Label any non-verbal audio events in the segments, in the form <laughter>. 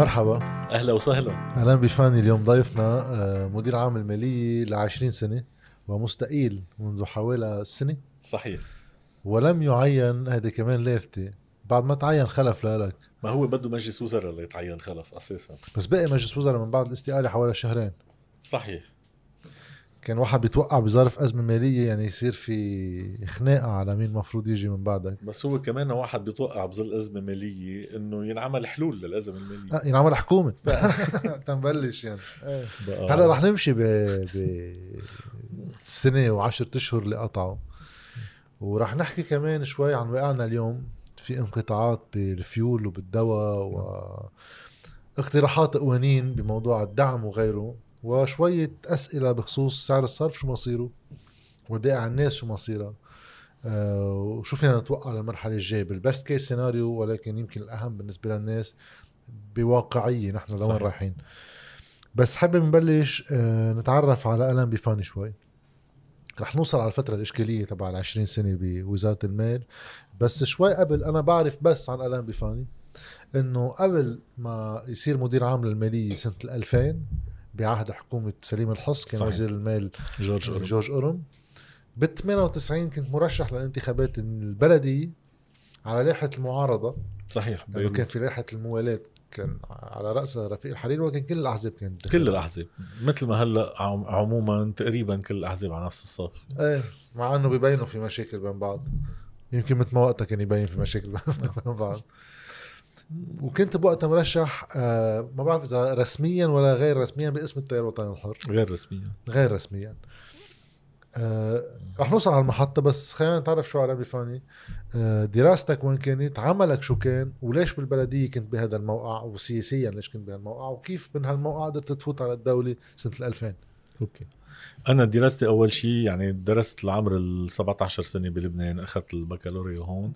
مرحبا. أهلا وسهلا. أهلا بفاني اليوم ضيفنا آه، مدير عام المالية ل 20 سنة ومستقيل منذ حوالي سنة. صحيح. ولم يعين هذه كمان لافته بعد ما تعين خلف لك. ما هو بده مجلس وزراء اللي يتعين خلف أساسا؟ بس باقي مجلس وزراء من بعد الاستقالة حوالي شهرين. صحيح. كان واحد بيتوقع بظرف أزمة مالية يعني يصير في خناقة على مين المفروض يجي من بعدك. بس هو كمان واحد بيتوقع بظل أزمة مالية إنه ينعمل حلول للأزمة المالية. آه ينعمل حكومة. <laughs> تنبلش يعني. إيه. هلا رح نمشي ب ب سنة وعشرة أشهر اللي قطعوا. ورح نحكي كمان شوي عن واقعنا اليوم في انقطاعات بالفيول وبالدواء و اقتراحات قوانين بموضوع الدعم وغيره. وشوية أسئلة بخصوص سعر الصرف شو مصيره ودائع الناس شو مصيرها. أه وشو فينا نتوقع للمرحلة الجاية؟ بالبست كيس سيناريو ولكن يمكن الأهم بالنسبة للناس بواقعية نحن لوين رايحين؟ بس حابب نبلش أه نتعرف على ألان بيفاني شوي. رح نوصل على الفترة الإشكالية تبع ال 20 سنة بوزارة المال. بس شوي قبل أنا بعرف بس عن ألان بيفاني إنه قبل ما يصير مدير عام للمالية سنة 2000 بعهد حكومة سليم الحص كان صحيح. وزير المال جورج أورم. جورج أورم. بال 98 كنت مرشح للانتخابات البلدية على لائحة المعارضة. صحيح. لأنه كان في لائحة الموالاة كان على رأسها رفيق الحريري ولكن كل الأحزاب كانت كل الأحزاب. مثل ما هلأ عموما تقريبا كل الأحزاب على نفس الصف. إيه مع إنه ببينوا في مشاكل بين بعض. يمكن مثل ما وقتها كان يبين في مشاكل <laughs> بين بعض. وكنت بوقتها مرشح آه ما بعرف إذا رسميا ولا غير رسميا باسم التيار الوطني الحر. غير رسميا. غير رسميا. آه رح نوصل على المحطة بس خلينا نتعرف شوي على بيفاني آه دراستك وين كانت عملك شو كان؟ وليش بالبلدية كنت بهذا الموقع؟ وسياسيا ليش كنت بهالموقع؟ وكيف من هالموقع قدرت تفوت على الدولة سنة 2000 أوكي. أنا دراستي أول شيء يعني درست العمر ال 17 سنة بلبنان أخذت البكالوريا هون.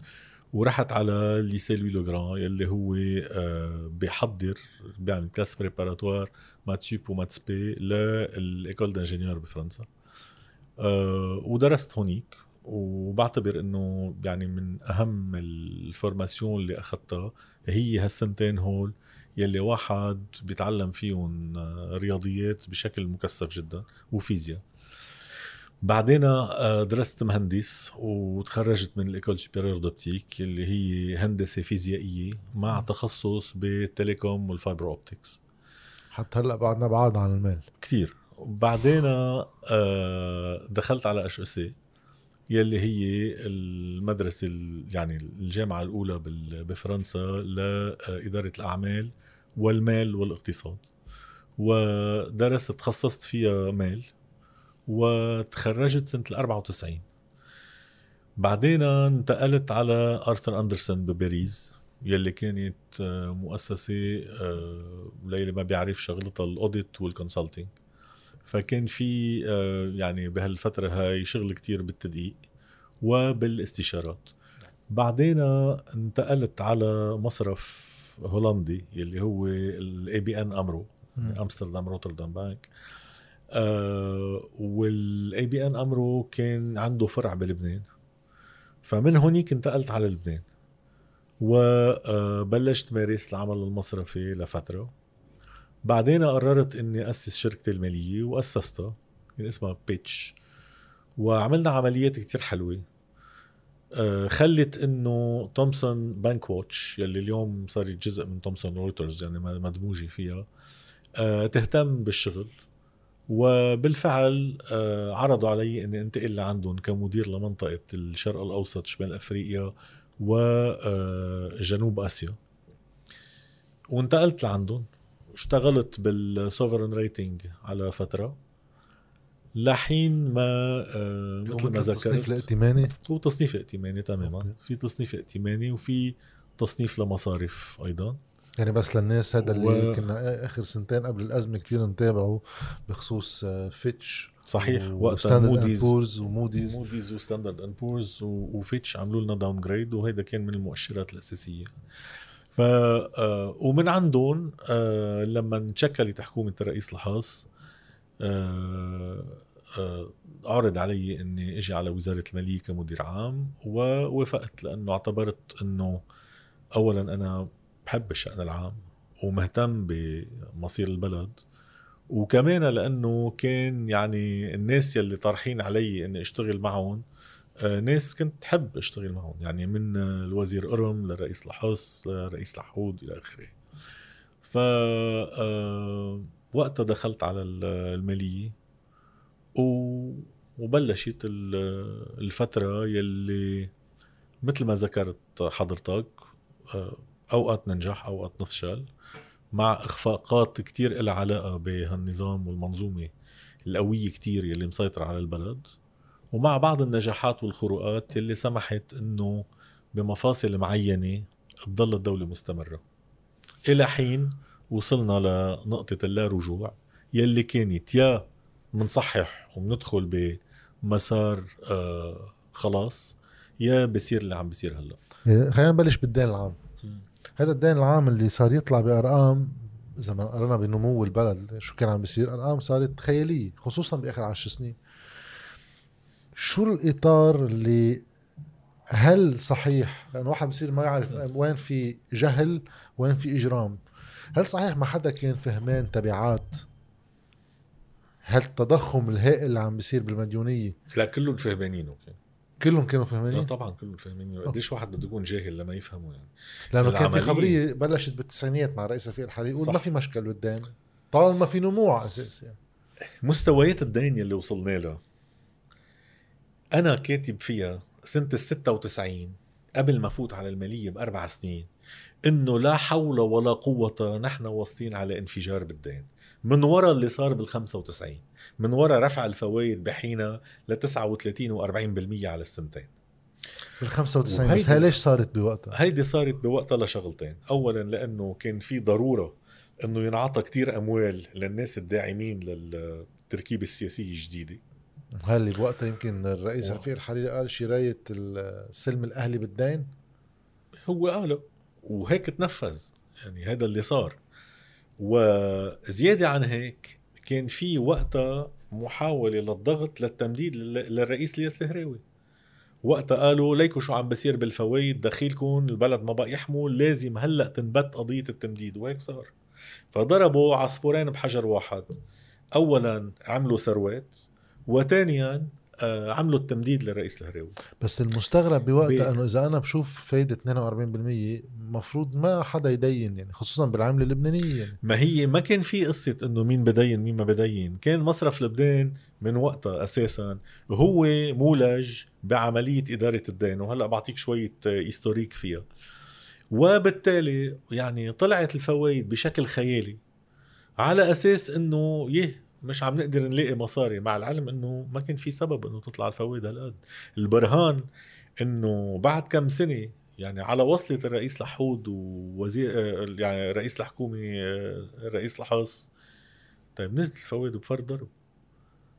ورحت على Lycée Louis-le-Grand يلي هو آه، بيحضر بيعمل كلاس بريباراتوار ماتشيب وماتسبي للإيكول دانجينيور بفرنسا. آه، ودرست هونيك وبعتبر إنه يعني من أهم ال formation اللي أخذتها. هي هالسنتين هول يلي واحد بيتعلم فيهم آه، رياضيات بشكل مكثف جدا وفيزياء. بعدين آه، درست مهندس وتخرجت من ال École supérieure d'optique اللي هي هندسة فيزيائية مع تخصص بال telecom وال fiber optics حتى هلأ بعدنا بعاد عن المال. كثير وبعدين آه، دخلت على HEC يلي هي المدرسة يعني الجامعة الأولى بفرنسا لإدارة الأعمال والمال والاقتصاد. ودرست تخصصت فيها مال. وتخرجت سنة ال 94 بعدين انتقلت على Arthur Andersen بباريس يلي كانت آه، مؤسسة آه، ليلي ما بيعرف شغلتها ال audit وال consulting فكان في آه، يعني بهالفترة هاي شغل كتير بالتدقيق وبالاستشارات. بعدين انتقلت على مصرف هولندي يلي هو ال ABN AMRO Amsterdam Rotterdam Bank آه وال ABN AMRO كان عنده فرع بلبنان. فمن هونيك انتقلت على لبنان. وبلشت مارس العمل المصرفي لفترة. بعدين قررت إني أسس شركتي المالية وأسستها كان اسمها بيتش. وعملنا عمليات كتير حلوة. آه، خلت إنه Thomson BankWatch يلي اليوم صارت جزء من Thomson Reuters يعني مدموجة فيها آه، تهتم بالشغل. وبالفعل آه، عرضوا علي اني انتقل لعندهم كمدير لمنطقة الشرق الأوسط شمال أفريقيا وجنوب آه، آسيا. وانتقلت لعندهم. اشتغلت بال sovereign rating على فترة. لحين ما آه مثل ما ذكرت تصنيف الائتماني هو تصنيف ائتماني تماما. في تصنيف ائتماني وفي تصنيف لمصارف أيضا. يعني بس للناس هذا اللي و... كنا آخر سنتين قبل الأزمة كثير نتابعه بخصوص فيتش صحيح وقتها موديز بورز وموديز موديز وستاندرد اند بورز وفيتش عملوا لنا downgrade وهيدا كان من المؤشرات الأساسية. ف آه ومن عندهم آه لما تشكلت حكومة الرئيس آه آه عرض علي إني إجي على وزارة المالية كمدير عام ووافقت لأنه اعتبرت إنه اولا أنا بحب الشأن العام ومهتم بمصير البلد. وكمان لأنه كان يعني الناس يلي طارحين علي إني أشتغل معهم آه، ناس كنت حب أشتغل معهم يعني من الوزير قرم للرئيس لحص لرئيس لحود إلى آخره. ف آه، وقتها دخلت على المالية وبلشت الفترة يلي مثل ما ذكرت حضرتك آه، أوقات ننجح أوقات نفشل. مع إخفاقات كتير لها علاقة بهالنظام والمنظومة القوية كتير يلي مسيطرة على البلد. ومع بعض النجاحات والخروقات يلي سمحت إنه بمفاصل معينة تضل الدولة مستمرة. إلى حين وصلنا لنقطة اللا رجوع يلي كانت يا منصحح وبندخل بمسار آه خلاص يا بصير اللي عم بصير هلأ. خلينا نبلش بالدين العام. هذا الدين العام اللي صار يطلع بأرقام إذا ما قرنا بنمو البلد شو كان عم بيصير أرقام صارت خياليه خصوصا بآخر عشر سنين. شو الإطار اللي هل صحيح؟ لأنه واحد بصير ما يعرف وين في جهل وين في إجرام. هل صحيح ما حدا كان فهمان تبعات؟ هالتضخم الهائل اللي عم بيصير بالمديونية؟ لا كلهم فهمانينه كان كلهم كانوا فاهمين؟ لا طبعا كلهم فاهمين قديش واحد بده يكون جاهل لما يفهموا يعني. لأنه كان في خبرية بلشت بالتسعينيات مع رئيس رفيق الحالي يقول ما في مشكل بالدين طالما في نمو أساس يعني مستويات الدين يلي وصلنا له أنا كاتب فيها سنة ال 96 قبل ما فوت على المالية بأربع سنين إنه لا حول ولا قوة نحن واصلين على انفجار بالدين. من وراء اللي صار بال 95 من وراء رفع الفوائد بحينها ل 39 و40% على السنتين. بال 95 بس هي ليش صارت بوقتها؟ هيدي صارت بوقتها لشغلتين، اولا لأنه كان في ضرورة إنه ينعطى كتير أموال للناس الداعمين للتركيبه السياسيه الجديده هل بوقتها يمكن الرئيس رفيق الحريري قال شرايه السلم الأهلي بالدين؟ هو قاله وهيك تنفذ. يعني هذا اللي صار. وزيادة عن هيك كان في وقتها محاولة للضغط للتمديد للرئيس الياس الهراوي. وقتها قالوا ليكوا شو عم بصير بالفوائد دخيلكم البلد ما بقى يحمل لازم هلأ تنبت قضية التمديد وهيك صار فضربوا عصفورين بحجر واحد. اولا عملوا ثروات وثانيا عملوا التمديد للرئيس الهراوي بس المستغرب بوقتها أنه إذا أنا بشوف فايدة 42% المفروض ما حدا يدين يعني خصوصا بالعملة اللبنانية يعني. ما هي ما كان في قصة إنه مين بدين مين ما بدين. كان مصرف لبنان من وقتها أساسا هو مولج بعملية إدارة الدين وهلأ بعطيك شوية هيستوريك فيها. وبالتالي يعني طلعت الفوائد بشكل خيالي على أساس إنه يه مش عم نقدر نلاقي مصاري مع العلم إنه ما كان في سبب إنه تطلع الفوائد هالقد البرهان إنه بعد كم سنة يعني على وصلة الرئيس لحود ووزير يعني رئيس الحكومة الرئيس لحص طيب نزلت الفوائد بفرد ضرب.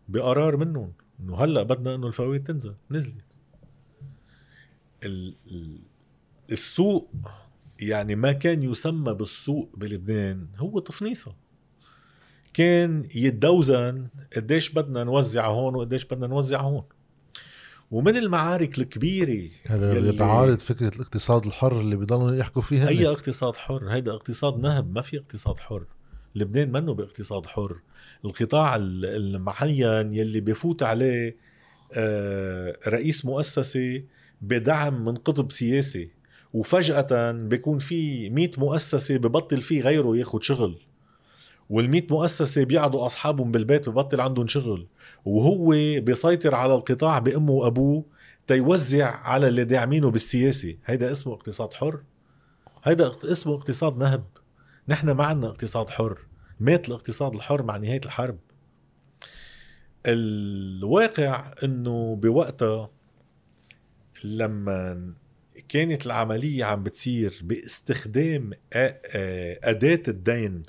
بقرار منهم إنه هلأ بدنا إنه الفوائد تنزل. نزلت. السوق يعني ما كان يسمى بالسوق بلبنان هو تفنيصه. كان يتدوزن قديش بدنا نوزع هون وقديش بدنا نوزع هون. ومن المعارك الكبيرة هذا بيعارض فكرة الاقتصاد الحر اللي بيضلوا يحكوا فيها أي اقتصاد حر؟ هيدا اقتصاد نهب ما في اقتصاد حر. لبنان منه باقتصاد حر. القطاع المعين يلي بفوت عليه آه، رئيس مؤسسة بدعم من قطب سياسي وفجأة بيكون في مئة مؤسسة ببطل فيه غيره ياخد شغل. وال100 مؤسسه بيقعدوا اصحابهم بالبيت ببطل عندهم شغل وهو بيسيطر على القطاع بأمه وأبوه تيوزع على اللي داعمينه بالسياسة. هيدا اسمه اقتصاد حر. هيدا اسمه اقتصاد نهب. نحن ما عندنا اقتصاد حر. مات الاقتصاد الحر مع نهاية الحرب. الواقع إنه بوقتها لما كانت العملية عم بتصير باستخدام أداة الدين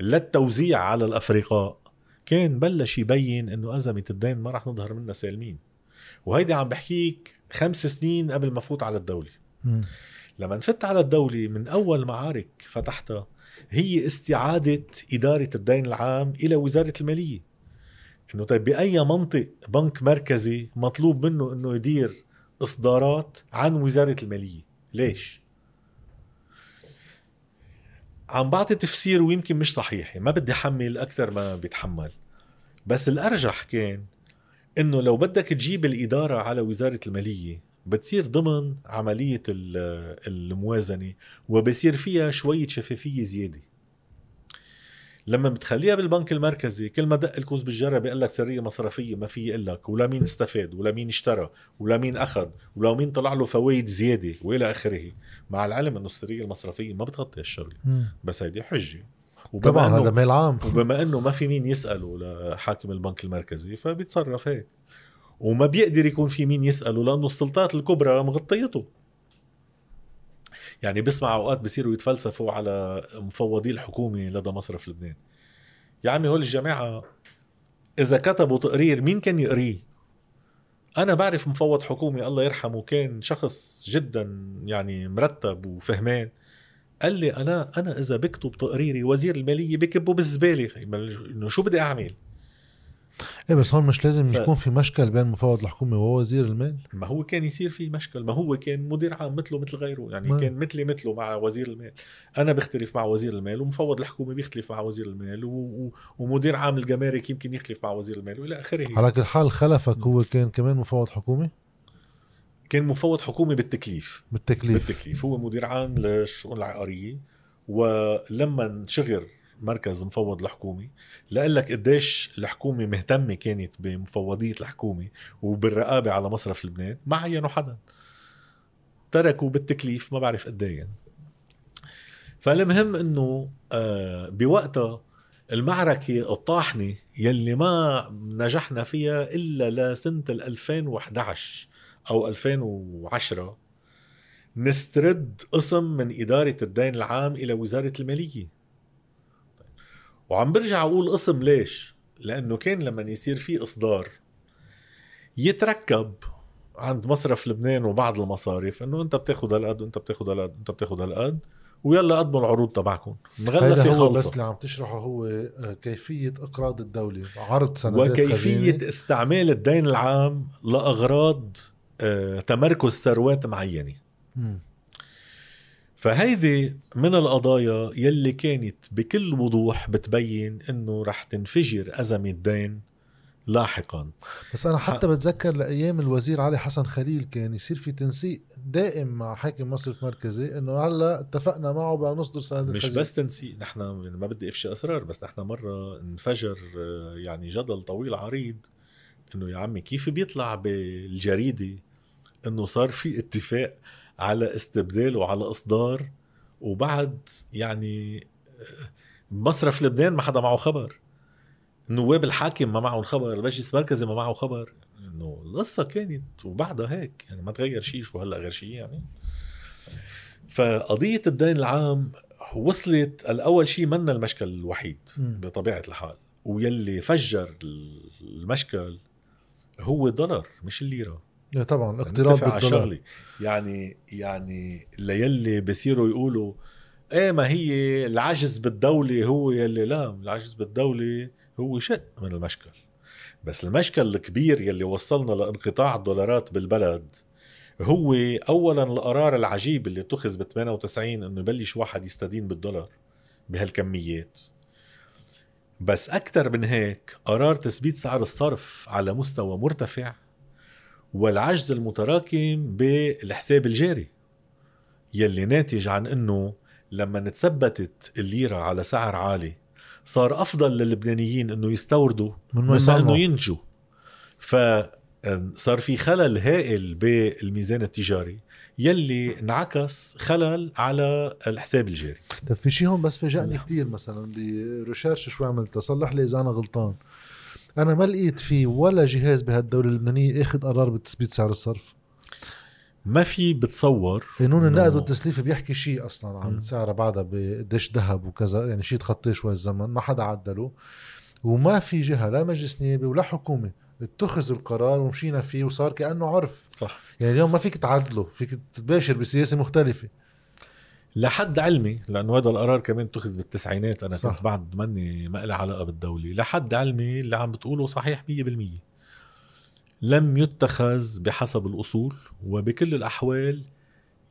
للتوزيع على الافرقاء كان بلش يبين إنه أزمة الدين ما رح نظهر منها سالمين. وهيدي عم بحكيك خمس سنين قبل ما فوت على الدولة. لما نفت على الدولة من أول معارك فتحتها هي استعادة إدارة الدين العام إلى وزارة المالية. إنه طيب بأي منطق بنك مركزي مطلوب منه إنه يدير إصدارات عن وزارة المالية؟ ليش؟ عم بعطي تفسير ويمكن مش صحيح ما بدي أحمل أكثر ما بيتحمل. بس الأرجح كان إنه لو بدك تجيب الإدارة على وزارة المالية بتصير ضمن عملية ال- الموازنة وبصير فيها شوية شفافية زيادة. لما بتخليها بالبنك المركزي كل ما دق الكوز بالجرة بيقول لك سرية مصرفية ما في يقول لك ولا مين استفاد ولا مين اشترى ولا مين أخذ ولا مين طلع له فوائد زيادة وإلى آخره. مع العلم إنه السرية المصرفية ما بتغطي الشغله بس هيدي حجة. وبما طبعا هذا مال عام. وبما إنه ما في مين يسأله لحاكم البنك المركزي فبيتصرف هيك. وما بيقدر يكون في مين يسأله لأنه السلطات الكبرى مغطيته. يعني بسمع أوقات بصيروا يتفلسفوا على مفوضي الحكومة لدى مصرف لبنان. يا عمي هول الجماعة إذا كتبوا تقرير مين كان يقريه؟ أنا بعرف مفوض حكومي الله يرحمه كان شخص جدا يعني مرتب وفهمان. قال لي أنا أنا إذا بكتب تقريري وزير المالية بكبه بالزبالة إنه شو بدي أعمل؟ إيه بس هون مش لازم ف- يكون في مشكل بين مفوض الحكومة ووزير المال؟ ما هو كان يصير في مشكل ما هو كان مدير عام مثله مثل غيره يعني ما- كان مثلي مثله مع وزير المال. أنا بختلف مع وزير المال ومفوض الحكومة بيختلف مع وزير المال و... و... ومدير عام الجمارك يمكن يختلف مع وزير المال وإلى آخره. على كل حال خلفك هو كان كمان مفوض حكومي كان مفوض حكومي بالتكليف. بالتكليف. بالتكليف. هو مدير عام للشؤون العقارية ولما انشغل مركز مفوض الحكومي لقال لك قديش الحكومة مهتمة كانت بمفوضية الحكومة وبالرقابة على مصرف لبنان ما عينوا حدا. تركوا بالتكليف ما بعرف قد إيه يعني. فالمهم إنه آه، بوقتها المعركة الطاحنة يلي ما نجحنا فيها إلا لسنة ال 2011 أو 2010 نسترد قسم من إدارة الدين العام إلى وزارة المالية. وعم برجع أقول قسم ليش؟ لأنه كان لما يصير في إصدار يتركب عند مصرف لبنان وبعض المصارف إنه أنت بتاخذ هالقد وأنت بتاخذ هالقد وأنت بتاخذ هالقد ويلا قدموا العروض تبعكم. مغلفه هذا هو خلصة. بس اللي عم تشرحه هو آه، كيفية إقراض الدولة. عرض سندات وكيفية خزينة. استعمال الدين العام لأغراض آه، تمركز ثروات معينة. مم. فهيدي من القضايا يلي كانت بكل وضوح بتبين إنه رح تنفجر أزمة دين لاحقا بس أنا حتى بتذكر لأيام الوزير علي حسن خليل كان يصير في تنسيق دائم مع حاكم مصرف مركزي إنه هلأ اتفقنا معه بقى نصدر سندات مش خزينة. بس تنسيق نحن ما بدي أفشي أسرار بس نحن مرة انفجر آه، يعني جدل طويل عريض إنه يا عمي كيف بيطلع بالجريدة إنه صار في اتفاق على استبدال وعلى إصدار وبعد يعني مصرف لبنان ما حدا معه خبر. النواب الحاكم ما معهم خبر المجلس المركزي ما معه خبر. إنه القصة كانت وبعدها هيك يعني ما تغير شيء شو هلأ غير شيء يعني. فقضية الدين العام وصلت الأول شيء منا المشكل الوحيد. بطبيعة الحال ويلي فجر المشكل هو الدولار مش الليرة. إيه طبعا الاقتراض نتفق على بالدولار شغله يعني يعني ليلي بصيروا يقولوا إيه ما هي العجز بالدولة هو يلي لا العجز بالدولة هو شق من المشكل. بس المشكل الكبير يلي وصلنا لانقطاع الدولارات بالبلد هو اولا القرار العجيب اللي اتخذ ب 98 إنه يبلش واحد يستدين بالدولار بهالكميات. بس أكثر من هيك قرار تثبيت سعر الصرف على مستوى مرتفع والعجز المتراكم بالحساب الجاري يلي ناتج عن إنه لما تثبتت الليرة على سعر عالي صار أفضل للبنانيين إنه يستوردوا من ما إنه ينتجوا فصار في خلل هائل بالميزان التجاري يلي انعكس خلل على الحساب الجاري. طب في شيء هون بس فاجأني نعم. كثير مثلا بريشيرش شوي عملتها صلح لي إذا أنا غلطان. أنا ما لقيت في ولا جهاز بهالدولة اللبنانية آخذ قرار بتثبيت سعر الصرف. ما في بتصور قانون النقد والتسليف بيحكي شيء أصلا عن. سعرها بعدها بقديش ذهب وكذا يعني شيء تخطيه شوي الزمن ما حدا عدله. وما في جهة لا مجلس نيابي ولا حكومة اتخذ القرار ومشينا فيه وصار كأنه عرف. صح. يعني اليوم ما فيك تعدله فيك تباشر بسياسة مختلفة. لحد علمي لأنه هذا القرار كمان اتخذ بالتسعينات أنا صح. كنت بعد مني ما لي علاقة بالدولة لحد علمي اللي عم بتقوله صحيح 100% لم يتخذ بحسب الأصول وبكل الأحوال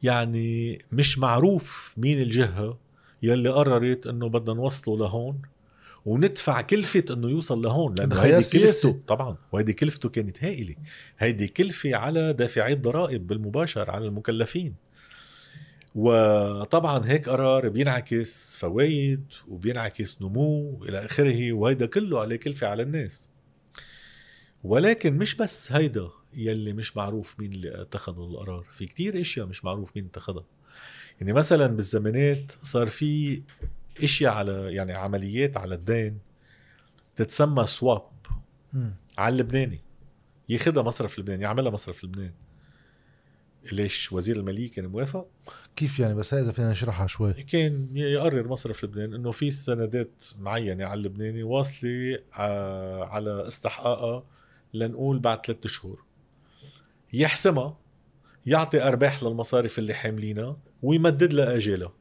يعني مش معروف مين الجهة يلي قررت إنه بدنا نوصله لهون وندفع كلفة إنه يوصل لهون لأنه هيدي. كلفته طبعا وهيدي كلفته كانت هائلة هيدي كلفة على دافعي الضرائب بالمباشر على المكلفين وطبعا هيك قرار بينعكس فوائد وبينعكس نمو إلى آخره وهيدا كله عليه كلفة على الناس. ولكن مش بس هيدا يلي مش معروف مين اللي اتخذوا القرار في كتير إشياء مش معروف مين اتخذها. يعني مثلا بالزمانات صار في إشياء على يعني عمليات على الدين تتسمى سواب. على اللبناني. ياخدها مصرف لبنان يعملها مصرف لبنان. ليش وزير الماليه كان موافق؟ كيف يعني بس اذا فينا نشرحها شوي. كان يقرر مصرف لبنان إنه في سندات معينة على اللبناني واصلة على استحقاقها لنقول بعد ثلاثة شهور. يحسمها يعطي أرباح للمصارف اللي حاملينها ويمدد لها اجالها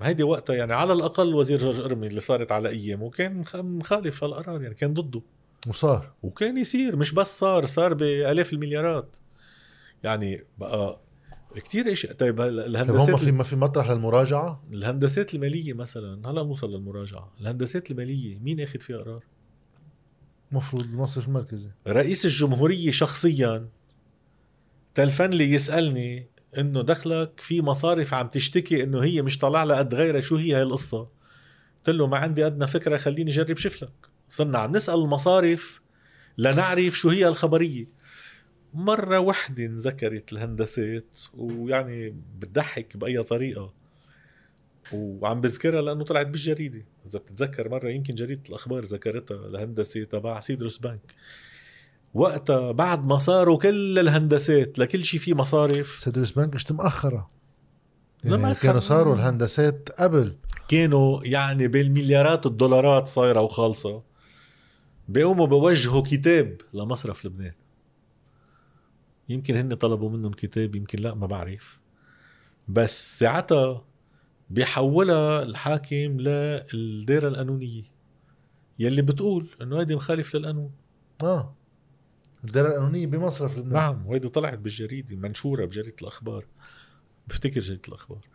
ما هيدي وقتها يعني على الأقل وزير جورج أرمي اللي صارت على أيامه كان مخ- مخالف هالقرار يعني كان ضده. وصار. وكان يصير مش بس صار صار بألاف المليارات. يعني بقى كتير اشياء طيب هلا طيب هم الهندسات في ما في مطرح للمراجعة؟ الهندسات المالية مثلا هلا نوصل للمراجعة؟ الهندسات المالية مين أخذ فيها قرار؟ المفروض المصرف المركزي رئيس الجمهورية شخصيا تلفن لي يسألني إنه دخلك في مصارف عم تشتكي إنه هي مش طالع لها قد غيرها شو هي هاي القصة؟ قلت له ما عندي أدنى فكرة خليني أجرب شفلك. صرنا عم نسأل المصارف لنعرف شو هي الخبرية. مرة وحدة انذكرت الهندسات ويعني بتضحك بأي طريقة. وعم بذكرها لأنه طلعت بالجريدة. إذا بتتذكر مرة يمكن جريدة الأخبار ذكرتها الهندسة تبع سيدروس بنك. وقتها بعد ما صاروا كل الهندسات لكل شيء في مصارف سيدروس بنك مش مأخرة. لا، يعني كانوا صاروا الهندسات قبل. كانوا يعني بالمليارات الدولارات صايرة وخالصة. بيقوموا بوجهوا كتاب لمصرف لبنان. يمكن هن طلبوا منهم كتاب يمكن لا ما بعرف. بس ساعتها بيحولها الحاكم للدائرة القانونية. يلي بتقول إنه هيدي مخالف للقانون. آه. الدائرة القانونية بمصرف لبنان. نعم وهيدي طلعت بالجريدة منشورة بجريدة الأخبار. بفتكر جريدة الأخبار.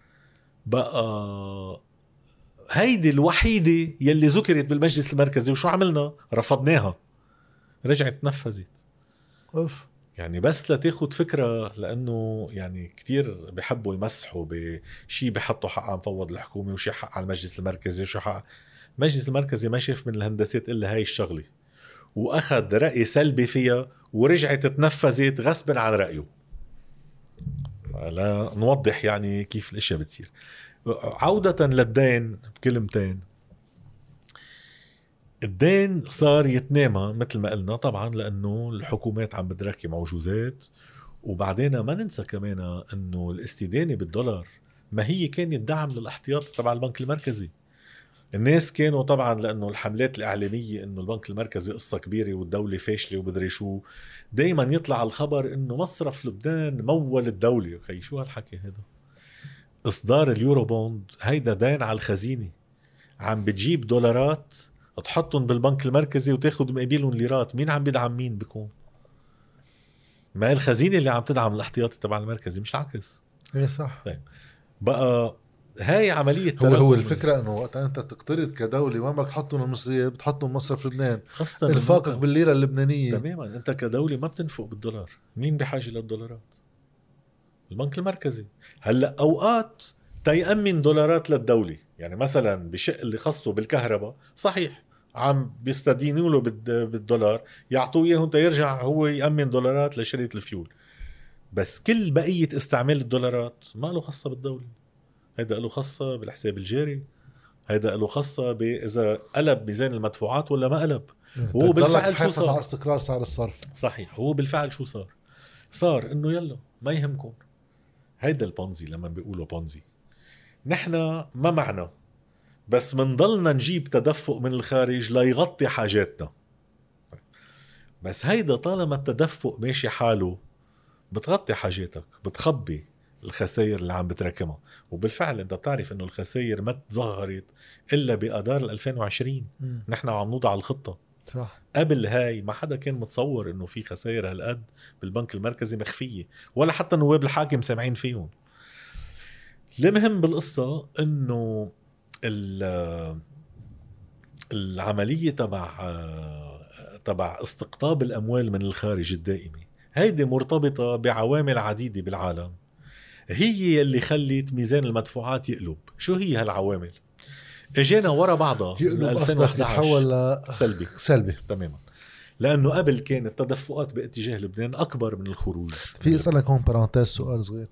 بقى هيدي الوحيدة يلي ذكرت بالمجلس المركزي وشو عملنا؟ رفضناها. رجعت نفذت. أوف. يعني بس لتاخد فكرة لأنه يعني كتير بحبوا يمسحوا بشي بحطوا حق على مفوض الحكومة وشي حق على المجلس المركزي وشي حق المجلس المركزي ما شاف من الهندسات إلا هاي الشغلة. وأخذ رأي سلبي فيها ورجعت تنفذت غصبا عن رأيه. لا نوضح يعني كيف الإشياء بتصير. عودة للدين بكلمتين. الدين صار يتنامى مثل ما قلنا طبعا لأنه الحكومات عم بتركي معجوزات وبعدين ما ننسى كمان إنه الاستدانة بالدولار ما هي كانت دعم للاحتياط تبع البنك المركزي. الناس كانوا طبعا لأنه الحملات الإعلامية إنه البنك المركزي قصة كبيرة والدولة فاشلة ومدري شو دائما يطلع الخبر إنه مصرف لبنان مول الدولة. خي شو هالحكي هذا إصدار اليورو بوند هيدا دين على الخزينة. عم بتجيب دولارات تحطهم بالبنك المركزي وتاخذ مقابلهم ليرات. مين عم بيدعم مين بيكون؟ ما الخزينة اللي عم تدعم الاحتياطي تبع المركزي مش العكس. إيه صح. بقى هاي عملية هو هو. الفكرة إنه وقت أنت تقترض كدولة وين بدك تحطهم المصرية؟ بتحطهم مصرف لبنان. إنفاقك أنت- بالليرة اللبنانية. تماما. أنت كدولة ما بتنفق بالدولار. مين بحاجة للدولارات؟ البنك المركزي. هلأ أوقات تيأمن دولارات للدولة. يعني مثلا بشق اللي خصه بالكهرباء صحيح. عم بيستدينوا له بالد- بالدولار يعطوه إياهم تيرجع هو يأمن دولارات لشركه الفيول. بس كل بقية استعمال الدولارات ما له خاصة بالدولة. هيدا له خاصة بالحساب الجاري هيدا له خاصة باذا قلب ميزان المدفوعات ولا ما قلب. هو بالفعل شو صار؟ على استقرار سعر الصرف. صحيح هو بالفعل شو صار؟ صار إنه يلا ما يهمكم. هيدا البونزي لما بيقولوا بونزي. نحن ما معنا بس منضلنا نجيب تدفق من الخارج ليغطي حاجاتنا. بس هيدا طالما التدفق ماشي حاله بتغطي حاجاتك بتخبي الخسائر اللي عم بتراكمها. وبالفعل انت بتعرف انه الخسائر ما تظهرت إلا باذار 2020 نحن عم نوضع الخطة. صح. قبل هاي ما حدا كان متصور إنه في خسائر هالقد بالبنك المركزي مخفية ولا حتى نواب الحاكم سامعين فيهم. المهم بالقصة إنه ال- العملية تبع تبع استقطاب الأموال من الخارج الدائمة. هيدي مرتبطة بعوامل عديدة بالعالم. هي اللي خلت ميزان المدفوعات يقلب. شو هي هالعوامل؟ إجينا ورا بعضها يقلب قصدك 2011 يتحول ل سلبي. سلبي. تماما. لأنه قبل كانت التدفقات باتجاه لبنان أكبر من الخروج. في أسألك هون بارانتيز سؤال صغير.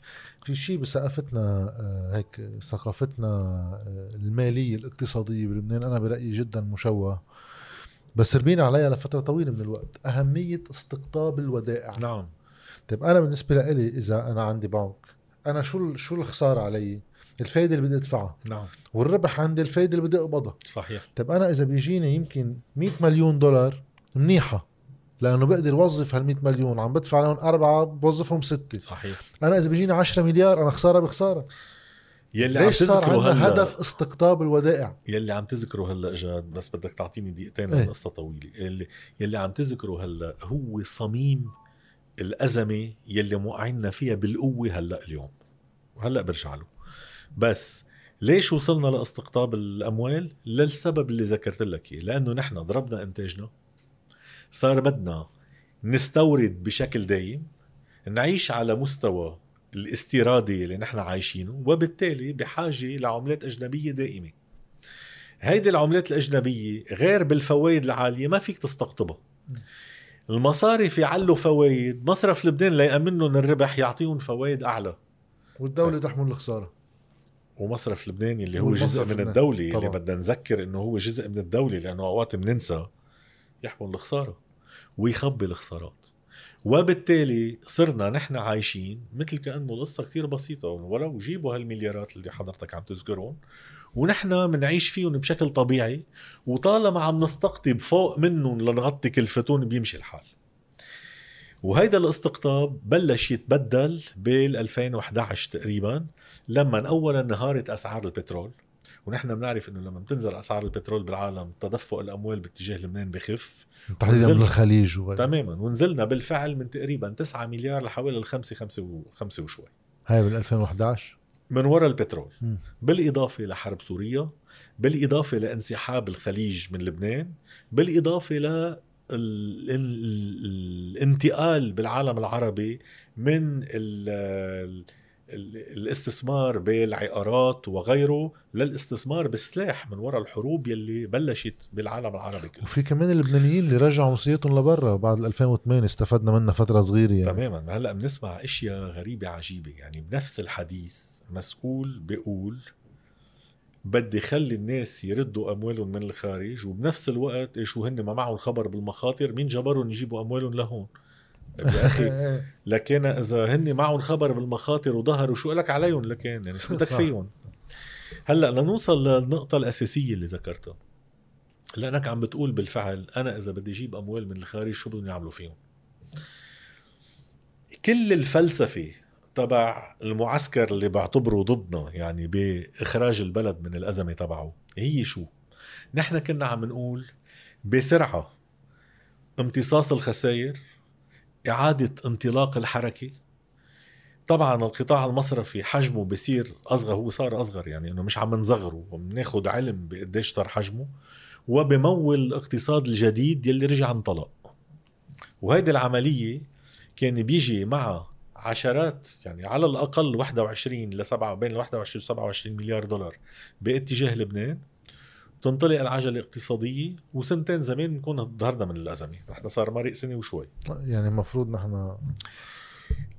في شيء بثقافتنا آه، هيك ثقافتنا آه، المالية الاقتصادية بلبنان أنا برأيي جدا مشوه بس ربينا عليها لفترة طويلة من الوقت. أهمية استقطاب الودائع. نعم. طيب أنا بالنسبة لي إذا أنا عندي بنك أنا شو شو الخسارة علي؟ الفايدة اللي بدي أدفعها. نعم. والربح عندي الفايدة اللي بدي أقبضها. صحيح. طيب أنا إذا بيجيني يمكن 100 مليون دولار منيحة لأنه بقدر وظف هال 100 مليون عم بدفع لهم أربعة بوظفهم ستة. صحيح. أنا إذا بيجيني 10 مليار أنا خسارة بخسارة. يلي عم ليش صار تذكره عندنا هلا؟ هدف استقطاب الودائع؟ يلي عم تذكره هلا جاد بس بدك تعطيني دقيقتين إيه. لأن قصه طويلة. يلي يلي عم تذكره هلا هو صميم الأزمة يلي موقعنا فيها بالقوة هلا اليوم. وهلا برجع له. بس ليش وصلنا لأستقطاب الأموال؟ للسبب اللي ذكرت لك إياه. لأنه نحن ضربنا إنتاجنا. صار بدنا نستورد بشكل دايم نعيش على مستوى الاستيرادي اللي نحن عايشينه وبالتالي بحاجة لعملات أجنبية دائمة هيدي العملات الأجنبية غير بالفوائد العالية ما فيك تستقطبها المصارف يعلوا فوائد مصرف لبنان ليأمن لهم الربح يعطيهم فوائد أعلى والدولة تحمل الخسارة ومصرف لبنان اللي هو جزء من. الدولة اللي طبعاً. بدنا نذكر إنه هو جزء من الدولة لأنه أوقات بننسى يحمل الخسارة ويخبي الخسارات. وبالتالي صرنا نحن عايشين مثل كأنه القصة كتير بسيطة ولو جيبوا هالمليارات اللي حضرتك عم تذكرهم ونحن بنعيش فيهم بشكل طبيعي وطالما عم نستقطب فوق منهم لنغطي كلفتهم بيمشي الحال. وهيدا الاستقطاب بلش يتبدل بال 2011 تقريبا لما اولا انهارت أسعار البترول. ونحن بنعرف إنه لما بتنزل أسعار البترول بالعالم تدفق الأموال باتجاه لبنان بخف. تحديدا. من الخليج وغيره. تماما. ونزلنا بالفعل من تقريبا 9 مليار لحوالي الخمسة خمسة و... خمسة وشوي. هاي بال 2011 من وراء البترول. مم. بالإضافة لحرب سوريا بالإضافة لانسحاب الخليج من لبنان بالإضافة ل ال... ال... ال... الانتقال بالعالم العربي من ال... ال... ال- الاستثمار بالعقارات وغيره للاستثمار بالسلاح من وراء الحروب يلي بلشت بالعالم العربي كله. وفي كمان اللبنانيين اللي رجعوا مصريتهم لبرا بعد 2008 استفدنا منها فترة صغيرة يعني. تماما. هلأ بنسمع أشياء غريبة عجيبة يعني بنفس الحديث مسؤول بيقول بدي خلي الناس يردوا أموالهم من الخارج وبنفس الوقت شو هن ما معهم خبر بالمخاطر مين جبرهم يجيبوا أموالهم لهون؟ يا أخي. <laughs> لكن إذا هن معهم خبر بالمخاطر وظهروا شو لك عليهم لكن يعني شو بدك. فيهم؟ هلأ لنوصل للنقطة الأساسية اللي ذكرتها. لأنك عم بتقول بالفعل أنا إذا بدي أجيب أموال من الخارج شو بدهم يعملوا فيهم؟ كل الفلسفة تبع المعسكر اللي بعتبره ضدنا يعني بإخراج البلد من الأزمة تبعه هي شو؟ نحن كنا عم نقول بسرعة امتصاص الخسائر إعادة انطلاق الحركة. طبعا القطاع المصرفي حجمه بصير أصغر هو صار أصغر يعني إنه مش عم نصغره وبناخد علم بقديش صار حجمه وبمول الاقتصاد الجديد يلي رجع انطلق. وهيدي العملية كان بيجي مع عشرات يعني على الأقل 21 ل 7 بين ال 21 و 27 مليار دولار باتجاه لبنان. تنطلق العجلة الاقتصادية وسنتين زمان نكون ظهرنا من الأزمة. نحن صار مرق سنة وشوي. يعني المفروض نحن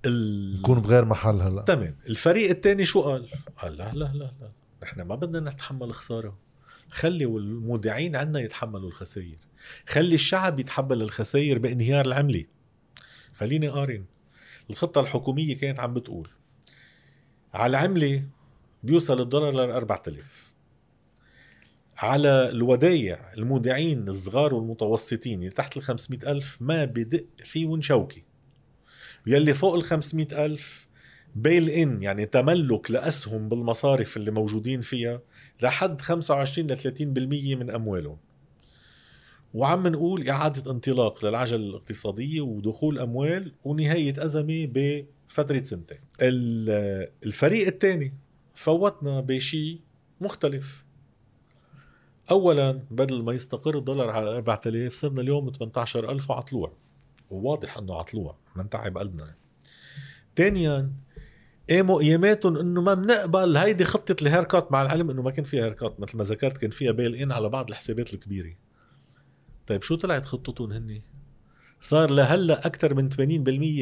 ال... نكون بغير محل هلأ. تمام. الفريق الثاني شو قال؟ قال لا لا لا لا. نحن ما بدنا نتحمل خسارة. خلي المودعين عنا يتحملوا الخسائر خلي الشعب يتحمل الخسائر بانهيار العملة. خليني قارن. الخطة الحكومية كانت عم بتقول على العملة بيوصل الدولار ل 4000 على الودايع المودعين الصغار والمتوسطين اللي تحت ال 500 ألف ما بدق فيهم شوكي يلي فوق ال 500 ألف بيل إن يعني تملك لأسهم بالمصارف اللي موجودين فيها لحد 25 ل 30% من أموالهم. وعم نقول إعادة انطلاق للعجلة الاقتصادية ودخول أموال ونهاية أزمة بفترة سنتين. ال- الفريق الثاني فوتنا بشيء مختلف. اولا بدل ما يستقر الدولار على 4000 صرنا اليوم 18000 وعلى طلوع وواضح إنه على طلوع منتعب قلبنا. ثانيا قاموا اياماتهم إنه ما بنقبل هيدي خطة الهيركات مع العلم إنه ما كان فيها هيركات مثل ما ذكرت كان فيها بيل ان على بعض الحسابات الكبيرة. طيب شو طلعت خطتهم هني؟ صار لهلأ أكثر من 80%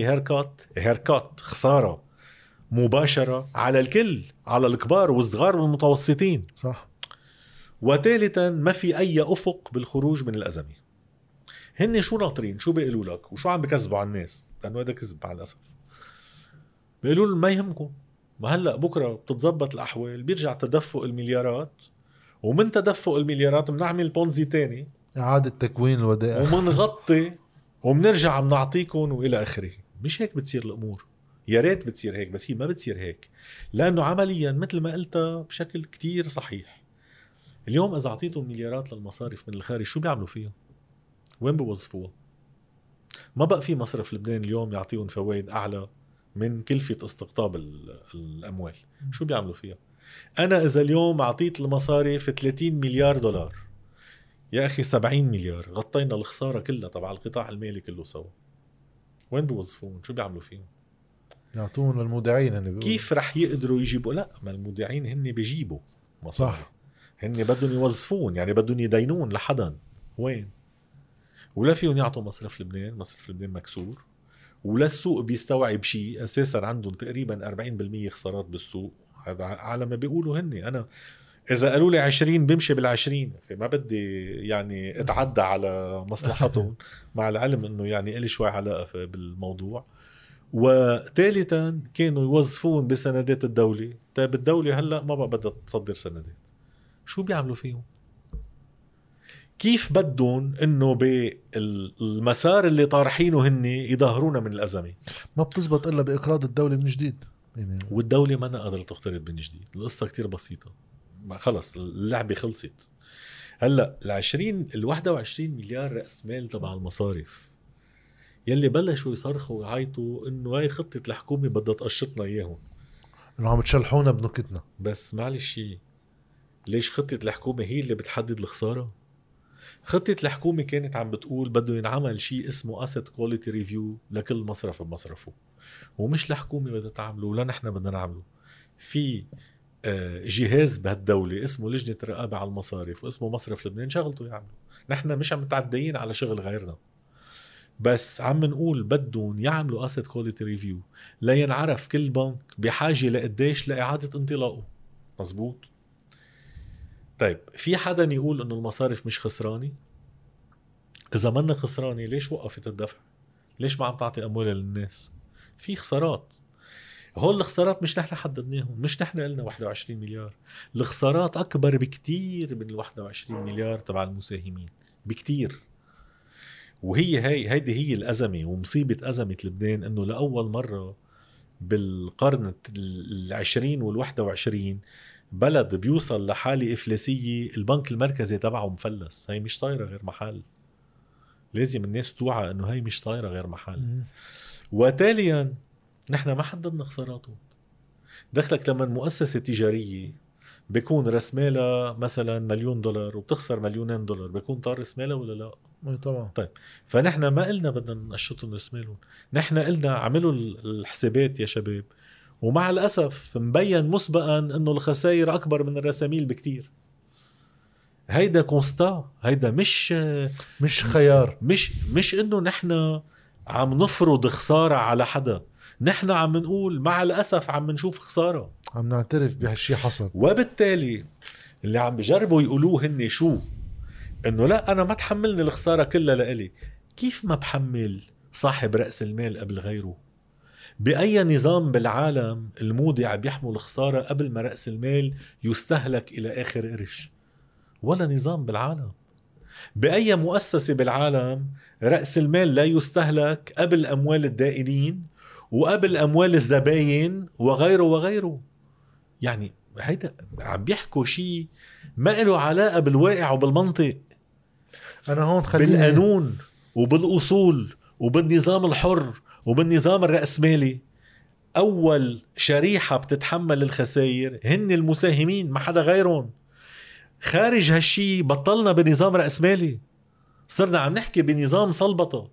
هيركات هيركات خسارة مباشرة على الكل على الكبار والصغار والمتوسطين. صح. وثالثا ما في أي أفق بالخروج من الأزمة. هن شو ناطرين؟ شو بيقولوا لك؟ وشو عم بكذبوا على الناس؟ لأنه هذا كذب مع الأسف. بيقولوا ما يهمكم. ما هلأ بكرة بتتظبط الأحوال بيرجع تدفق المليارات. ومن تدفق المليارات بنعمل بونزي تاني. إعادة تكوين الودائع. ومنغطي. وبنرجع بنعطيكم وإلى آخره. مش هيك بتصير الأمور. يا ريت بتصير هيك بس هي ما بتصير هيك. لأنه عمليا مثل ما قلتها بشكل كتير صحيح. اليوم إذا اعطيتهم مليارات للمصارف من الخارج شو بيعملوا فيها وين بوظفوها ما بقى في مصرف لبنان اليوم يعطيهم فوائد أعلى من كلفة استقطاب الأموال. شو بيعملوا فيها؟ أنا إذا اليوم أعطيت المصارف 30 مليار دولار يا أخي 70 مليار غطينا الخسارة كلها تبع القطاع المالي كله سوا. وين بيوظفون شو بيعملوا فيهم؟ يعطون للمودعين هن كيف رح يقدروا يجيبوا؟ لا ما المودعين هن بيجيبوا مصاري صح. هن بدهم يوظفون يعني بدهم يدينون لحدا. وين؟ ولا فيهم يعطوا مصرف لبنان مصرف لبنان مكسور. ولا السوق بيستوعب شيء أساسا عندهم تقريبا 40% خسارات بالسوق. هذا على ما بيقولوا هن أنا إذا قالوا لي 20 بمشي بال20 أخي ما بدي يعني أتعدى على مصلحتهم. <laughs> مع العلم إنه يعني لي شوي علاقة بالموضوع. وثالثا كانوا يوظفون بسندات الدولة. طيب الدولة هلأ ما بقى بدها تصدر سندات. شو بيعملوا فيهم؟ كيف بدهم إنه بالمسار اللي طارحينه هن يظهرونا من الأزمة؟ ما بتزبط إلا بإقراض الدولة من جديد. يعني والدولة ما قادره تقترض من جديد. القصة كتير بسيطة. ما خلص اللعبة خلصت. هلأ ال 20 ال 21 مليار رأس مال تبع المصارف يلي بلشوا يصرخوا ويعيطوا إنه هاي خطة الحكومة بدها تقشطنا إياهم. إنه عم تشلحونا بنكتنا. بس معلش ليش خطة الحكومة هي اللي بتحدد الخسارة؟ خطة الحكومة كانت عم بتقول بده ينعمل شيء اسمه asset quality review لكل مصرف بمصرفه. ومش الحكومة بدها تعمله ولا نحن بدنا نعمله. في آه، جهاز بهالدولة اسمه لجنة الرقابة على المصارف واسمه مصرف لبنان شغلته يعملوا. نحن مش عم متعديين على شغل غيرنا. بس عم نقول بدهم يعملوا asset quality review لينعرف كل بنك بحاجة لقديش لإعادة انطلاقه. مزبوط؟ طيب في حدا يقول إنه المصارف مش خسرانة؟ إذا منا خسرانة ليش وقفت الدفع؟ ليش ما عم تعطي اموال للناس؟ في خسارات. هول الخسارات مش نحن حددناهم مش نحن قلنا 21 مليار. الخسارات أكبر بكتير من ال 21 مليار تبع المساهمين بكتير. وهي هي هيدي هي الأزمة ومصيبة أزمة لبنان إنه لأول مرة بالقرن العشرين والواحد وعشرين بلد بيوصل لحالة إفلاسية البنك المركزي تبعه مفلس. هي مش صايرة غير محل. لازم الناس توعى إنه هي مش صايرة غير محل. وتاليا نحن ما حددنا خساراتهم. دخلك لما مؤسسة تجارية بيكون راس مالها مثلا مليون دولار وبتخسر مليونين دولار. بيكون طار راس مالها ولا لا؟ إي طبعا. طيب فنحن ما قلنا بدنا نقشطهم راس مالهم نحن قلنا عملوا الحسابات يا شباب. ومع الأسف مبين مسبقا إنه الخسائر أكبر من الرساميل بكتير. هيدا كونستا هيدا مش مش خيار. مش مش إنه نحن عم نفرض خسارة على حدا. نحن عم نقول مع الأسف عم نشوف خسارة. عم نعترف بهالشي حصل. وبالتالي اللي عم بجربوا يقولوه هن شو؟ إنه لا أنا ما تحملني الخسارة كلها لإلي. كيف ما بحمل صاحب رأس المال قبل غيره؟ بأي نظام بالعالم المودع بيحمل خسارة قبل ما رأس المال يستهلك إلى آخر قرش؟ ولا نظام بالعالم. بأي مؤسسة بالعالم رأس المال لا يستهلك قبل أموال الدائنين وقبل أموال الزباين وغيره وغيره؟ يعني هيدا عم بيحكوا شيء ما له علاقة بالواقع وبالمنطق. أنا هون خليني بالقانون وبالأصول وبالنظام الحر وبالنظام الرأسمالي أول شريحة بتتحمل الخسائر هن المساهمين ما حدا غيرهم. خارج هالشي بطلنا بنظام رأسمالي. صرنا عم نحكي بنظام صلبطة.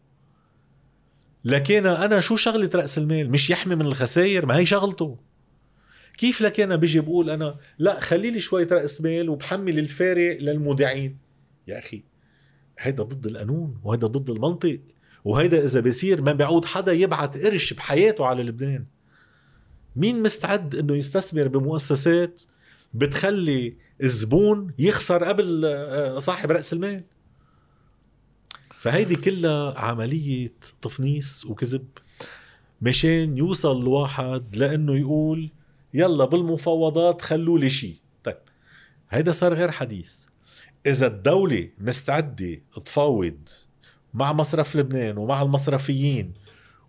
لكن أنا شو شغلة رأس المال؟ مش يحمي من الخسائر؟ ما هي شغلته. كيف لكن بيجي بقول أنا لا خلي لي شوية رأس مال وبحمل الفارق للمودعين؟ يا أخي هيدا ضد القانون وهيدا ضد المنطق. وهيدا إذا بيصير ما بيعود حدا يبعت قرش بحياته على لبنان. مين مستعد إنه يستثمر بمؤسسات بتخلي الزبون يخسر قبل آه، صاحب رأس المال؟ فهيدي كلها عملية تفنيس وكذب مشان يوصل الواحد لإنه يقول يلا بالمفاوضات خلوا لي شيء طيب هيدا صار غير حديث. إذا الدولة مستعدة تفاوض مع مصرف لبنان ومع المصرفيين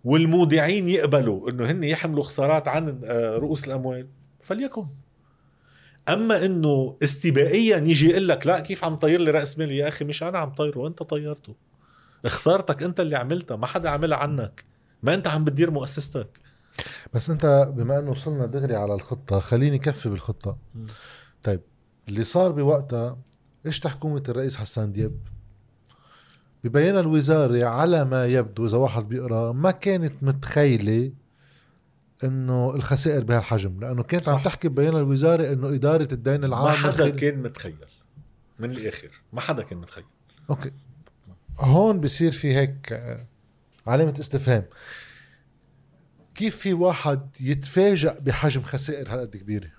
والمودعين يقبلوا إنه هن يحملوا خسارات عن آه، رؤوس الأموال فليكن. أما إنه استبائيا يجي يقول لك لا كيف عم طير لي رأس مالي؟ يا أخي مش أنا عم طيره أنت طيرته. خسارتك أنت اللي عملتها ما حدا عملها عنك. ما أنت عم بتدير مؤسستك. بس أنت بما إنه وصلنا دغري على الخطة خليني كفي بالخطة. م. طيب اللي صار بوقتها إيش حكومه الرئيس حسان دياب؟ ببيان الوزارة على ما يبدو إذا واحد بيقرأ ما كانت متخيلة إنه الخسائر بهالحجم لأنه كانت صح. عم تحكي ببيان الوزارة إنه إدارة الدين العام ما حدا. كان متخيل. من الآخر ما حدا كان متخيل. أوكي. هون بصير في هيك آه، علامة استفهام. كيف في واحد يتفاجأ بحجم خسائر هالقد كبيرة؟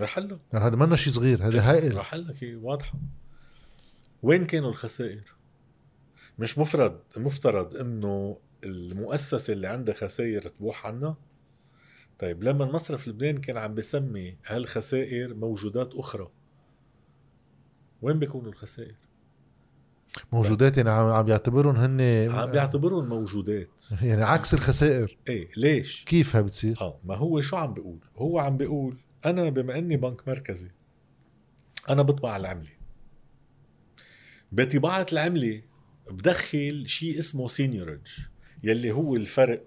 رح له يعني هذا منا شيء صغير هذا هائل. رح لك واضحة. وين كانوا الخسائر؟ مش مفرد مفترض إنه المؤسسة اللي عندها خسائر تبوح عنا طيب لما المصرف لبنان كان عم بسمي هالخسائر موجودات أخرى وين بيكونوا الخسائر؟ موجودات يعني عم يعتبرهم هن عم بيعتبرهم موجودات يعني عكس الخسائر إيه ليش؟ كيفها بتصير؟ آه ما هو شو عم بيقول؟ هو عم بيقول أنا بما إني بنك مركزي أنا بطبع العملة بطباعة العملة بدخل شيء اسمه سينيورج يلي هو الفرق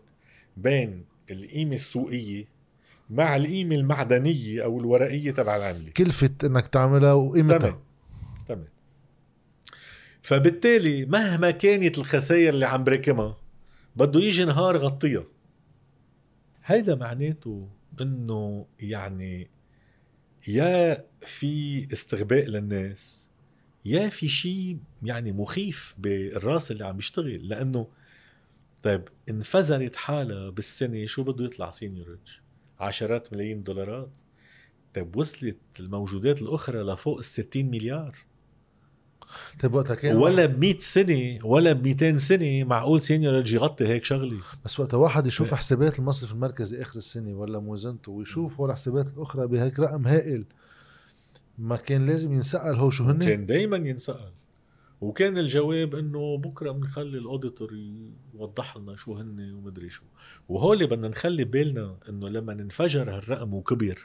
بين القيمة السوقية مع القيمة المعدنية أو الورقية تبع العملة. كلفة إنك تعملها وقيمتها. تمام. تمام. فبالتالي مهما كانت الخسائر اللي عم بركمها بده يجي نهار غطيها. هيدا معناته إنه يعني يا في استغباء للناس يا في شيء يعني مخيف بالراس اللي عم يشتغل لأنه طيب انفجرت حالها بالسنة شو بده يطلع سينيورج عشرات ملايين دولارات. طيب وصلت الموجودات الأخرى لفوق ال 60 مليار. طيب وقتها كان ولا ب 100 سنة ولا ب 200 سنة معقول seigniorage يغطي هيك شغلة. بس وقتها واحد يشوف إيه. حسابات المصرف المركزي آخر السنة ولا موازنته ويشوف ولا الحسابات الأخرى بهيك رقم هائل. ما كان لازم ينسأل هو شو هن؟ كان دائما ينسأل. وكان الجواب إنه بكرة بنخلي ال auditor يوضح لنا شو هن ومدري شو. وهول بدنا نخلي بالنا إنه لما انفجر هالرقم وكبر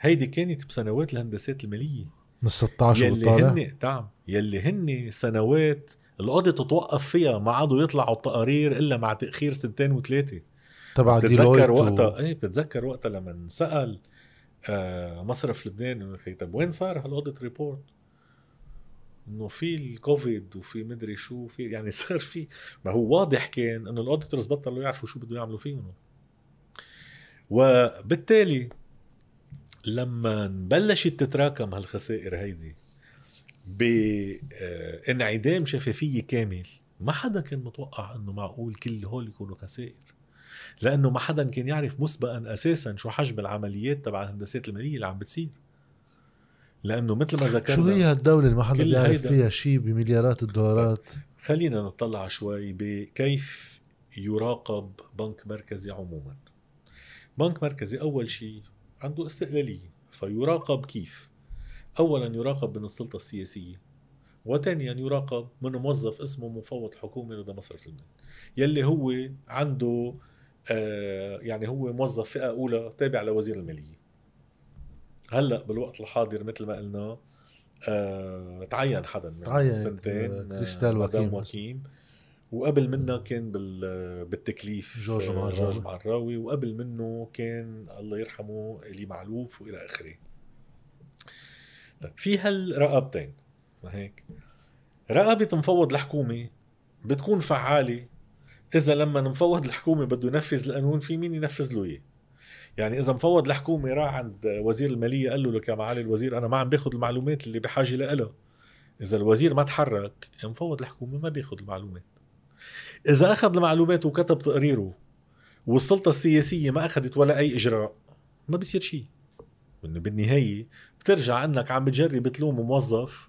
هيدي كانت بسنوات الهندسات المالية. من 16 يلي هن نعم يلي هن سنوات ال audit توقف فيها ما عادوا يطلعوا التقارير إلا مع تأخير سنتين وثلاثة. تبع بتتذكر وقتها و... إيه بتتذكر وقتها لما سال مصرف لبنان. طب وين صار هال audit report؟ إنه في الكوفيد وفي مدري شو في يعني <laughs> صار في ما هو واضح كان إنه الاوديتورز بطلوا يعرفوا شو بده يعملوا فيهم. وبالتالي لما بلشت تتراكم هالخسائر هيدي بانعدام شفافية كامل ما حدا كان متوقع إنه معقول كل هول يكونوا خسائر. لأنه ما حدا كان يعرف مسبقا أساسا شو حجم العمليات تبع الهندسات المالية اللي عم بتصير. لأنه مثل ما ذكرنا شو هي هالدولة اللي ما حدا بيعرف فيها شيء بمليارات الدولارات؟ خلينا نطلع شوي بكيف يراقب بنك مركزي عموما. بنك مركزي أول شيء عنده استقلالية فيراقب كيف؟ اولا يراقب من السلطة السياسية وثانيا يراقب من موظف اسمه مفوض حكومي لدى مصرف لبنان يلي هو عنده يعني هو موظف فئة أولى تابع لوزير المالية. هلأ بالوقت الحاضر مثل ما قلنا آه تعين حدا من تعين سنتين كريستال وكيم, وكيم. وقبل منه كان بال بالتكليف جورج آه، معراوي. جورج معراوي وقبل منه كان الله يرحمه الي معلوف وإلى آخره. طيب في هالرقابتين ما هيك؟ رقابة مفوض الحكومة بتكون فعالة إذا لما مفوض الحكومة بده ينفذ القانون في مين ينفذ له إياه؟ يعني إذا مفوض الحكومة راح عند وزير المالية قال له لك يا معالي الوزير أنا ما عم باخذ المعلومات اللي بحاجة لها إذا الوزير ما تحرك مفوض الحكومة ما بياخذ المعلومات. إذا أخذ المعلومات وكتب تقريره والسلطة السياسية ما أخذت ولا أي إجراء ما بيصير شيء. إنه بالنهاية بترجع انك عم بتجرب تلوم موظف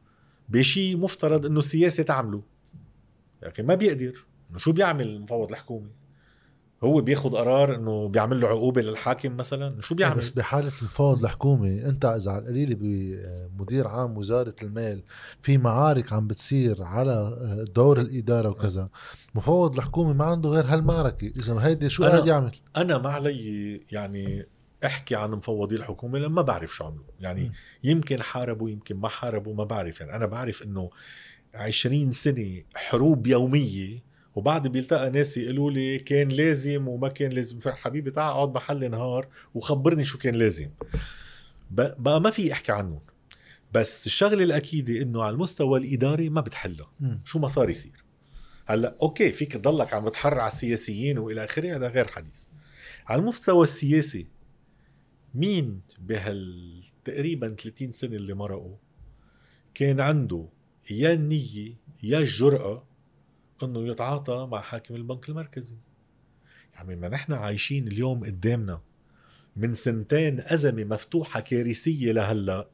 بشيء مفترض إنه السياسة تعمله. لكن ما بيقدر. إنه شو بيعمل مفوض الحكومة؟ هو بياخذ قرار انه بيعمل له عقوبة للحاكم مثلا؟ شو بيعمل؟ بس بحالة مفوض الحكومة انت إذا على القليلة بمدير عام وزارة المال في معارك عم بتصير على دور الإدارة وكذا مفوض الحكومة ما عنده غير هالمعركة. إذا هيدي شو قاعد يعمل؟ أنا ما علي يعني أحكي عن مفوضي الحكومة لما ما بعرف شو عملوا. يعني م. يمكن حاربوا يمكن ما حاربوا ما بعرف. يعني أنا بعرف إنه عشرين سنة حروب يومية وبعد بيلتقى ناس يقولوا لي كان لازم وما كان لازم. حبيبي تعال اقعد محل نهار وخبرني شو كان لازم. بقى ما في احكي عنهم. بس الشغلة الأكيدة إنه على المستوى الإداري ما بتحلها. شو ما صار يصير. هلأ أوكي فيك تضلك عم بتحرر على السياسيين وإلى آخره هذا غير حديث. على المستوى السياسي مين بهال تقريبا 30 سنة اللي مرقوا كان عنده يا النية يا الجرأة إنه يتعاطى مع حاكم البنك المركزي. يعني ما نحن عايشين اليوم قدامنا من سنتين أزمة مفتوحة كارثية لهلأ.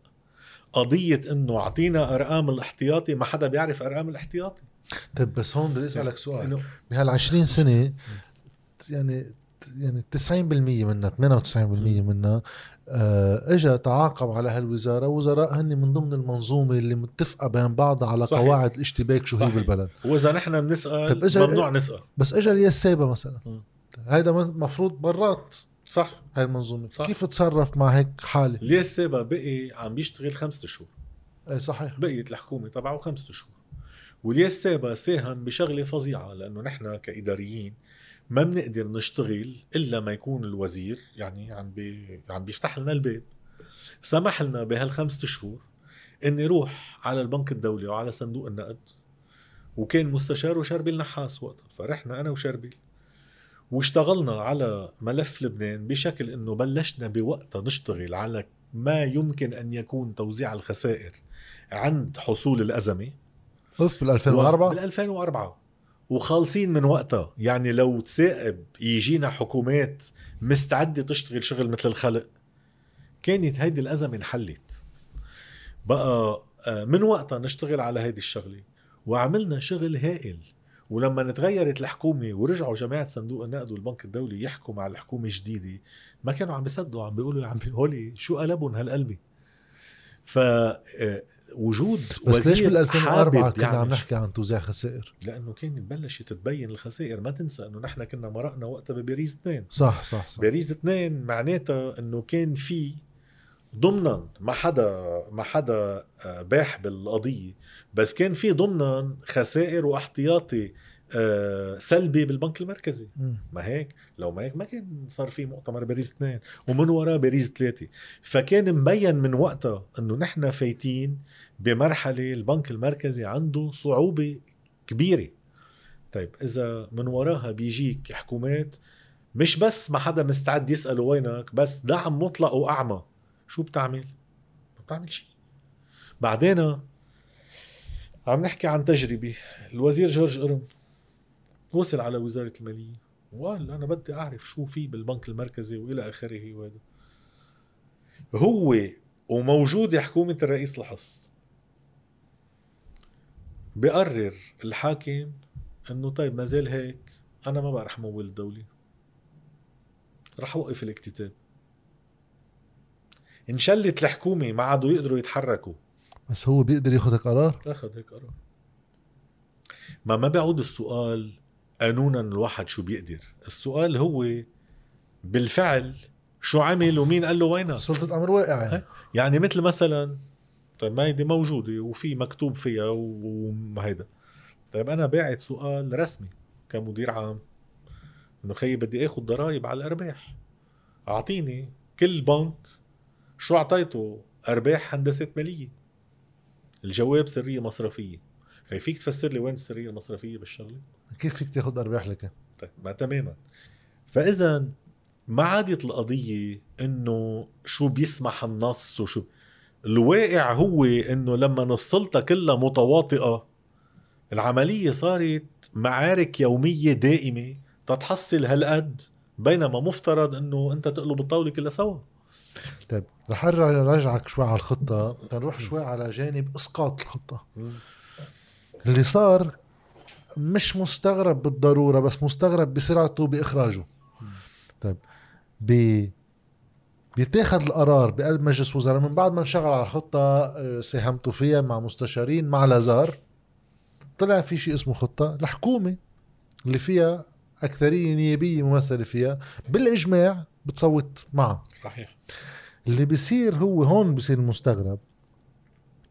قضية إنه أعطينا أرقام الاحتياطي ما حدا بيعرف أرقام الاحتياطي. طيب بس هون بدي أسألك سؤال. إنه بهال 20 سنة يعني يعني 90% منها 98% منها آه اجى تعاقب على هالوزارة. وزراء هن من ضمن المنظومة اللي متفقة بين بعضها على صحيح. قواعد الاشتباك شو هي صحيح. بالبلد. واذا نحن بنسأل إذا- ممنوع نسأل. بس اجى الياس سابا مثلا. هيدا مفروض برات صح. هاي المنظومة. صح. كيف تصرف مع هيك حالة؟ السابع بقي عم بيشتغل خمسة شهور. اي صحيح. بقيت الحكومة تبعه خمسة شهور. وليه السابع ساهم بشغلة فظيعة لأنه نحن كإداريين ما بنقدر نشتغل إلا ما يكون الوزير يعني عم, بي عم بيفتح لنا الباب. سمح لنا بهالخمسة شهور إني روح على البنك الدولي وعلى صندوق النقد وكان مستشاره شربل نحاس وقتها فرحنا أنا وشربل واشتغلنا على ملف لبنان بشكل إنه بلشنا بوقتها نشتغل على ما يمكن أن يكون توزيع الخسائر عند حصول الأزمة. اوف بال 2004 بال 2004 وخالصين من وقتها. يعني لو تثاقب يجينا حكومات مستعدة تشتغل شغل مثل الخلق كانت هيدي الأزمة انحلت. بقى آه، من وقتها نشتغل على هيدي الشغلة وعملنا شغل هائل. ولما تغيرت الحكومة ورجعوا جماعة صندوق النقد والبنك الدولي يحكوا مع الحكومة الجديدة ما كانوا عم بيصدقوا عم بيقولوا يا عم هولي شو قلبهم هالقلبي ف آه، وجود بس ليش بال 2004 حابب كنا عم نحكي عن توزيع خسائر؟ لأنه كانت بلشت تبين الخسائر ما تنسى إنه نحن كنا مرقنا وقتها بباريس اثنين. صح صح صح. باريس اثنين معناتها إنه كان في ضمنا ما حدا ما حدا آه، باح بالقضية بس كان في ضمنا خسائر واحتياطي سلبي بالبنك المركزي. ما هيك؟ لو ما هيك ما كان صار في مؤتمر باريس اثنين ومن وراه باريس ثلاثة. فكان مبين من وقتها إنه نحن فايتين بمرحلة البنك المركزي عنده صعوبة كبيرة. طيب إذا من وراها بيجيك حكومات مش بس ما حدا مستعد يسأله وينك بس دعم مطلق وأعمى. شو بتعمل؟ ما بتعمل شيء. بعدين عم نحكي عن تجربة. الوزير جورج قرم وصل على وزارة المالية. وقال أنا بدي أعرف شو في بالبنك المركزي وإلى آخره وهذا هو وموجودة حكومة الرئيس الحص بقرر الحاكم إنه طيب ما زال هيك أنا ما بقى رح مول الدولة. رح أوقف الاكتتاب. انشلت الحكومة ما عادوا يقدروا يتحركوا. بس هو بيقدر ياخذ هيك قرار؟ أخذ هيك قرار. ما ما بيعود السؤال قانونا الواحد شو بيقدر. السؤال هو بالفعل شو عمل ومين قال له وينك؟ سلطة أمر واقع. يعني يعني مثل مثلا طيب ما هيدي موجودة وفي مكتوب فيها وهيدا طيب أنا باعت سؤال رسمي كمدير عام إنه خيي بدي آخذ ضرائب على الأرباح. أعطيني كل بنك شو أعطيته؟ أرباح هندسة مالية. الجواب سرية مصرفية. خي فيك تفسر لي وين السريه المصرفية بالشغلة؟ كيف فيك تاخذ أرباح لك؟ طيب ما تماما. فإذا ما عادت القضية إنه شو بيسمح النص وشو؟ الواقع هو إنه لما نصلتها كلها متواطئة العملية صارت معارك يومية دائمة تتحصل هالقد بينما مفترض إنه أنت تقلب الطاولة كلها سوا. طيب رح ارجع راجعك شوي على الخطة تنروح شوي على جانب إسقاط الخطة. اللي صار مش مستغرب بالضرورة بس مستغرب بسرعته بإخراجه. طيب بي بيتاخذ القرار بقلب مجلس وزراء من بعد ما انشغل على خطة آه، ساهمتوا فيها مع مستشارين مع لازار طلع في شيء اسمه خطة الحكومة اللي فيها أكثرية نيابية ممثلة فيها بالإجماع بتصوت معها صحيح. اللي بيصير هو هون بيصير المستغرب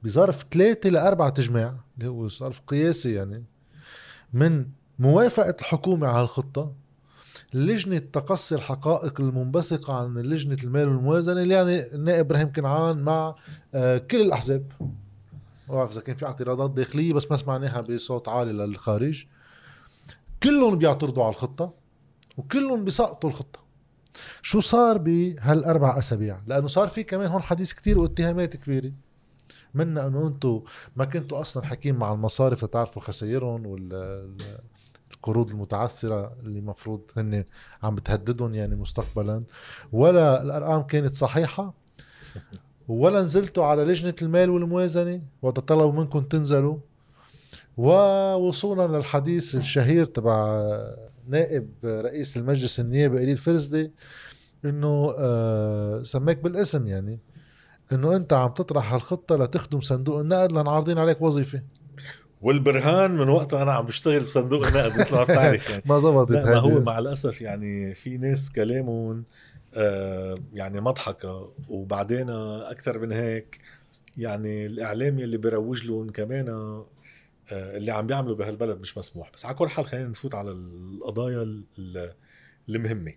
بظرف ثلاثة لأربعة تجماع اللي هو ظرف قياسي يعني من موافقة الحكومة على الخطة لجنة تقصي الحقائق المنبثقة عن لجنة المال والموازنة اللي يعني النائب إبراهيم كنعان مع آه، كل الأحزاب. ما بعرف إذا كان في اعتراضات داخلية بس ما سمعناها بصوت عالي للخارج. كلهم بيعترضوا على الخطة وكلهم بيسقطوا الخطة. شو صار بهالأربع أسابيع؟ لأنه صار في كمان هون حديث كتير واتهامات كبيرة. منا انه أنتم ما كنتوا أصلا حكيم مع المصارف لتعرفوا خسائرهم القروض المتعثرة اللي المفروض هن عم بتهددهم يعني مستقبلا. ولا الأرقام كانت صحيحة ولا نزلتوا على لجنة المال والموازنة وقت طلبوا منكم تنزلوا. ووصولا للحديث الشهير تبع نائب رئيس المجلس النيابي إلي الفرزدي إنه آه سماك بالاسم يعني. إنه أنت عم تطرح هالخطة لتخدم صندوق النقد لأن عارضين عليك وظيفة. والبرهان من وقتها أنا عم بشتغل بصندوق النقد مثل ما بتعرف يعني. <laughs> ما زبطت ما هو مع الأسف يعني في ناس كلامهم آه يعني مضحكة وبعدين أكثر من هيك يعني الإعلام اللي بيروج لهم كمان آه اللي عم بيعملوا بهالبلد مش مسموح. بس على كل حال خلينا نفوت على القضايا المهمة.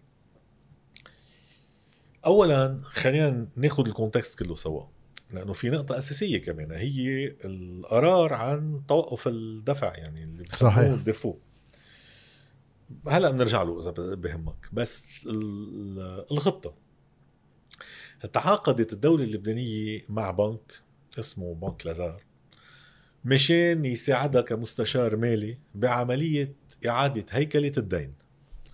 اولا خلينا ناخذ الكونتكست كله سوا لأنه في نقطة أساسية كمان هي القرار عن توقف الدفع يعني اللي صحيح. الدفو هلأ بنرجع له إذا بهمك. بس الخطة. تعاقدت الدولة اللبنانية مع بنك اسمه بنك لازار مشان يساعدها كمستشار مالي بعملية إعادة هيكلة الدين.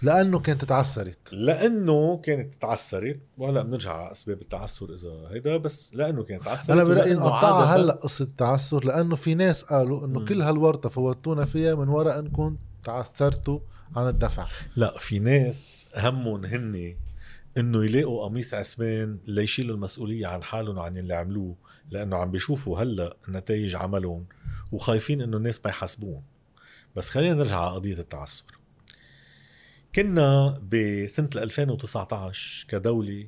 لأنه كانت تعثرت لأنه كانت تعثرت وهلأ بنرجع على أسباب التعثر إذا هيدا بس لأنه كانت تعثرت أنا برأيي نقطعها هلأ قصة التعثر لأنه في ناس قالوا إنه. كل هالورطة فوتونا فيها من وراء إنكم تعثرتوا عن الدفع. لأ في ناس همهم هن إنه يلاقوا قميص عسمان ليشيلوا المسؤولية عن حالهم وعن اللي عملوه لأنه عم بيشوفوا هلأ نتائج عملهم وخايفين إنه الناس ما يحاسبوهم. بس خلينا نرجع على قضية التعثر كنا بسنة 2019 كدولة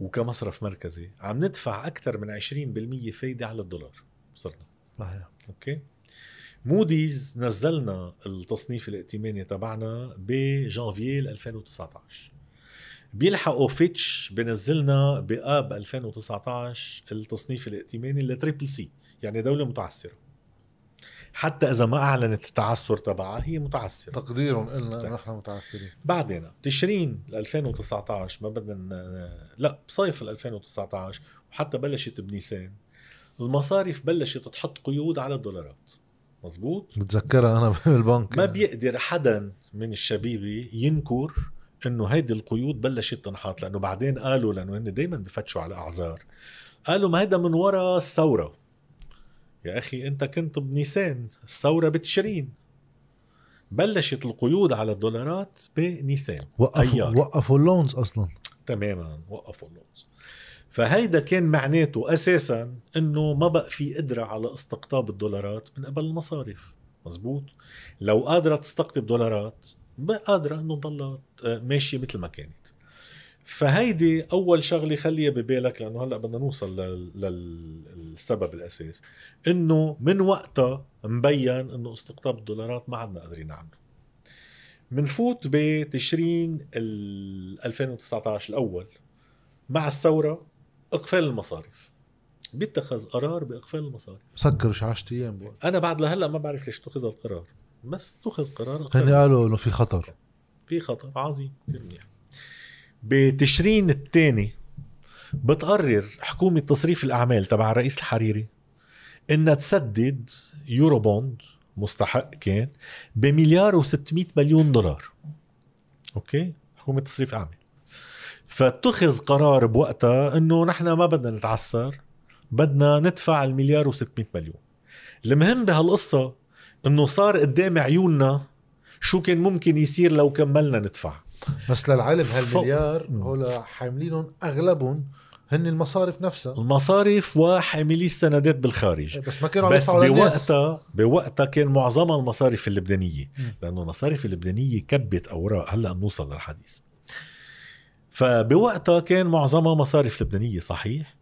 وكمصرف مركزي عم ندفع أكثر من 20% فايدة على الدولار صرنا. صحيح. أوكي؟ موديز نزلنا التصنيف الائتماني تبعنا بجانفيي 2019 بيلحقوا فيتش بنزلنا بآب 2019 التصنيف الائتماني ل triple C يعني دولة متعثرة حتى إذا ما أعلنت التعثر تبعها هي متعثرة. تقديرهم قلنا طيب. نحن متعثرين. بعدين تشرين 2019 ما بدنا لا بصيف 2019 وحتى بلشت بنيسان المصارف بلشت تحط قيود على الدولارات. مزبوط؟ بتذكرها أنا <laughs> بالبنك. ما بيقدر حدا من الشبيبة ينكر إنه هيدي القيود بلشت تنحط لأنه بعدين قالوا لأنه هن دائما بفتشوا على أعذار. قالوا ما هيدا من وراء الثورة. يا أخي أنت كنت بنيسان الثورة بتشرين. بلشت القيود على الدولارات بنيسان وقفوا وقفوا اللونز أصلا. تماما وقفوا اللونز. فهيدا كان معناته أساسا إنه ما بقى في قدرة على استقطاب الدولارات من قبل المصارف. مزبوط؟ لو قادرة تستقطب دولارات بقى قادرة إنه تضلها ماشية مثل ما كانت. فهيدي أول شغلة خليها ببالك لأنه هلأ بدنا نوصل للسبب الأساس إنه من وقتها مبين إنه استقطاب الدولارات ما عدنا قادرين نعمله. منفوت بتشرين ال 2019 الأول مع الثورة إقفال المصارف بيتخذ قرار بإقفال المصارف سكر شي 10 أيام. أنا بعد لهلأ ما بعرف ليش اتخذ القرار. بس اتخذ قرار هن قالوا إنه في خطر. في خطر عظيم. كثير منيح بتشرين الثاني بتقرر حكومة تصريف الأعمال تبع الرئيس الحريري إنها تسدد Eurobond مستحق كان بمليار و600 مليون دولار. أوكي؟ حكومة تصريف الأعمال فاتخذ قرار بوقتها إنه نحن ما بدنا نتعثر بدنا ندفع المليار و600 مليون. المهم بهالقصة إنه صار قدام عيوننا شو كان ممكن يصير لو كملنا ندفع. بس للعلم هالمليار مم. هول حاملينهم أغلبهم هن المصارف نفسها. المصارف وحاملي السندات بالخارج. بس ما كانوا عم بس بوقتها بوقتها كان معظمها المصارف اللبنانية. لأنه المصارف اللبنانية كبت أوراق. هلأ بنوصل للحديث. فبوقتها كان معظمها مصارف لبنانية صحيح.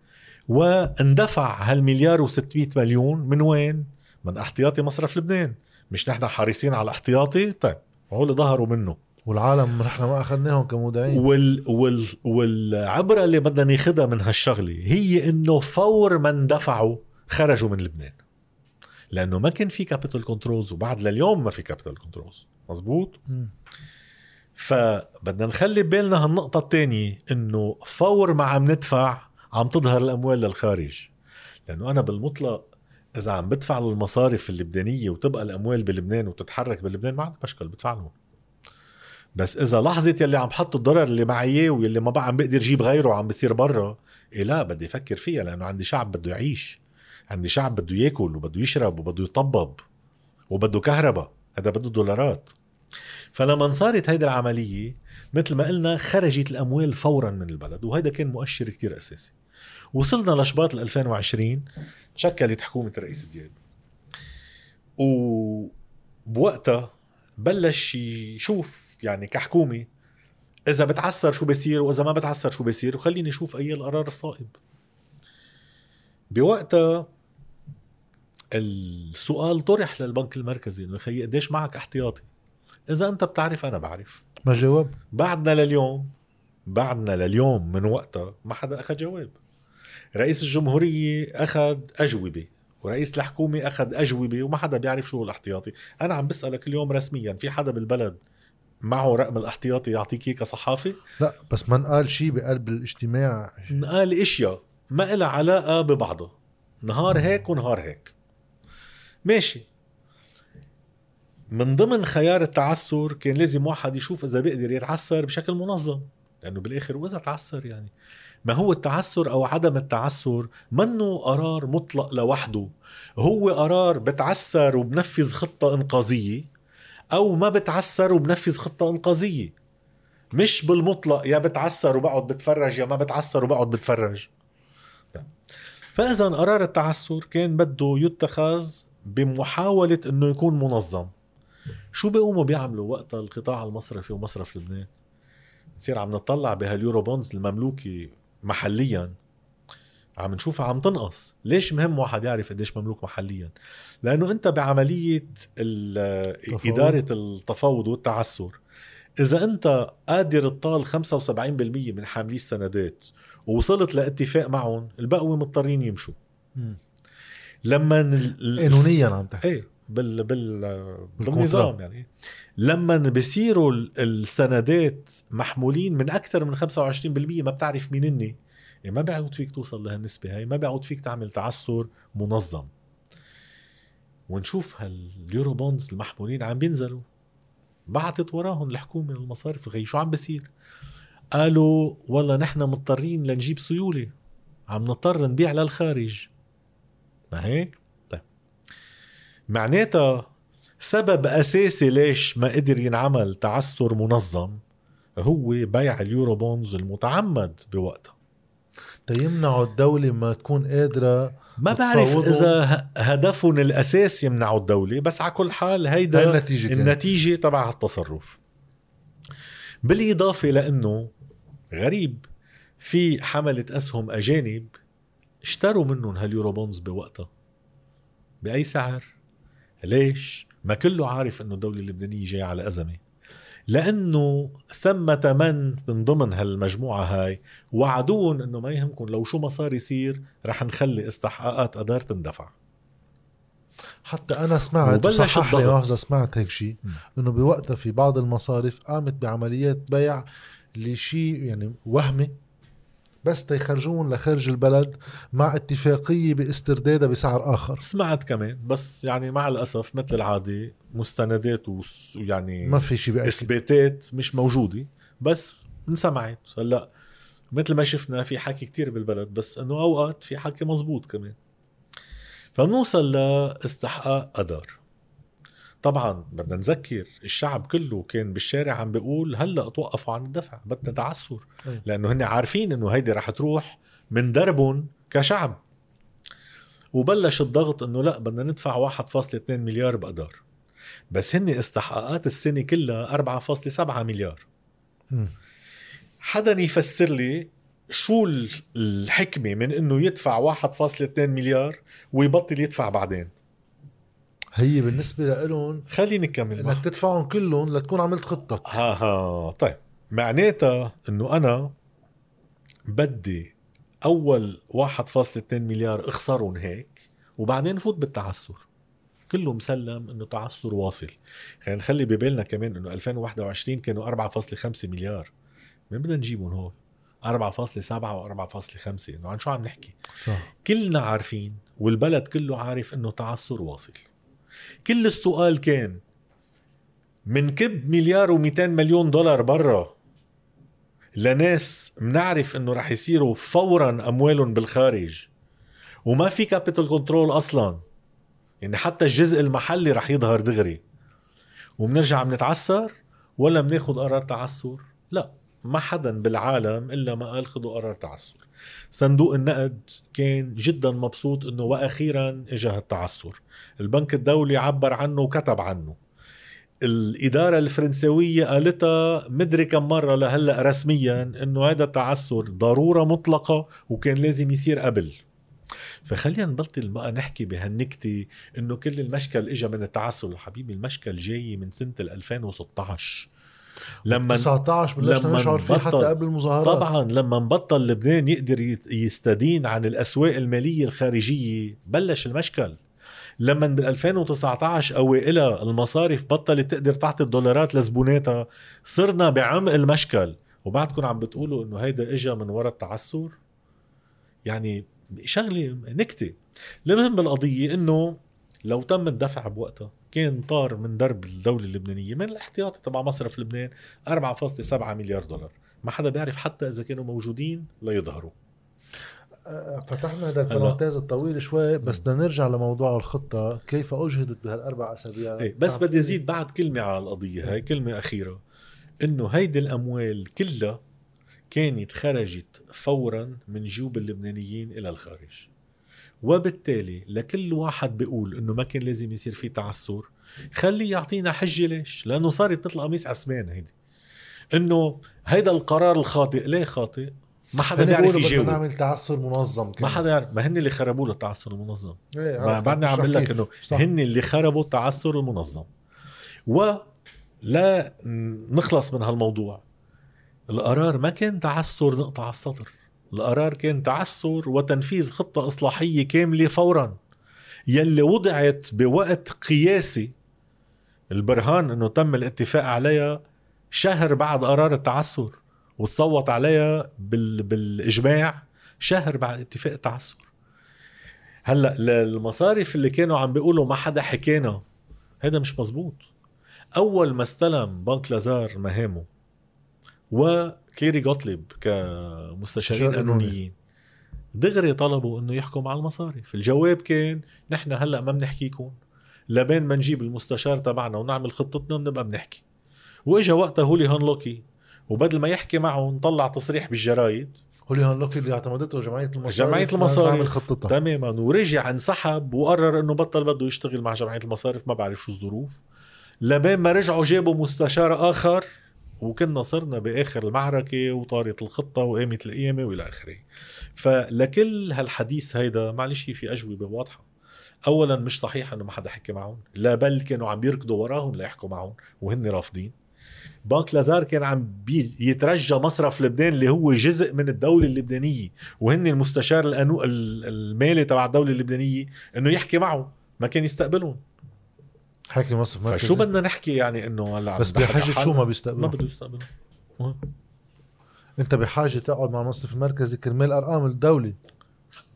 واندفع هالمليار و600 مليون من وين؟ من احتياطي مصرف لبنان. مش نحن حريصين على الاحتياطي طيب هو اللي ظهروا منه. والعالم نحن ما أخذناهم كمودعين. وال وال والعبرة اللي بدنا ناخذها من هالشغلة هي إنه فور ما اندفعوا خرجوا من لبنان. لأنه ما كان في capital controls وبعد لليوم ما في capital controls مزبوط؟ مم. فبدنا نخلي بالنا هالنقطة الثانية إنه فور ما عم ندفع عم تظهر الأموال للخارج. لأنه أنا بالمطلق إذا عم بدفع للمصارف اللبنانية وتبقى الأموال بلبنان وتتحرك بلبنان ما عندي مشكل بدفع لهم. بس إذا لحظه يلي عم حط الضرر اللي معي واللي ما بقى عم بقدر جيب غيره وعم بصير برا إيه لا بدي أفكر فيها لأنه عندي شعب بده يعيش. عندي شعب بده ياكل وبده يشرب وبده يطبب وبده كهرباء هذا بده دولارات. فلما صارت هيدي العملية مثل ما قلنا خرجت الأموال فورا من البلد وهذا كان مؤشر كتير أساسي. وصلنا لشباط 2020 تشكلت حكومة الرئيس دياب. وبوقتها بلش يشوف يعني كحكومة إذا بتعثر شو بصير وإذا ما بتعثر شو بصير وخليني أشوف أي القرار الصائب. بوقتها السؤال طرح للبنك المركزي إنه خيي قديش معك احتياطي؟ إذا أنت بتعرف أنا بعرف. ما جاوب بعدنا لليوم بعدنا لليوم من وقتها ما حدا أخذ جواب. رئيس الجمهورية أخذ أجوبة ورئيس الحكومة أخذ أجوبة وما حدا بيعرف شو هو الاحتياطي. أنا عم بسألك اليوم رسميا في حدا بالبلد معه رقم الاحتياطي يعطيك اياه كصحافي لا بس ما انقال شيء بقلب الاجتماع. نقال إشياء ما إلها علاقة ببعضها نهار هيك ونهار هيك. ماشي. من ضمن خيار التعثر كان لازم واحد يشوف إذا بيقدر يتعثر بشكل منظم لأنه بالآخر وإذا تعثر يعني. ما هو التعثر أو عدم التعثر؟ منه قرار مطلق لوحده. هو قرار بتعثر وبنفذ خطة إنقاذية. أو ما بتعثر وبنفذ خطة إنقاذية. مش بالمطلق يا بتعثر وبقعد بتفرج يا ما بتعثر وبقعد بتفرج. طيب. فاذا قرار التعثر كان بده يتخذ بمحاولة إنه يكون منظم. شو بيقوموا بيعملوا وقتها القطاع المصرفي ومصرف لبنان؟ نصير عم نطلع بهاليورو بونز المملوكة محليا. عم نشوفها عم تنقص ليش مهم واحد يعرف قديش مملوك محليا لأنه أنت تفاوض. إدارة التفاوض والتعثر إذا أنت قادر تطال 75% من حاملي السندات ووصلت لاتفاق معهم البقوة مضطرين يمشوا مم. لما قانونيا عم تحكي إيه بال بال. بالنظام يعني لما بصيروا ال- السندات محمولين من أكثر من 25% ما بتعرف مين هن يعني ما بيعود فيك توصل لهالنسبة هاي ما بيعود فيك تعمل تعثر منظم. ونشوف هاليورو بونز المحمولين عم بينزلوا. بعتت وراهم الحكومة المصارف غي شو عم بصير؟ قالوا والله نحن مضطرين لنجيب سيولة عم نضطر نبيع للخارج. ما هيك؟ طيب. معناتها سبب أساسي ليش ما قدر ينعمل تعثر منظم هو بيع اليورو بونز المتعمد بوقتها. تيمنعوا الدولة ما تكون قادرة ما بعرف ه- هدفهم الاساسي يمنعوا الدولة بس على كل حال هاي هيدا النتيجة كانت. النتيجة تبع هالتصرف. بالإضافة لأنه غريب في حملة أسهم أجانب اشتروا منهم هاليورو بونز بوقتها. بأي سعر؟ ليش؟ ما كله عارف إنه الدولة اللبنانية جاية على أزمة. لأنه ثمة من من ضمن هالمجموعة هاي وعدون إنه ما يهمكم لو شو ما صار يصير رح نخلي استحقاقات ادار تندفع حتى أنا سمعت وصحح لي سمعت هيك شيء. إنه بوقتها في بعض المصارف قامت بعمليات بيع لشيء يعني وهمي بس تيخرجون لخارج البلد مع اتفاقية باستردادها بسعر آخر. سمعت كمان بس يعني مع الأسف مثل العادة مستندات ويعني ما في شيء إثباتات مش موجودة بس انسمعت. هلأ مثل ما شفنا في حكي كتير بالبلد بس إنه أوقات في حكي مزبوط كمان. فبنوصل لإستحقاق قدر. طبعا بدنا نذكر الشعب كله كان بالشارع عم بيقول هلأ توقفوا عن الدفع بدنا تعسر. أي. لأنه هن عارفين إنه هيدي رح تروح من دربهم كشعب. وبلش الضغط إنه لأ بدنا ندفع 1.2 مليار بقدر. بس هن استحقاقات السنة كلها 4.7 مليار. حدا يفسر لي شو ال- الحكمة من إنه يدفع 1.2 مليار ويبطل يدفع بعدين؟ هي بالنسبة لهم خليني نكمل إنك. تدفعهم كلهم لتكون عملت خطتك ها ها. طيب معناتها إنه أنا بدي أول 1.2 مليار أخسرهم هيك وبعدين فوت بالتعثر. كله مسلم إنه تعثر واصل. خلينا نخلي ببالنا كمان إنه 2021 كانوا 4.5 مليار. من بدنا نجيبهم هول؟ 4.7 و 4.5 إنه عن شو عم نحكي؟ صح. كلنا عارفين والبلد كله عارف إنه تعثر واصل. كل السؤال كان من كب مليار و200 مليون دولار برا لناس منعرف إنه رح يصيروا فورا أموالهم بالخارج وما في capital control أصلا. يعني حتى الجزء المحلي رح يظهر دغري. وبنرجع بنتعثر ولا بناخد قرار تعثر؟ لا ما حدا بالعالم إلا ما قال خذوا قرار تعثر. صندوق النقد كان جدا مبسوط إنه وأخيرا اجى هالتعثر. البنك الدولي عبر عنه وكتب عنه. الإدارة الفرنسوية قالتها مدري كم مرة لهلأ رسميا إنه هذا التعثر ضرورة مطلقة وكان لازم يصير قبل. فخلينا نبطل بقى نحكي بهالنكتة إنه كل المشكل اجى من التعثر. حبيبي المشكل جاي من سنة ال 2016 لما 19 بلشنا نشعر فيه حتى قبل المظاهرات. طبعا لما نبطل لبنان يقدر يستدين عن الأسواق المالية الخارجية. بلش المشكل. لما بال 2019 أوائلها المصارف بطلت تقدر تعطي الدولارات لزبوناتها صرنا بعمق المشكل. وبعدكم عم بتقولوا إنه هيدا اجى من وراء التعثر يعني شغلة نكتة. المهم بالقضية إنه لو تم الدفع بوقتها كان طار من درب الدولة اللبنانية. من الاحتياطي تبع مصرف لبنان؟ 4.7 مليار دولار. ما حدا بيعرف حتى إذا كانوا موجودين ليظهروا. آه، فتحنا هذا البرانتاز الطويل شوي بس بدنا نرجع لموضوع الخطة. كيف أجهدت بهالأربع أسابيع؟ إيه بس. بدي أزيد بعد كلمة على القضية. هاي كلمة أخيرة. إنه هيدي الأموال كلها كانت خرجت فورا من جيوب اللبنانيين إلى الخارج. وبالتالي لكل واحد بيقول إنه ما كان لازم يصير في تعثر خليه يعطينا حجة ليش لأنه صارت مثل قميص عسمان هيدي إنه هيدا القرار الخاطئ ليه خاطئ ما حدا بيعرف بيقولوا بدنا يجاوب نعمل تعثر منظم ما كمان. حدا يعرف ما هن اللي خربوا له التعثر المنظم إيه، ما. بعدني عم بقول لك. إنه. هن اللي خربوا التعثر المنظم ولا نخلص من هالموضوع القرار ما كان تعثر نقطة على السطر القرار كان تعثر وتنفيذ خطة إصلاحية كاملة فورا يلي وضعت بوقت قياسي. البرهان إنه تم الاتفاق عليها شهر بعد قرار التعثر وتصوت عليها بال... بالإجماع شهر بعد اتفاق التعثر. هلأ المصارف اللي كانوا عم بيقولوا ما حدا حكينا هذا مش مزبوط. أول ما استلم بنك لازار مهامه وكليري جوتليب كمستشارين مستشار قانوني. قانونيين دغري طلبوا إنه يحكوا مع المصارف الجواب كان نحن هلأ ما بنحكيكم لبين ما نجيب المستشار تبعنا ونعمل خطتنا بنبقى بنحكي. وإجا وقتها هوليهان لوكي وبدل ما يحكي معه نطلع تصريح بالجرايد هوليهان لوك اللي اعتمدته جمعية المصارف جمعية المصارف. تعمل خطتها. تماما. ورجع انسحب وقرر إنه بطل بده يشتغل مع جمعية المصارف ما بعرف شو الظروف. لبين ما رجعوا جابوا مستشار آخر وكنا صرنا بآخر المعركة وطارت الخطة وقامت القيامة وإلى آخره. فلكل هالحديث هيدا معلش في أجوبة واضحة. اولا مش صحيح إنه ما حدا حكي معهم لا بل كانوا عم يركضوا وراهم ليحكوا معهم وهن رافضين. بنك لازار كان عم يترجى مصرف لبنان اللي هو جزء من الدولة اللبنانية. وهن المستشار المالي تبع الدولة اللبنانية إنه يحكي معه ما كان يستقبلهم. حكي مصرف مركزي. فشو بدنا نحكي يعني إنه هلا بس بحاجة شو؟ ما ما بيستقبلوا بده يستقبلهم مهم. أنت بحاجة تقعد مع المصرف المركزي كرمال أرقام الدولة.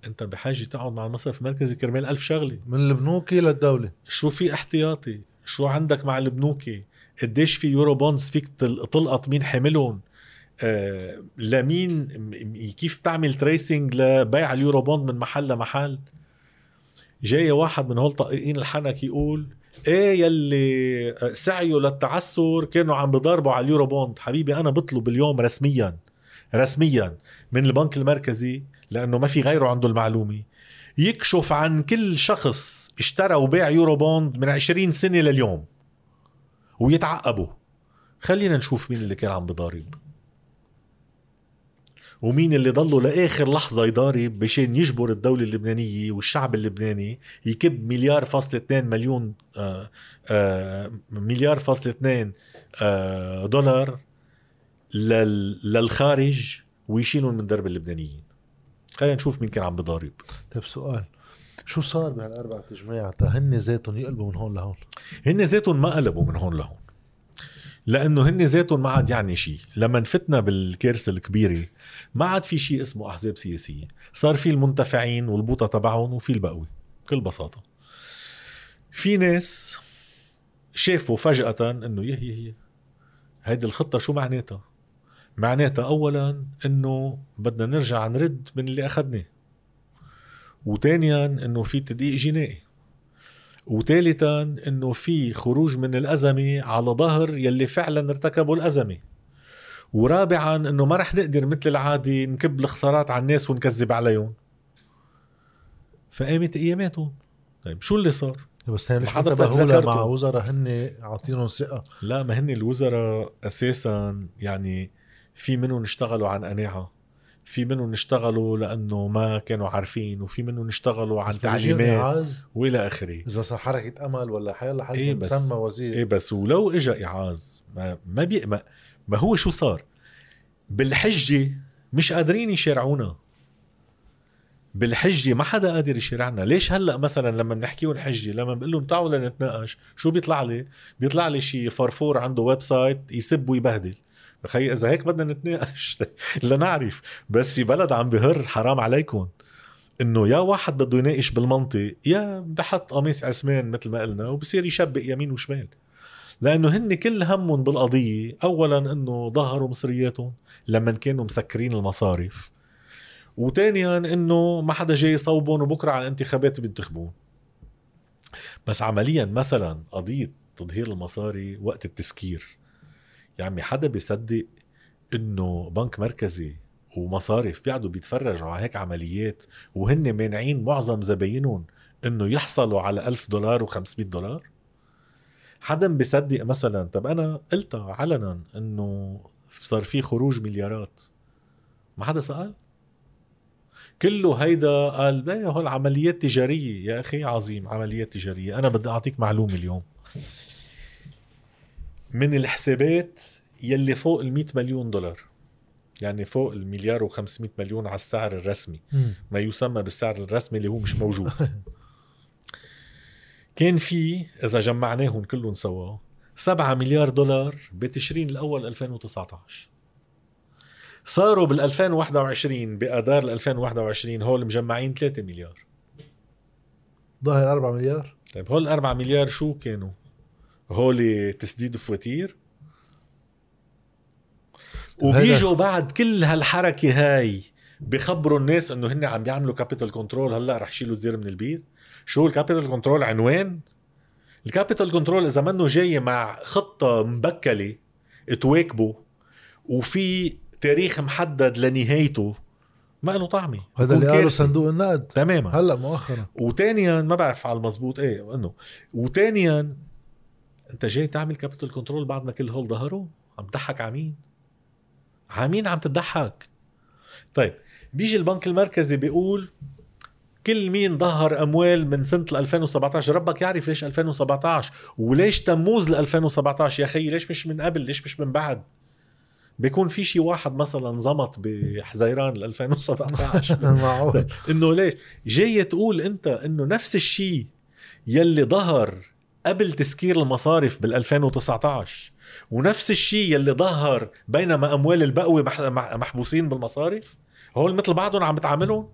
أنت بحاجة تقعد مع المصرف المركزي كرمال ألف شغلة. من البنوكي للدولة. شو في احتياطي؟ شو عندك مع البنوكي قديش في Eurobonds فيك تل- تلقط مين حاملهم؟ آه لمين م- كيف تعمل tracing لبيع ال Eurobond من محل لمحل؟ جاي واحد من هول طقيقين الحنك يقول إيه يلي سعيوا للتعثر كانوا عم بضربوا على ال Eurobond حبيبي أنا بطلب اليوم رسميا رسميا من البنك المركزي لأنه ما في غيره عنده المعلومة يكشف عن كل شخص اشترى وباع Eurobond من 20 سنة لليوم ويتعقبوا خلينا نشوف مين اللي كان عم بضارب. ومين اللي ضلوا لآخر لحظة يضارب بشان يجبر الدولة اللبنانية والشعب اللبناني يكب مليار فاصل 2 مليون آه آه مليار فاصل 2 آه دولار لل للخارج ويشيلهم من درب اللبنانيين. خلينا نشوف مين كان عم بضارب. طيب سؤال. شو صار بهالاربع تجميع تا هن ذاتهم يقلبوا من هون لهون. هن ذاتهم ما قلبوا من هون لهون. لأنه هن ذاتهم ما عاد يعني شيء لما فتنا بالكارثه الكبيرة ما عاد في شيء اسمه أحزاب سياسية. صار في المنتفعين والبوطة تبعهم وفي البقوي بكل بساطة. في ناس شافوا فجأة إنه يه يه يه هيدي الخطة شو معناتها؟ معناتها اولا إنه بدنا نرجع نرد من اللي أخذناه وثانيا إنه في تدقيق جنائي. وثالثا إنه في خروج من الأزمة على ظهر يلي فعلا ارتكبوا الأزمة. ورابعا إنه ما رح نقدر مثل العادة نكب الخسارات على الناس ونكذب عليهم. فقامت أياماتهم. طيب شو اللي صار؟ بس هي مش ذكرته. مع وزراء هن عاطينهم ثقة. لا ما هن الوزراء أساسا يعني في منهم اشتغلوا عن قناعة. في منهم اشتغلوا لأنه ما كانوا عارفين وفي منهم اشتغلوا عن تعليمات وإلى آخره. إذا مثلا حركة أمل ولا حيلا حزب إيه مسمى وزير. إيه بس. ولو اجى اعاز ما ما, بي ما, ما هو شو صار؟ بالحجة مش قادرين يشارعونا. بالحجة ما حدا قادر يشارعنا. ليش هلأ مثلا لما بنحكيهم حجه لما بقول لهم تعالوا لنتناقش شو بيطلع لي؟ بيطلع لي شي فرفور عنده ويب سايت يسب ويبهدل. بخي إذا هيك بدنا نتناقش <laughs> لنعرف. بس في بلد عم بهر حرام عليكم. إنه يا واحد بده يناقش بالمنطق يا بحط قميص عثمان مثل ما قلنا وبصير يشبق يمين وشمال. لأنه هن كل همهم بالقضية اولا إنه ظهروا مصرياتهم لما كانوا مسكرين المصارف وثانيا إنه ما حدا جاي يصوبهم وبكرة على الانتخابات بينتخبون بس عمليا مثلا قضية تظهير المصاري وقت التسكير. يا عمي حدا بيصدق إنه بنك مركزي ومصارف بيقعدوا بيتفرجوا على هيك عمليات وهن مانعين معظم زباينهم إنه يحصلوا على ألف دولار و500 دولار؟ حدا بيصدق مثلا؟ طب أنا قلتها علنا إنه صار في خروج مليارات. ما حدا سأل؟ كله هيدا قال إيه هول عمليات تجارية. يا أخي عظيم عمليات تجارية. أنا بدي أعطيك معلومة اليوم. من الحسابات يلي فوق ال 100 مليون دولار. يعني فوق المليار و500 مليون على السعر الرسمي. ما يسمى بالسعر الرسمي اللي هو مش موجود. <laughs> كان في إذا جمعناهم كلهم سوا 7 مليار دولار بتشرين الأول 2019 صاروا بال 2021 باذار ال 2021 هول مجمعين 3 مليار. ظاهر 4 مليار. طيب هول 4 مليار شو كانوا؟ هول تسديد فواتير. وبيجوا بعد كل هالحركة هاي بخبروا الناس إنه هن عم بيعملوا capital control هلأ رح يشيلوا الزير من البير. شو ال capital control عنوان. ال capital control إذا منه جاي مع خطة مبكلة تواكبه وفي تاريخ محدد لنهايته ما له طعمة. هذا اللي قاله. صندوق النقد. تماما. هلأ مؤخرا. وثانيا ما بعرف على المزبوط إيه إنه. وثانيا انت جاي تعمل capital control بعد ما كل هول ظهروا عم تضحك على مين؟ على مين عم تضحك؟ طيب بيجي البنك المركزي بيقول كل مين ظهر أموال من سنة 2017 ربك يعرف ليش 2017 وليش تموز ل 2017 يا أخي ليش مش من قبل؟ ليش مش من بعد؟ بيكون في شي واحد مثلا زمط بحزيران ل 2017 <laughs> معقول. إنه ليش؟ جاي تقول أنت إنه نفس الشيء يلي ظهر قبل تسكير المصارف بال 2019 ونفس الشيء يلي ظهر بينما أموال البقوه مح- محبوسين بالمصارف؟ هول مثل بعضهم عم بتعاملهم؟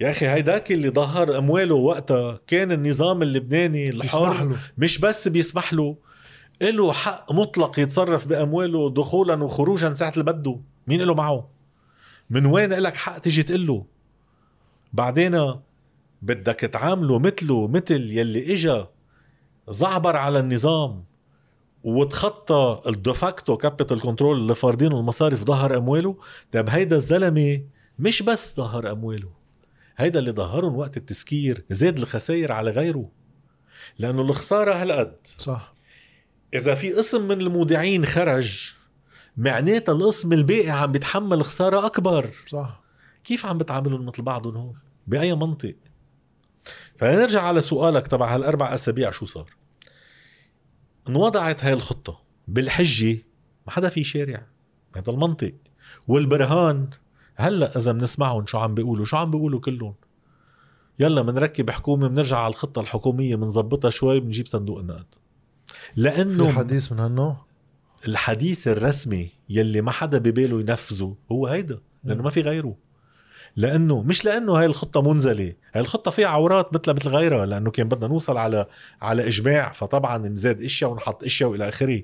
يا أخي هيداك اللي ظهر أمواله وقتها كان النظام اللبناني الحر مش بس بيسمح له له حق مطلق يتصرف بأمواله دخولا وخروجا ساعة اللي بده. مين له معه؟ من وين لك حق تيجي تقول له؟ بعدين بدك تعامله مثله مثل يلي إجا زعبر على النظام وتخطى ال de facto capital control اللي فارضين المصارف ظهر أمواله. طيب هيدا الزلمة مش بس ظهر أمواله هيدا اللي ظهرهم وقت التسكير زاد الخسائر على غيره لأنه الخسارة هالقد. صح. إذا في قسم من المودعين خرج معناتها القسم الباقي عم بيتحمل خسارة أكبر. صح. كيف عم بتعاملهم مثل بعضهم؟ هون بأي منطق؟ فنرجع على سؤالك تبع هالأربع أسابيع شو صار؟ انوضعت هاي الخطة بالحجة ما حدا في شارع هذا المنطق. والبرهان هلأ إذا بنسمعهم شو عم بيقولوا شو عم بيقولوا كلهم؟ يلا بنركب حكومة بنرجع على الخطة الحكومية بنظبطها شوي بنجيب صندوق النقد. في لأنه حديث من هالنوع؟ الحديث الرسمي يلي ما حدا بباله ينفذه هو هيدا لأنه ما في غيره. لأنه مش لأنه هاي الخطة منزلة. هاي الخطة فيها عورات مثل مثل غيرها لأنه كان بدنا نوصل على على إجماع فطبعا نزاد إشياء ونحط إشياء والى آخره.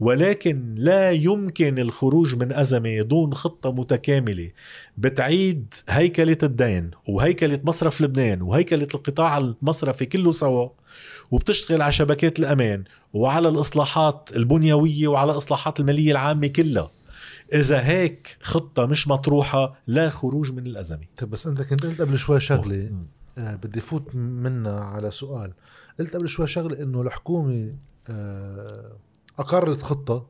ولكن لا يمكن الخروج من أزمة دون خطة متكاملة. بتعيد هيكلة الدين وهيكلة مصرف لبنان وهيكلة القطاع المصرفي كله سوا وبتشتغل على شبكات الأمان وعلى الإصلاحات البنيوية وعلى الإصلاحات المالية العامة كلها. إذا هيك خطة مش مطروحة لا خروج من الأزمة طيب بس انت كنت قلت قبل شوي شغلة. آه بدي فوت منا على سؤال قلت قبل شوي شغلة إنه الحكومة آه أقرت خطة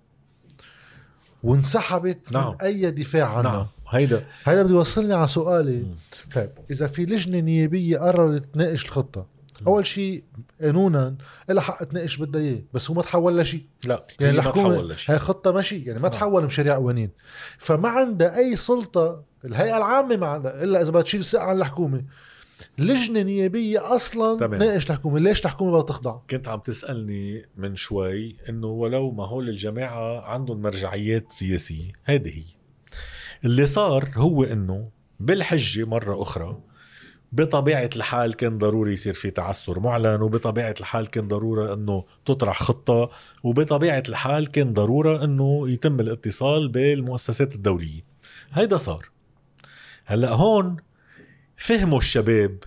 وانسحبت نعم. من أي دفاع عنها نعم هيدا هذا بده يوصلني على سؤالي. طيب إذا في لجنة نيابية قررت تناقش الخطة أول شيء قانونا لها حق تناقش بدها إياه بس هو ما تحول لشيء لا يعني الحكومة تحول لشيء. هي خطة ماشي يعني ما نعم. تحول مشاريع قوانين فما عندها أي سلطة الهيئة العامة ما عندها إلا إذا بدها تشيل الثقه عن الحكومة. لجنة نيابية أصلا تمام. تناقش الحكومة. ليش الحكومة بدها تخضع؟ كنت عم تسألني من شوي إنه ولو ما هول الجماعة عندهم مرجعيات سياسية هذه هي. اللي صار هو إنه بالحجة مرة أخرى بطبيعة الحال كان ضروري يصير في تعثر معلن وبطبيعة الحال كان ضرورة إنه تطرح خطة وبطبيعة الحال كان ضرورة إنه يتم الاتصال بالمؤسسات الدولية. هيدا صار. هلأ هون فهموا الشباب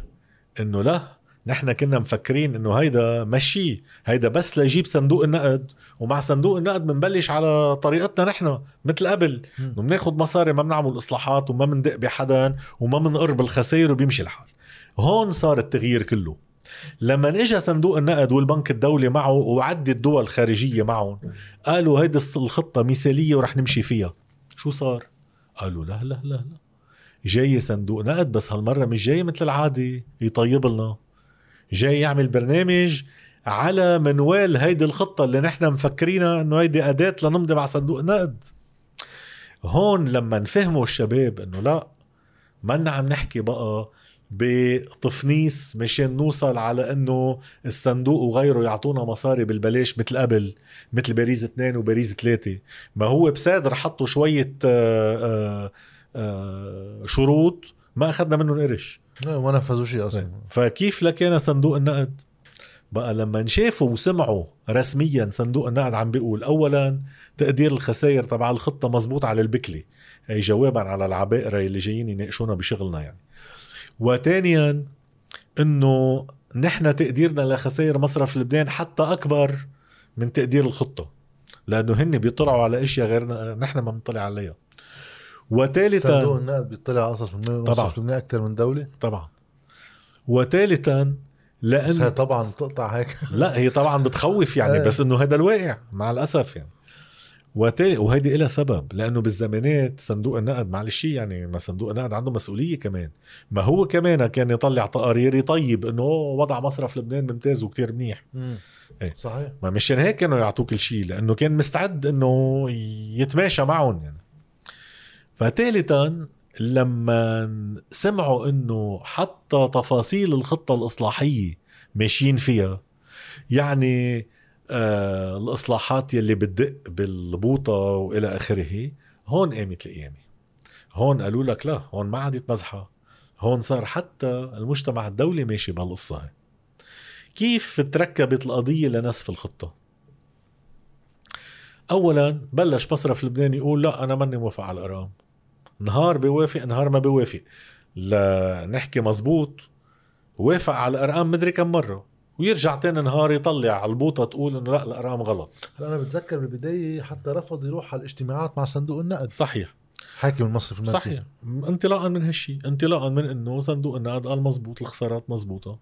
إنه لا نحن كنا مفكرين إنه هيدا مشي هيدا بس ليجيب صندوق النقد ومع صندوق النقد بنبلش على طريقتنا نحن مثل قبل. إنه بناخد مصاري ما بنعمل إصلاحات وما بندق بحدا وما بنقرب الخسائر وبيمشي الحال. هون صار التغيير كله. لما اجى صندوق النقد والبنك الدولي معه وعدة دول خارجية معهم قالوا هيدي الخطة مثالية ورح نمشي فيها. شو صار؟ قالوا لا لا لا لا. جاي صندوق نقد بس هالمرة مش جاي مثل العادة يطيب لنا. جاي يعمل برنامج على منوال هيدي الخطة اللي نحن مفكرينها إنه هيدي أداة لنمضي مع صندوق النقد. هون لما نفهموا الشباب إنه لا ما عم نحكي بقى بتفنيس مشان نوصل على إنه الصندوق وغيره يعطونا مصاري بالبلاش مثل قبل مثل باريز اثنين وباريز ثلاثة. ما هو بسادر حطوا شوية آه، آه، آه، شروط ما أخذنا منهم قرش. لا، ما نفذوا شيء أصلا. فكيف لكان صندوق النقد؟ بقى لما شافوا وسمعوا رسميا صندوق النقد عم بيقول اولا تقدير الخسائر تبع الخطة مزبوط على البكله هي جوابا على العبائره اللي جايين يناقشونا بشغلنا يعني. وثانيا إنه نحن تقديرنا لخسائر مصرف لبنان حتى أكبر من تقدير الخطة لأنه هن بيطلعوا على أشياء غيرنا نحن ما بنطلع عليها. صندوق وثالثا النقد بيطلع على قصص من. مصرف لبنان أكثر من دولة؟ طبعا. وثالثا بس هي لأن طبعا تقطع هيك. لا هي طبعا بتخوف يعني <laughs> إيه. بس إنه هذا الواقع مع الأسف يعني. وهيدي لها سبب لأنه بالزمانات صندوق النقد معلش يعني ما صندوق النقد عنده مسؤولية كمان. ما هو كمان كان يطلع تقارير يطيب إنه وضع مصرف لبنان ممتاز وكتير منيح. إيه. صحيح. ما مشان هيك كانوا يعطوك كل شيء لأنه كان مستعد إنه يتماشى معهم يعني. فثالثا لما سمعوا إنه حتى تفاصيل الخطة الإصلاحية ماشيين فيها يعني آه الإصلاحات يلي بتدق بالبوطة وإلى آخره. هون قامت القيامة. هون قالوا لك لا هون ما عادت مزحة. هون صار حتى المجتمع الدولي ماشي بهالقصة هاي. كيف تركبت القضية لنسف الخطة؟ اولا بلش مصرف لبنان يقول لا أنا ماني موافق على الارقام نهار بيوافق نهار ما بيوافق لنحكي مزبوط. وافق على الارقام مدري كم مرة. ويرجع تاني نهار يطلع على البوطة تقول إنه لا الارقام غلط. هلا أنا بتذكر بالبداية حتى رفض يروح على الاجتماعات مع صندوق النقد. صحيح. حاكم المصرف المركزي. صحيح. انطلاقا من هالشيء انطلاقا من إنه صندوق النقد قال مزبوط الخسارات مزبوطة.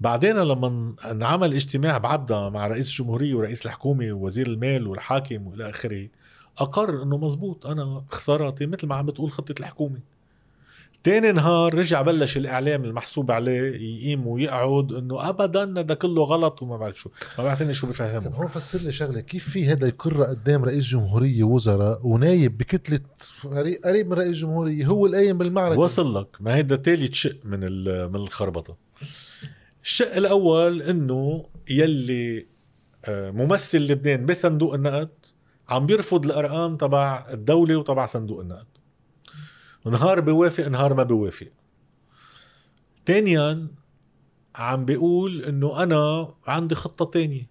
بعدين لما انعمل اجتماع بعبدا مع رئيس الجمهورية ورئيس الحكومة ووزير المال والحاكم وإلى آخره أقر إنه مزبوط. أنا خساراتي مثل ما عم بتقول خطة الحكومة. تاني نهار رجع بلش الإعلام المحسوب عليه يقيم ويقعد إنه ابدا هذا كله غلط وما بعرف شو. ما بعرفني شو بفهمه. هون فسر لي شغلة كيف في هذا يقر قدام رئيس جمهورية وزراء ونايب بكتلة فريق قريب من رئيس جمهورية هو القايم بالمعركة؟ وصل لك. ما هيدا ثالث شق من من الخربطة. الشق الأول إنه يلي آه، ممثل لبنان بصندوق النقد عم بيرفض الأرقام تبع الدولة وتبع صندوق النقد. نهار بيوافق نهار ما بيوافق تانيا عم بيقول إنه أنا عندي خطة تانية.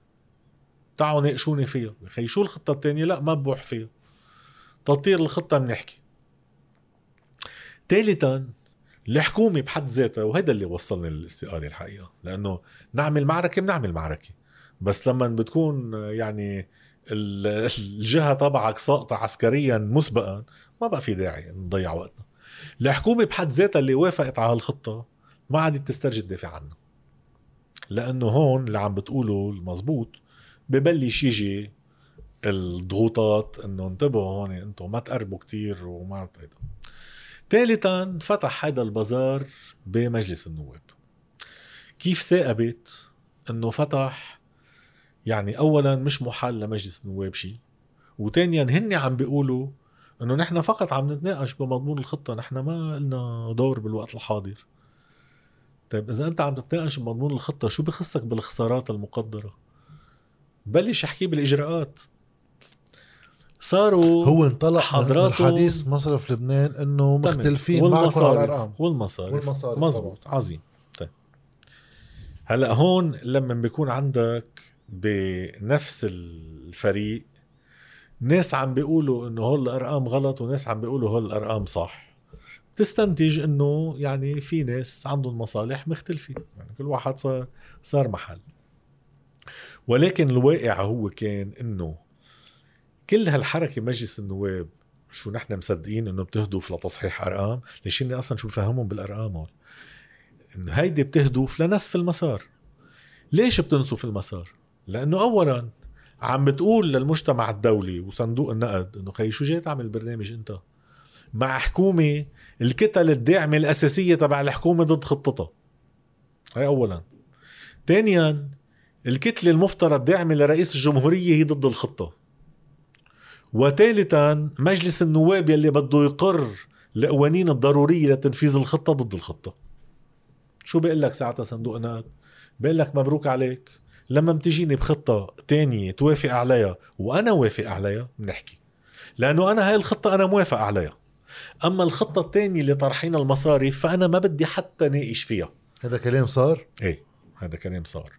تعالوا ناقشوني فيها. خي شو الخطة التانية؟ لا ما بوح فيها. تطير الخطة بنحكي. ثالثا الحكومة بحد ذاتها وهذا اللي وصلني للاستقالة الحقيقة لأنه نعمل معركة بنعمل معركة. بس لما بتكون يعني الجهة تبعك ساقطة عسكريا مسبقا ما بقى في داعي نضيع وقتنا. الحكومة بحد ذاتها اللي وافقت على هالخطة ما عادت تسترجي تدافع عنها. لأنه هون اللي عم بتقوله المزبوط ببلش يجي الضغوطات إنه انتبهوا هون أنتم ما تقربوا كتير وما ثالثا فتح هذا البازار بمجلس النواب. كيف ثاقبت إنه فتح يعني اولا مش محل لمجلس النواب شيء وثانيا هن عم بيقولوا إنه نحن فقط عم نتناقش بمضمون الخطة نحن ما لنا دور بالوقت الحاضر. طيب إذا أنت عم تتناقش بمضمون الخطة شو بخصك بالخسارات المقدرة؟ بلش أحكي بالإجراءات. صاروا هو انطلق حضراته- من حديث مصرف لبنان إنه. مختلفين معكم على الأرقام. والمصارف. والمصارف مزبوط عظيم. طيب. هلأ هون لما بيكون عندك بنفس الفريق ناس عم بيقولوا إنه هول الأرقام غلط وناس عم بيقولوا هول الأرقام صح. تستنتج إنه يعني في ناس عندهم مصالح مختلفة يعني كل واحد صار صار محل. ولكن الواقع هو كان إنه كل هالحركة مجلس النواب شو نحن مصدقين إنه بتهدف لتصحيح أرقام؟ ليش أصلا شو بفهمهم بالأرقام هول؟ إنه هيدي بتهدف لنسف المسار. ليش بتنسف المسار؟ لأنه اولا عم بتقول للمجتمع الدولي وصندوق النقد إنه خي شو جاي تعمل برنامج أنت؟ مع حكومة الكتل الداعمة الأساسية تبع الحكومة ضد خطتها. هاي اولا. ثانيا الكتلة المفترض داعمة لرئيس الجمهورية هي ضد الخطة. وثالثا مجلس النواب يلي بده يقر القوانين الضرورية لتنفيذ الخطة ضد الخطة. شو بيقول لك ساعتها صندوق النقد؟ بيقول لك مبروك عليك. لما بتجيني بخطة تانية توافق عليها وأنا وافق عليها بنحكي. لأنه أنا هاي الخطة أنا موافق عليها. أما الخطة الثانية اللي طرحين المصاري فأنا ما بدي حتى ناقش فيها. هذا كلام صار؟ إيه هذا كلام صار.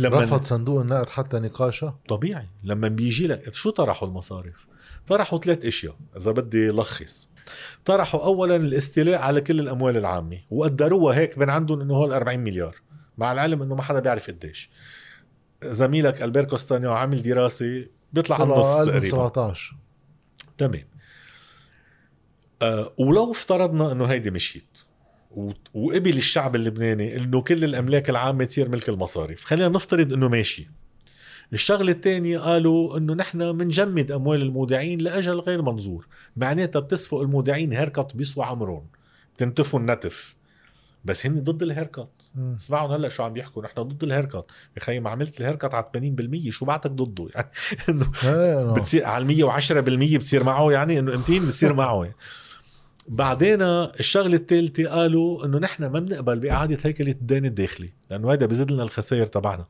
رفض صندوق النقد حتى نقاشه طبيعي. لما بيجي لك شو طرحوا المصارف طرحوا ثلاث أشياء إذا بدي لخص. طرحوا اولا الاستيلاء على كل الأموال العامة وقدروها هيك من عندهم إنه هو 40 مليار. مع العلم إنه ما حدا بيعرف قديش. زميلك ألبير كوستانيو عامل دراسة بيطلع عن طلع نص أقل من تقريبا 17 تمام. آه ولو افترضنا إنه هيدي مشيت وقبل الشعب اللبناني إنه كل الأملاك العامة تصير ملك المصارف خلينا نفترض إنه ماشي. الشغلة الثانية قالوا إنه نحن بنجمد أموال المودعين لأجل غير منظور معناتها بتسفق المودعين haircut بيسوى عمرهم بتنتفوا النتف. بس هن ضد ال haircut. مم. اسمعوا هلا شو عم بيحكوا نحن ضد ال haircut يا خيي ما عملت ال haircut على 80% شو بعتك ضده <laughs> يعني إنه إيه إنه بتصير على 110% بتصير معه يعني إنه 200 بتصير معه يعني. بعدين الشغلة الثالثه قالوا إنه نحن ما بنقبل بإعادة هيكلة الدين الداخلي لأنه هذا بزيد لنا الخسائر تبعنا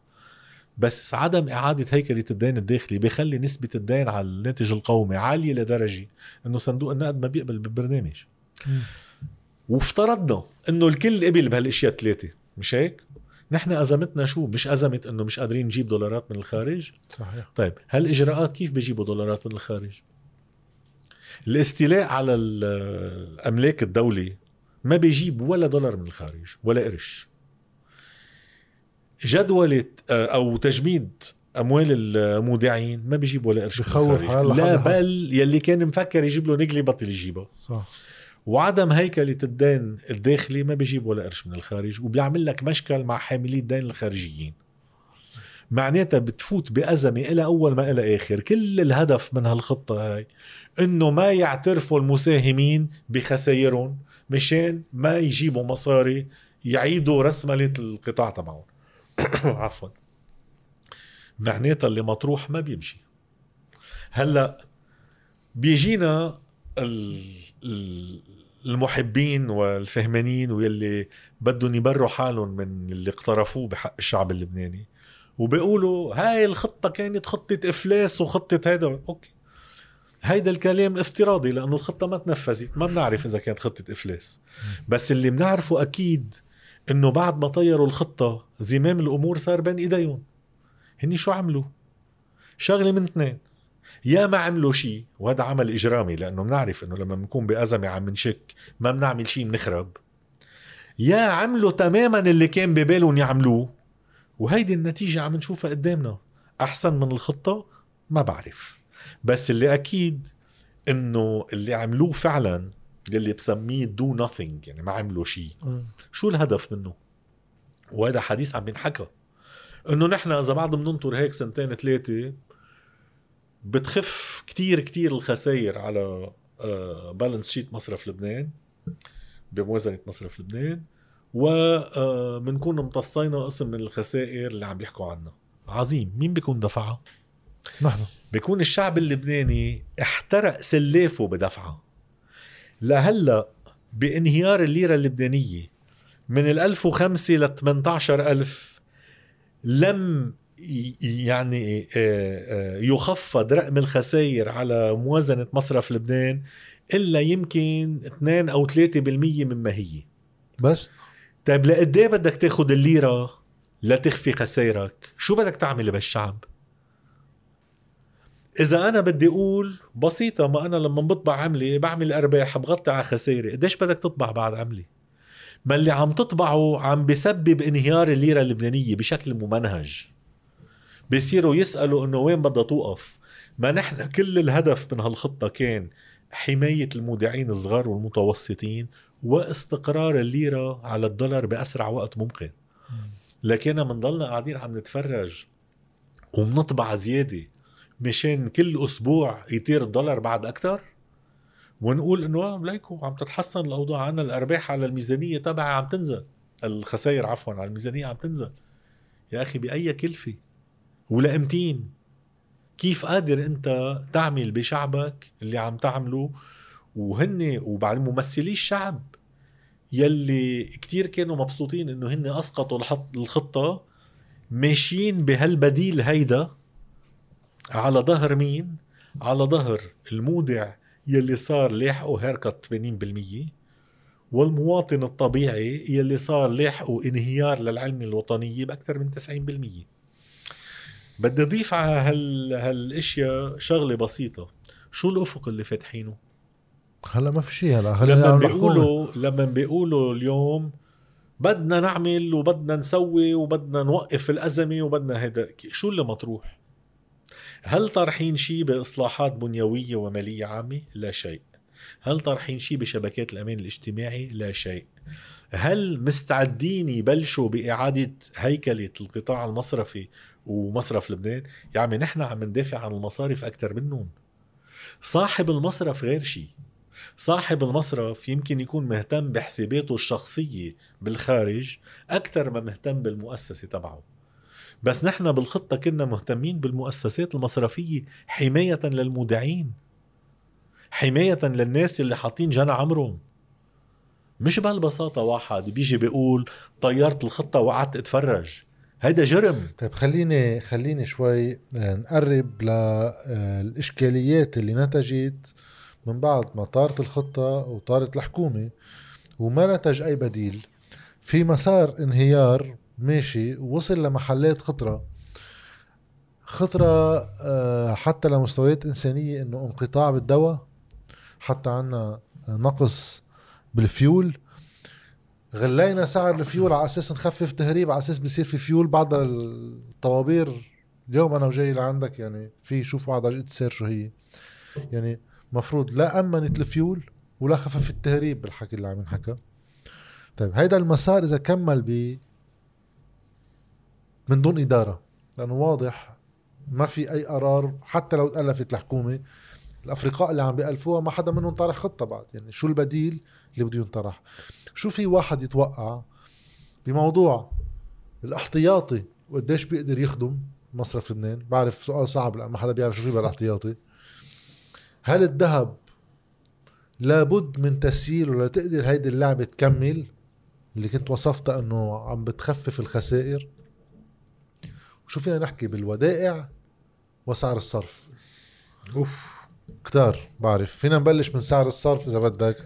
بس عدم إعادة هيكلة الدين الداخلي بيخلي نسبة الدين على الناتج القومي عالية لدرجة إنه صندوق النقد ما بيقبل بالبرنامج. وافترضنا إنه الكل قبل بهالإشياء الثلاثه مش هيك؟ نحن أزمتنا شو؟ مش أزمة إنه مش قادرين نجيب دولارات من الخارج؟ صحيح. طيب هالاجراءات كيف بيجيبوا دولارات من الخارج؟ الاستيلاء على ال- الأملاك الدولي ما بيجيب ولا دولار من الخارج ولا قرش. جدولة آه، أو تجميد أموال المودعين ما بيجيب ولا قرش بخوف لا. بل يلي كان مفكر يجيب له نقلي بطل يجيبها صح. وعدم هيكلة الدين الداخلي ما بيجيب ولا قرش من الخارج وبيعمل لك مشكل مع حاملي الدين الخارجيين. معناتها بتفوت بأزمة إلى أول ما إلى آخر. كل الهدف من هالخطة هاي إنه ما يعترفوا المساهمين بخسائرهم مشان ما يجيبوا مصاري يعيدوا رسملة القطاع تبعهم. <coughs> عفوا. معناتها اللي مطروح ما بيمشي. هلأ بيجينا ال- ال- المحبين والفهمانين واللي بدهم يبروا حالهم من اللي اقترفوه بحق الشعب اللبناني. وبيقولوا هاي الخطة كانت خطة إفلاس وخطة هيدا. أوكي. هيدا الكلام افتراضي لأنه الخطة ما تنفذت. ما بنعرف إذا كانت خطة إفلاس. بس اللي بنعرفه أكيد إنه بعد ما طيروا الخطة زمام الأمور صار بين إيديهم. هني شو عملوا؟ شغلة من اثنين. يا ما عملوا شيء وهذا عمل إجرامي لأنه بنعرف إنه لما بنكون بأزمة عم نشك ما بنعمل شيء بنخرب. يا عملوا تماما اللي كان ببالهم يعملوه. وهيدي النتيجة عم نشوفها قدامنا. أحسن من الخطة؟ ما بعرف. بس اللي أكيد إنه اللي عملوه فعلا اللي بسميه do nothing يعني ما عملوا شيء. شو الهدف منه؟ وهذا حديث عم بينحكى إنه نحن إذا بعد بننطر هيك سنتين ثلاثة بتخف كتير كتير الخسائر على balance sheet مصرف لبنان بموازنة مصرف لبنان وبنكون امتصينا قسم من الخسائر اللي عم بيحكوا عنها. عظيم. مين بيكون دفعها؟ نحن. بيكون الشعب اللبناني احترق سلافه بدفعها لهلأ بانهيار الليرة اللبنانية من ال 1005 ل 18000 لم يعني يخفض رقم الخسائر على موازنة مصرف لبنان إلا يمكن 2 أو 3% مما هي. بس. طيب لقد إيه بدك تاخد الليرة لتخفي خسائرك؟ شو بدك تعمل بهالشعب إذا أنا بدي أقول بسيطة ما أنا لما بطبع عملي بعمل أرباح بغطي على خسائري قديش بدك تطبع بعد عملي ما اللي عم تطبعه عم بسبب انهيار الليرة اللبنانية بشكل ممنهج. بيصيروا يسألوا إنه وين بدها توقف. ما نحن كل الهدف من هالخطة كان حماية المودعين الصغار والمتوسطين واستقرار الليرة على الدولار بأسرع وقت ممكن. لكن بنضلنا قاعدين عم نتفرج وبنطبع زيادة مشان كل أسبوع يطير الدولار بعد أكثر ونقول إنه آه، ليكو عم تتحسن الأوضاع. عنا الأرباح على الميزانية تبعها عم تنزل. الخسائر عفوا على الميزانية عم تنزل. يا أخي بأي كلفة؟ ولامتين. كيف قادر انت تعمل بشعبك اللي عم تعمله؟ وهن وبعد ممثلي الشعب يلي كتير كانوا مبسوطين انه هن اسقطوا الخطة ماشيين بهالبديل هيدا على ظهر مين؟ على ظهر المودع يلي صار لاحقه هيركت 80% والمواطن الطبيعي يلي صار لاحقه انهيار للعلم الوطنية بأكثر من 90% بدي أضيف على هال... هالإشياء شغلة بسيطة شو الأفق اللي فاتحينه؟ هلا ما في شيء هلا لما. بيقولوا لما بيقولوا اليوم بدنا نعمل وبدنا نسوي وبدنا نوقف الأزمة وبدنا هيدا شو اللي مطروح هل طرحين شيء بإصلاحات بنيوية ومالية عامة؟ لا شيء هل طارحين شيء بشبكات الأمان الاجتماعي لا شيء هل مستعدين يبلشوا بإعادة هيكلة القطاع المصرفي ومصرف لبنان يا عمي نحن عم ندافع عن المصارف أكثر منهم صاحب المصرف غير شيء صاحب المصرف يمكن يكون مهتم بحساباته الشخصية بالخارج أكثر ما مهتم بالمؤسسة تبعه. بس نحن بالخطة كنا مهتمين بالمؤسسات المصرفية حماية للمودعين حماية للناس اللي حاطين جنى عمرهم. مش بهالبساطة واحد بيجي بيقول طيرت الخطة وقعدت اتفرج. هيدا جرم. طيب خليني خليني شوي آه، نقرب للإشكاليات اللي نتجت من بعد ما طارت الخطة وطارت الحكومة وما نتج أي بديل. في مسار انهيار ماشي ووصل لمحلات خطرة. خطرة آه، حتى لمستويات إنسانية إنه انقطاع بالدواء حتى عنا نقص بالفيول. غلينا سعر الفيول على أساس نخفف تهريب على أساس بصير في فيول بعد الطوابير. اليوم أنا وجاي لعندك يعني في شوفوا على السير شو هي. يعني مفروض لا أمنت الفيول ولا خففت التهريب بالحكي اللي عم ينحكى. طيب هيدا المسار إذا كمل ب من دون إدارة لأنه واضح ما في أي قرار حتى لو تألفت الحكومة الأفرقاء اللي عم بيألفوها ما حدا منهم طارح خطة بعد. يعني شو البديل اللي بده ينطرح؟ شو في واحد يتوقع بموضوع الاحتياطي وقديش بيقدر يخدم مصرف لبنان؟ بعرف سؤال صعب لأن ما حدا بيعرف شو في بالاحتياطي. هل الذهب لابد من تسييله لتقدر هيدي اللعبة تكمل اللي كنت وصفتها إنه عم بتخفف الخسائر؟ وشو فينا نحكي بالودائع وسعر الصرف؟ أوف. كتار بعرف. فينا نبلش من سعر الصرف إذا بدك.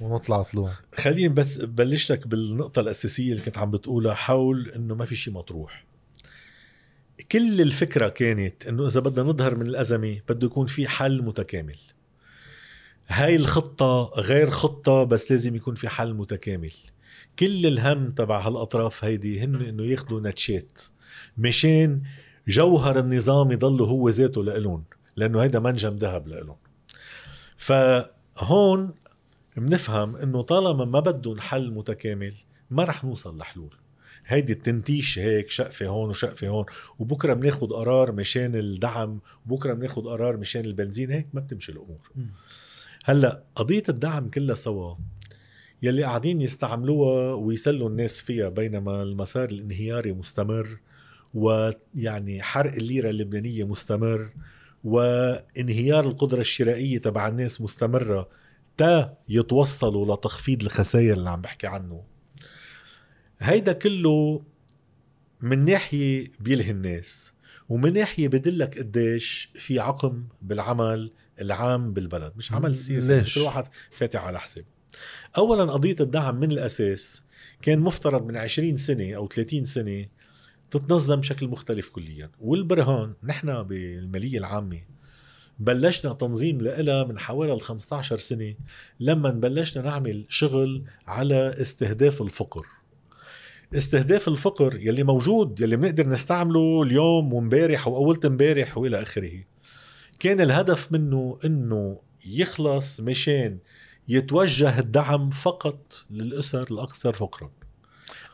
ونطلع طلوع. خليني بس بلش لك بالنقطة الأساسية اللي كنت عم بتقولها حول إنه ما في شيء مطروح. كل الفكرة كانت إنه إذا بدنا نظهر من الأزمة بده يكون في حل متكامل. هاي الخطة غير خطة بس لازم يكون في حل متكامل. كل الهم تبع هالأطراف هيدي هن إنه ياخدوا نتشات مشان جوهر النظام يضل هو ذاته لإلهم لأنه هيدا منجم ذهب لإلهم. فهون بنفهم إنه طالما ما بدهم حل متكامل ما رح نوصل لحلول. هيدي التنتيش هيك شقفة هون وشقفة هون وبكرة بناخد قرار مشان الدعم وبكرة بناخد قرار مشان البنزين هيك ما بتمشي الأمور. هلأ قضية الدعم كلها سوا يلي قاعدين يستعملوها ويسلوا الناس فيها بينما المسار الانهياري مستمر ويعني حرق الليرة اللبنانية مستمر وانهيار القدرة الشرائية تبع الناس مستمرة تا يتوصلوا لتخفيض الخسائر اللي عم بحكي عنه هيدا كله من ناحية بيلهي الناس ومن ناحية بدلك قديش في عقم بالعمل العام بالبلد مش عمل سياسي؟ كل واحد فاتح على حساب أولا قضية الدعم من الأساس كان مفترض من 20 سنة أو 30 سنة تتنظم بشكل مختلف كليا والبرهان نحن بالمالية العامة بلشنا تنظيم لها من حوالي ال 15 سنة لما بلشنا نعمل شغل على استهداف الفقر. استهداف الفقر يلي موجود يلي بنقدر نستعمله اليوم ومبارح واولة امبارح وإلى آخره. كان الهدف منه إنه يخلص مشان يتوجه الدعم فقط للأسر الأكثر فقرا.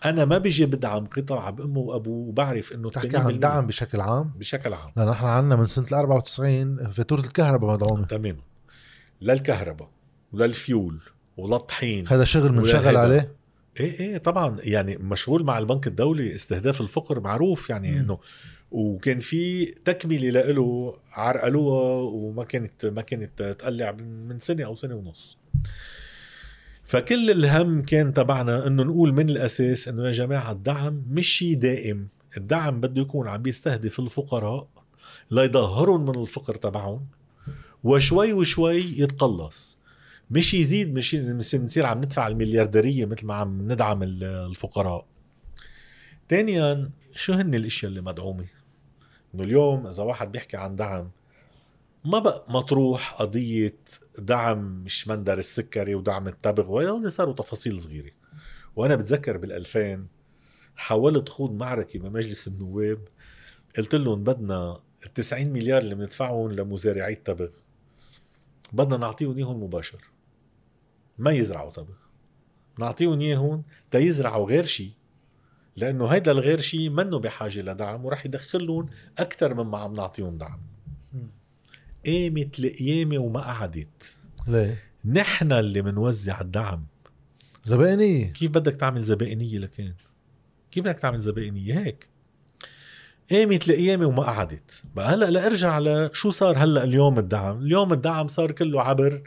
أنا ما بيجي بدعم قطاع بامه وأبوه وبعرف إنه تحكي 80% عن دعم بشكل عام؟ بشكل عام. لأن نحن عنا من سنة ال 94 فاتورة الكهرباء مدعومة. تماما للكهرباء وللفيول وللطحين هذا شغل هيدا. عليه؟ إيه إيه طبعا. يعني مشغول مع البنك الدولي استهداف الفقر معروف يعني. إنه وكان في تكملة له عرقلوها وما كانت ما كانت تقلع من من سنة أو سنة ونص. فكل الهم كان تبعنا إنه نقول من الأساس إنه يا جماعة الدعم مش شيء دائم. الدعم بده يكون عم بيستهدف الفقراء ليظهرهم من الفقر تبعهم وشوي وشوي يتقلص. مش يزيد مش نصير عم ندفع المليارديرية مثل ما عم ندعم ال- الفقراء. ثانيا شو هن الأشياء اللي مدعومة؟ إنه اليوم إذا واحد بيحكي عن دعم ما بقى مطروح قضية دعم مش مندر السكري ودعم التبغ وهول صاروا تفاصيل صغيرة. وأنا بتذكر بالألفين حاولت خوض معركة بمجلس النواب. قلت لهم بدنا ال 90 مليار اللي بندفعهم لمزارعي التبغ. بدنا نعطيهم إياهم مباشر. ما يزرعوا طبخ نعطيهم اياه هون تيزرعوا غير شيء لأنه هيدا الغير شيء منه بحاجة لدعم وراح يدخلهم أكثر مما عم نعطيهم دعم. قامت القيامه وما قعدت. ليه؟ نحن اللي بنوزع الدعم. زبائنية. كيف بدك تعمل زبائنية لكان؟ كيف بدك تعمل زبائنية؟ هيك. قامت القيامه وما قعدت. بقى هلأ لارجع لشو صار هلأ اليوم الدعم؟ اليوم الدعم صار كله عبر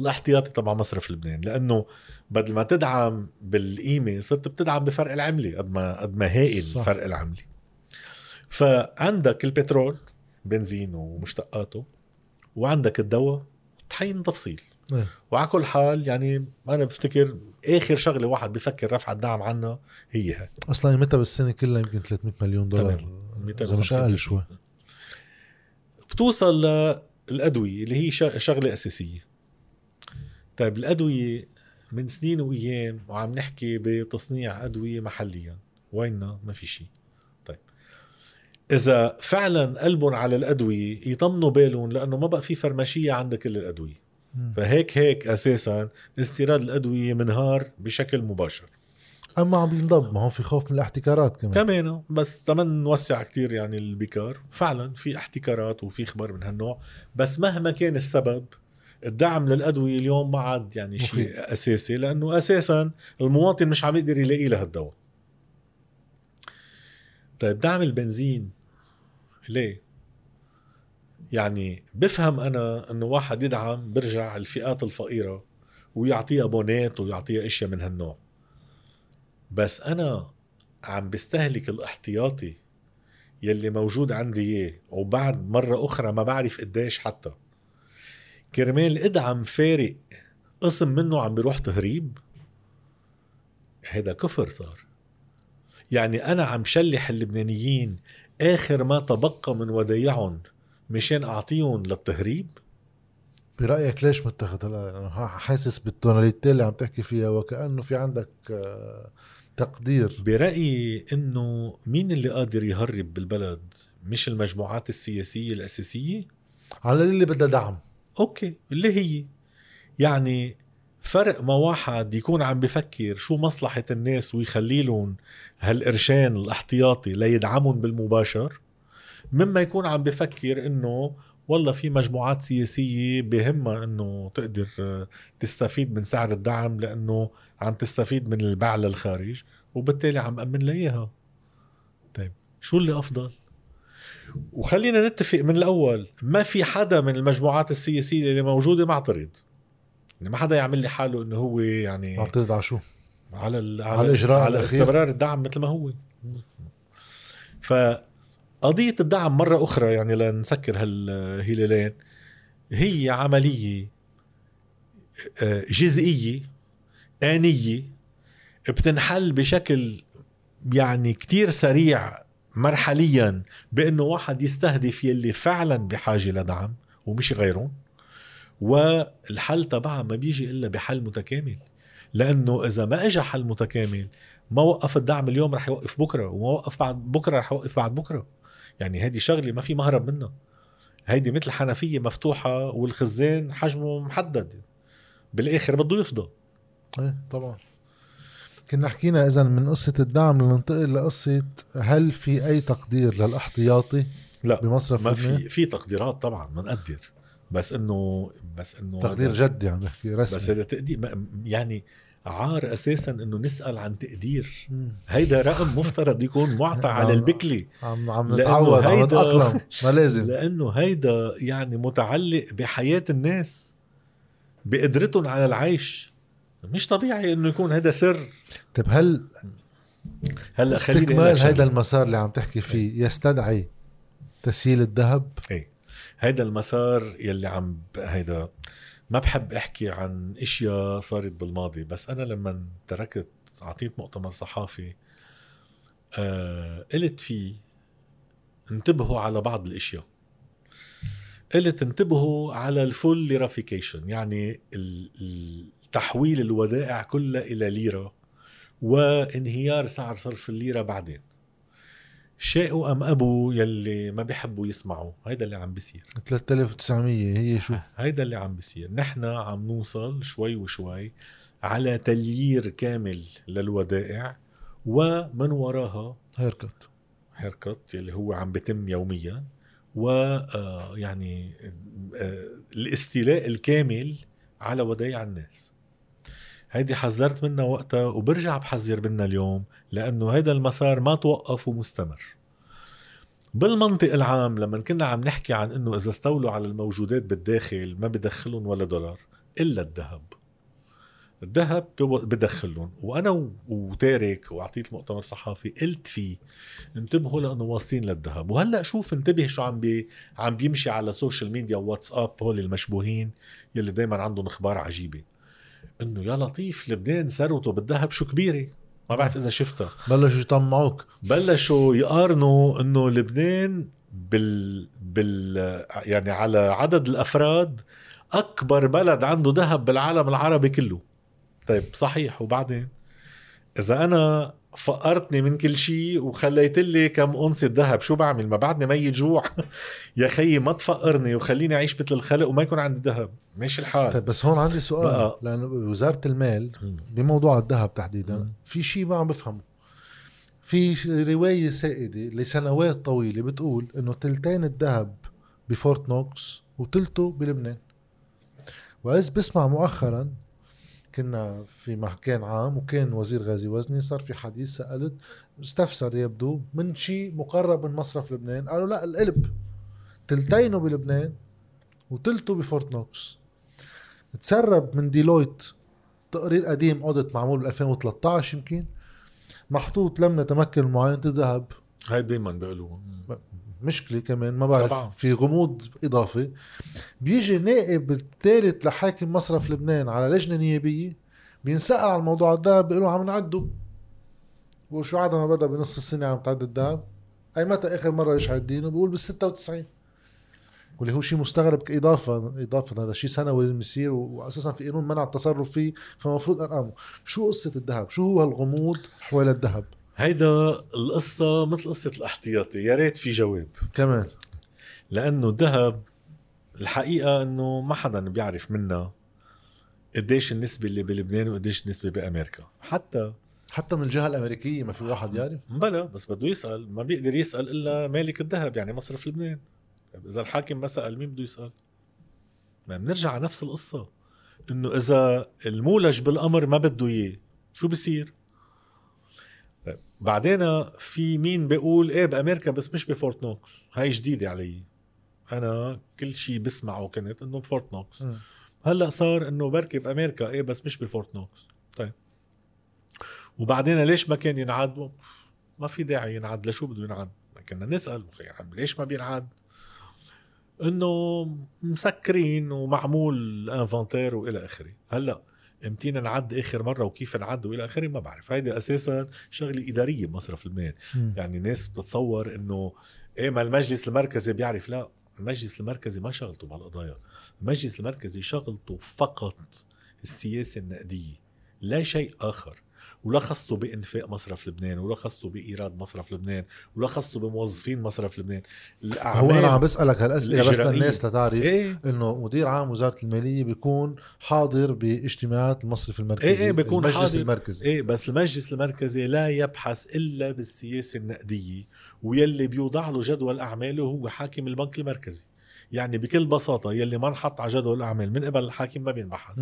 الاحتياطي تبع مصرف لبنان. لأنه بدل ما تدعم بالقيمة صرت بتدعم بفرق العملة قد ما قد ما هائل صح. فرق العملة. فعندك البترول بنزين ومشتقاته. وعندك الدواء طحين تفصيل. إيه. وعلى كل حال يعني أنا بفتكر آخر شغلة واحد بفكر رفع الدعم عنا هي هاي. أصلا متى بالسنة كلها يمكن 300 مليون دولار؟ تمام. إذا مش أقل شوي. بتوصل للأدوية اللي هي شغلة أساسية. طيب الأدوية من سنين وأيام وعم نحكي بتصنيع أدوية محليا. ويننا؟ ما في شيء. إذا فعلا قلبهم على الأدوية يطمنوا بالهم لأنه ما بقى في فرماشية عندها كل الأدوية. فهيك هيك أساسا استيراد الأدوية منهار بشكل مباشر. أما عم ينضب ما هو في خوف من الاحتكارات كمان. كمان بس تمن نوسع كتير يعني البكار. فعلا في احتكارات وفي خبر من هالنوع بس مهما كان السبب الدعم للأدوية اليوم ما عاد يعني. شيء أساسي لأنه أساسا المواطن مش عم يقدر يلاقي له الدواء. طيب دعم البنزين ليه؟ يعني بفهم أنا إنه واحد يدعم برجع الفئات الفقيرة ويعطيها بونات ويعطيها إشياء من هالنوع. بس أنا عم بستهلك الاحتياطي يلي موجود عندي إياه وبعد مرة أخرى ما بعرف قديش حتى. كرمال إدعم فارق قسم منه عم بيروح تهريب هيدا كفر صار. يعني أنا عم شلح اللبنانيين آخر ما تبقى من ودايعهم مشان أعطيهم للتهريب؟ برأيك ليش متخذ؟ هلا حاسس بالتوناليتي اللي عم تحكي فيها وكأنه في عندك آه، تقدير. برأيي إنه مين اللي قادر يهرب بالبلد؟ مش المجموعات السياسية الأساسية؟ على اللي بدها دعم. أوكي اللي هي يعني فرق ما واحد يكون عم بفكر شو مصلحة الناس ويخلي هالقرشين الاحتياطي ليدعمهم بالمباشر مما يكون عم بفكر إنه والله في مجموعات سياسية بهمها إنه تقدر تستفيد من سعر الدعم لأنه عم تستفيد من البيع للخارج وبالتالي عم أمن لها إياها طيب شو اللي أفضل؟ وخلينا نتفق من الأول ما في حدا من المجموعات السياسية اللي موجودة معترض يعني ما حدا يعمل لي حاله إنه هو يعني معترض على شو؟ على ال... على الإجراء على الأخير. استمرار الدعم مثل ما هو فقضية الدعم مرة أخرى يعني لنسكر هالهلالين هي عملية آه، جزئية آنية بتنحل بشكل يعني كتير سريع مرحليا بأنه واحد يستهدف يلي فعلا بحاجة لدعم ومش غيرهم والحل تبعها ما بيجي إلا بحل متكامل. لأنه إذا ما إجا حل متكامل ما وقف الدعم اليوم رح يوقف بكرة وما وقف بعد بكرة رح يوقف بعد بكرة. يعني هذه شغلة ما في مهرب منها. هيدي مثل حنفية مفتوحة والخزان حجمه محدد. بالآخر بده يفضى. إيه طبعا. كنا حكينا اذا من قصة الدعم لننتقل لقصة هل في أي تقدير للأحتياطي لا بمصرف ما؟ في في تقديرات طبعا بنقدر بس إنه بس إنه تقدير جدي عم بحكي رسمي. بس هذا تقدير يعني عار أساسا إنه نسأل عن تقدير. هيدا رقم مفترض يكون معطى <laughs> على. البكلي. عم عم نتعود عم هيدا- نتأقلم ما <laughs> لازم. لأنه هيدا يعني متعلق بحياة الناس بقدرتهم على العيش. مش طبيعي إنه يكون هذا سر. طيب هل هلا استكمال. هذا المسار اللي عم تحكي فيه يستدعي تسييل الذهب؟ إيه. هيدا المسار يلي عم هيدا. ما بحب أحكي عن إشياء صارت بالماضي بس أنا لما تركت أعطيت مؤتمر صحافي آه قلت فيه انتبهوا على بعض الإشياء. قلت انتبهوا على ال full lirafication يعني تحويل الودائع كلها إلى ليرة وانهيار سعر صرف الليرة بعدين. شاءوا أم أبوا يلي ما بيحبوا يسمعوا. هيدا اللي عم بيصير. 3900 هي شو؟ هيدا اللي عم بيصير. نحن عم نوصل شوي وشوي على تليير كامل للودائع ومن وراها هيركت هيركت يلي هو عم بيتم يوميا. و آه، يعني آه، الاستيلاء الكامل على ودايع الناس. هيدي حذرت منها وقتها وبرجع بحذر منها اليوم. لأنه هيدا المسار ما توقف ومستمر بالمنطق العام لما كنا عم نحكي عن إنه إذا استولوا على الموجودات بالداخل ما بدخلهم ولا دولار إلا الذهب. الذهب بدخلهم. وأنا وتارك وأعطيت مؤتمر صحافي قلت فيه انتبهوا لأنه واصلين للذهب. وهلأ شوف انتبه شو عم بي عم بيمشي على ال social media واتساب هول المشبوهين يلي دائما عندهم إخبار عجيبة. إنه يا لطيف لبنان ثروته بالذهب شو كبيرة؟ ما بعرف إذا شفتها. بلشوا يطمعوك. بلشوا يقارنوا إنه لبنان بال بال يعني على عدد الأفراد أكبر بلد عنده ذهب بالعالم العربي كله. طيب صحيح. وبعدين إذا أنا فقرتني من كل شيء وخليت لي كم أنصة ذهب شو بعمل؟ ما بعدني ميت جوع <laughs> يا خيي ما تفقرني وخليني أعيش مثل الخلق وما يكون عندي ذهب. ماشي الحال. طيب بس هون عندي سؤال. بقى. لأنه وزارة المال بموضوع الذهب تحديدا في شيء ما عم بفهمه. في رواية سائدة لسنوات طويلة بتقول إنه تلتين الذهب بفورت نوكس وتلته بلبنان. وعز بسمع مؤخرا كنا في مكان عام وكان وزير غازي وزني صار في حديث سألت استفسر يبدو من شيء مقرب من مصرف لبنان؟ قالوا لا القلب. تلتينه بلبنان وتلته بفورت نوكس. تسرب من ديلويت تقرير قديم audit معمول ب 2013 يمكن. محطوط لم نتمكن من معاينة الذهب هاي دائما بيقولوا مشكلة كمان ما بعرف طبعا. في غموض إضافي. بيجي نائب الثالث لحاكم مصرف لبنان على لجنة نيابية بينسأل على الموضوع الذهب بيقولوا عم نعده. وشو عاد ما بدأ بنص السنة عم تعد الذهب؟ أي متى آخر مرة يشعل الدين؟ بيقول بال 96 واللي هو شيء مستغرب كإضافة إضافة هذا شيء سنوي لازم يصير واساسا في قانون منع التصرف فيه فمفروض ارقامه شو قصة الذهب؟ شو هو الغموض حول الذهب؟ هيدا القصة مثل قصة الاحتياطي يا ريت في جواب. كمان. لأنه الذهب الحقيقة أنه ما حدا بيعرف منا قديش النسبة اللي بلبنان وقديش النسبة بأمريكا. حتى حتى من الجهة الأمريكية ما في واحد يعرف. بلا بس بده يسأل. ما بيقدر يسأل إلا مالك الذهب يعني مصرف لبنان. طيب إذا الحاكم ما سأل مين بده يسأل؟ ما بنرجع على نفس القصة. إنه إذا المولج بالأمر ما بده إياه شو بصير؟ بعدين في مين بيقول إيه بأمريكا بس مش بفورت نوكس؟ هاي جديدة علي. أنا كل شيء بسمعه كنت إنه بفورت نوكس. م. هلأ صار إنه بركي بأمريكا إيه بس مش بفورت نوكس. طيب. وبعدين ليش ما كان ينعد ما في داعي ينعد لشو بده ينعد كنا نسأل. ليش ما بينعد إنه مسكرين ومعمول انفنتير وإلى آخره. هلأ إمتى نعد آخر مرة وكيف نعد وإلى آخره ما بعرف. هيدي أساسا شغلة إدارية بمصرف المال م. يعني ناس بتتصور إنه إيه ما المجلس المركزي بيعرف. لا المجلس المركزي ما شغلته بهالقضايا المجلس المركزي شغلته فقط السياسة النقدية لا شيء آخر. ولا خصه بإنفاق مصرف لبنان ولا خصه بإيراد مصرف لبنان ولا خصه بموظفين مصرف لبنان. هو أنا عم بسألك هالأسئلة بس للناس لتعرف إيه؟ إنه مدير عام وزارة المالية بيكون حاضر باجتماعات المصرف المركزي إيه إيه بيكون المجلس حاضر. المركزي. إيه بس المجلس المركزي لا يبحث إلا بالسياسة النقدية ويلي بيوضع له جدول أعماله هو حاكم البنك المركزي. يعني بكل بساطة يلي ما انحط على جدول الأعمال من قبل الحاكم ما بينبحث.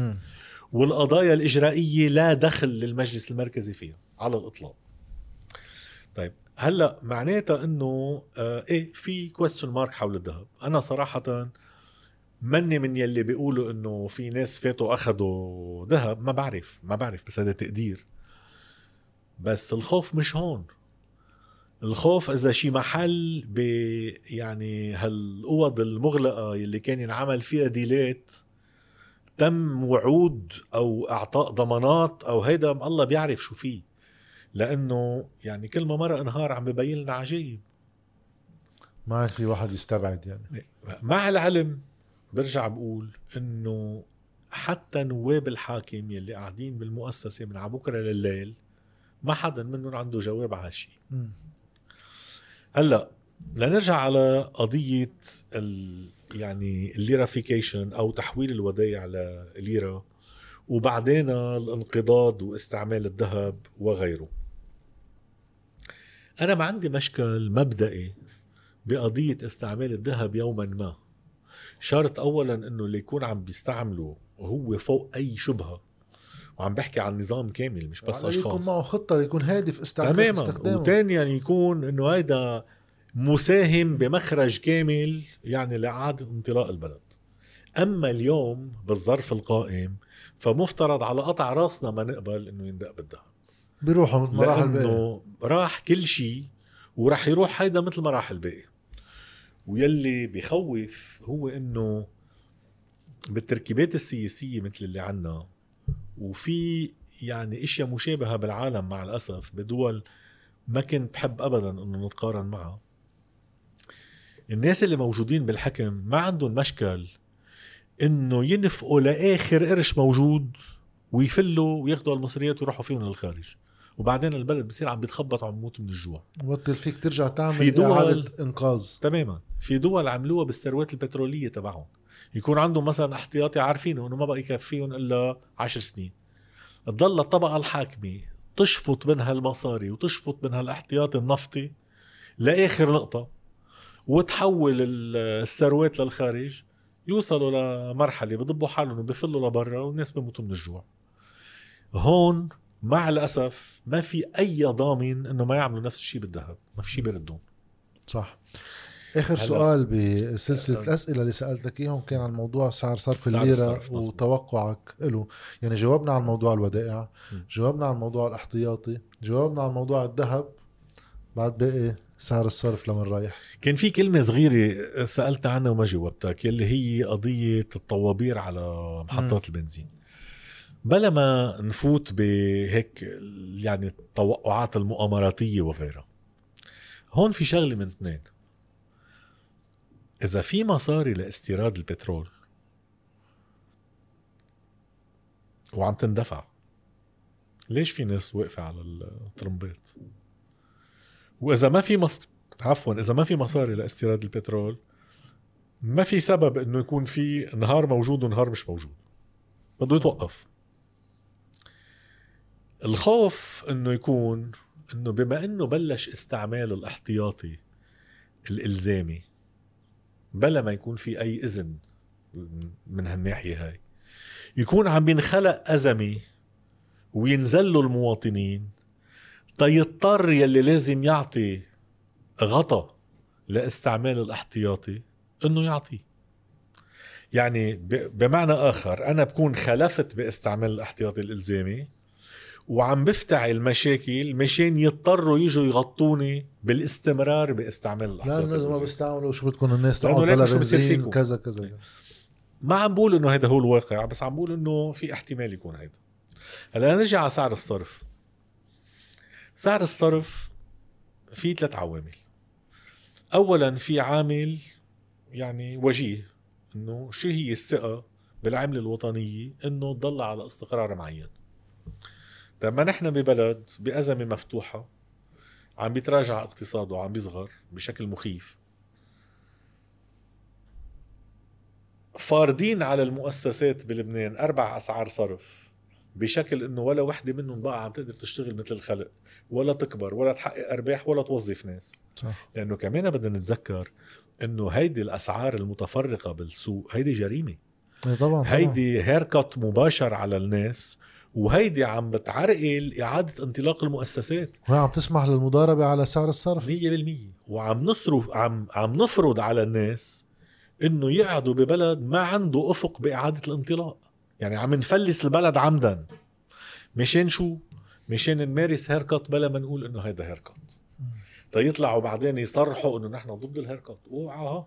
والقضايا الإجرائية لا دخل للمجلس المركزي فيها على الإطلاق. طيب هلأ معناتها إنه آه إيه في كويستشن مارك حول الذهب. أنا صراحة مني من يلي بيقولوا إنه في ناس فاتوا اخذوا ذهب ما بعرف ما بعرف بس هذا تقدير. بس الخوف مش هون. الخوف إذا شي محل ب يعني هالاوض المغلقة يلي كان ينعمل فيها ديلات تم وعود أو إعطاء ضمانات أو هيدا الله بيعرف شو فيه. لأنه يعني كل ما مر انهار عم ببين لنا عجيب. ما في واحد يستبعد يعني. مع العلم برجع بقول إنه حتى نواب الحاكم يلي قاعدين بالمؤسسة من بكرة لليل ما حدا منهم عنده جواب على هالشيء هلأ لنرجع على قضية ال يعني الليرافيكيشن أو تحويل الودائع لليره وبعدين الانقضاض واستعمال الذهب وغيره. أنا ما عندي مشكل مبدئي بقضية استعمال الذهب يوما ما. شرط اولا إنه اللي يكون عم بيستعمله وهو فوق أي شبهة. وعم بحكي عن نظام كامل مش بس اشخاص يكون معه خطة يكون هادف استعمال تماما. وثانيا يكون إنه هيدا مساهم بمخرج كامل يعني لإعادة انطلاق البلد. أما اليوم بالظرف القائم فمفترض على قطع راسنا ما نقبل إنه يندق بالذهب. بيروحوا مثل ما راح الباقي. راح كل شيء وراح يروح هيدا مثل ما راح الباقي. ويلي بخوف هو إنه بالتركيبات السياسية مثل اللي عنا وفي يعني إشياء مشابهة بالعالم مع الأسف بدول ما كنت بحب ابدا إنه نتقارن معها. الناس اللي موجودين بالحكم ما عندهم مشكل إنه ينفقوا لآخر قرش موجود ويفلوا وياخذوا المصريات ويروحوا فيهم للخارج. وبعدين البلد بصير عم بيتخبط وعم يموت من الجوع. بطل فيك ترجع تعمل في دول- إنقاذ. تماما. في دول عملوها بالثروات البترولية تبعهم. يكون عندهم مثلا احتياطي عارفينه إنه ما بقى يكفيهم إلا عشر سنين. تضل الطبقة الحاكمة تشفط من هالمصاري وتشفط من هالاحتياطي النفطي لآخر نقطة. وتحول ال- الثروات للخارج يوصلوا لمرحلة بضبوا حالهم وبيفلوا لبرا والناس بيموتوا من الجوع. هون مع الأسف ما في أي ضامن إنه ما يعملوا نفس الشيء بالذهب ما في شيء بيردون صح. آخر هلا- سؤال بسلسلة الاسئله اللي سألتك إياهم كان عن موضوع سعر صرف الليرة. وتوقعك له يعني جاوبنا عن موضوع الودائع. جاوبنا عن موضوع الاحتياطي جاوبنا عن موضوع الذهب بعد باقي سعر الصرف لمن رايح. كان في كلمة صغيرة سألت عنها وما جاوبتك يلي هي قضية الطوابير على محطات البنزين. بلا ما نفوت بهيك يعني التوقعات المؤامراتية وغيرها هون في شغلة من اثنين. إذا في مصاري لاستيراد البترول وعم تندفع ليش في ناس واقفة على الترمبات وإذا ما في مص... عفوا إذا ما في مصاري لاستيراد البترول ما في سبب إنه يكون في نهار موجود ونهار مش موجود. بده يتوقف. الخوف إنه يكون إنه بما إنه بلش استعمال الاحتياطي الإلزامي بلا ما يكون في أي إذن من هالناحية هاي. يكون عم بينخلق أزمة وينزلوا المواطنين تيضطر يلي لازم يعطي غطى لاستعمال الاحتياطي إنه يعطيه يعني بمعنى آخر أنا بكون خلفت باستعمال الاحتياطي الإلزامي وعم بفتعل مشاكل مشان يضطروا يجوا يغطوني بالاستمرار باستعمال الاحتياطي لأنه اذا ما بيستعملوا شو بدكم الناس تقعد بلا بنزين. كذا. كذا ما عم بقول إنه هذا هو الواقع بس عم بقول إنه في احتمال يكون هيدا. هلأ نرجع على سعر الصرف. سعر الصرف في ثلاث عوامل. اولا في عامل يعني وجيه إنه شو هي الثقة بالعمله الوطنيه إنه تضل على استقرار معين. لما نحن ببلد بأزمة مفتوحة عم بيتراجع اقتصاده وعم بيصغر بشكل مخيف. فارضين على المؤسسات بلبنان أربع أسعار صرف بشكل إنه ولا وحدة منهم بقى عم تقدر تشتغل مثل الخلق. ولا تكبر ولا تحقق أرباح ولا توظف ناس. صح. لأنه كمان بدنا نتذكر إنه هيدي الأسعار المتفرقة بالسوق هيدي جريمة. إيه طبعا طبعا. هيدي هيركت مباشر على الناس وهيدي عم بتعرقل إعادة انطلاق المؤسسات. وهي عم تسمح للمضاربة على سعر الصرف. 100% وعم نصرف عم عم نفرض على الناس إنه يقعدوا ببلد ما عنده أفق بإعادة الانطلاق. يعني عم نفلس البلد عمدا. مشان شو؟ مشان نمارس haircut بلا ما نقول إنه هيدا haircut تيطلعوا بعدين يصرحوا إنه نحن ضد ال haircut أوعى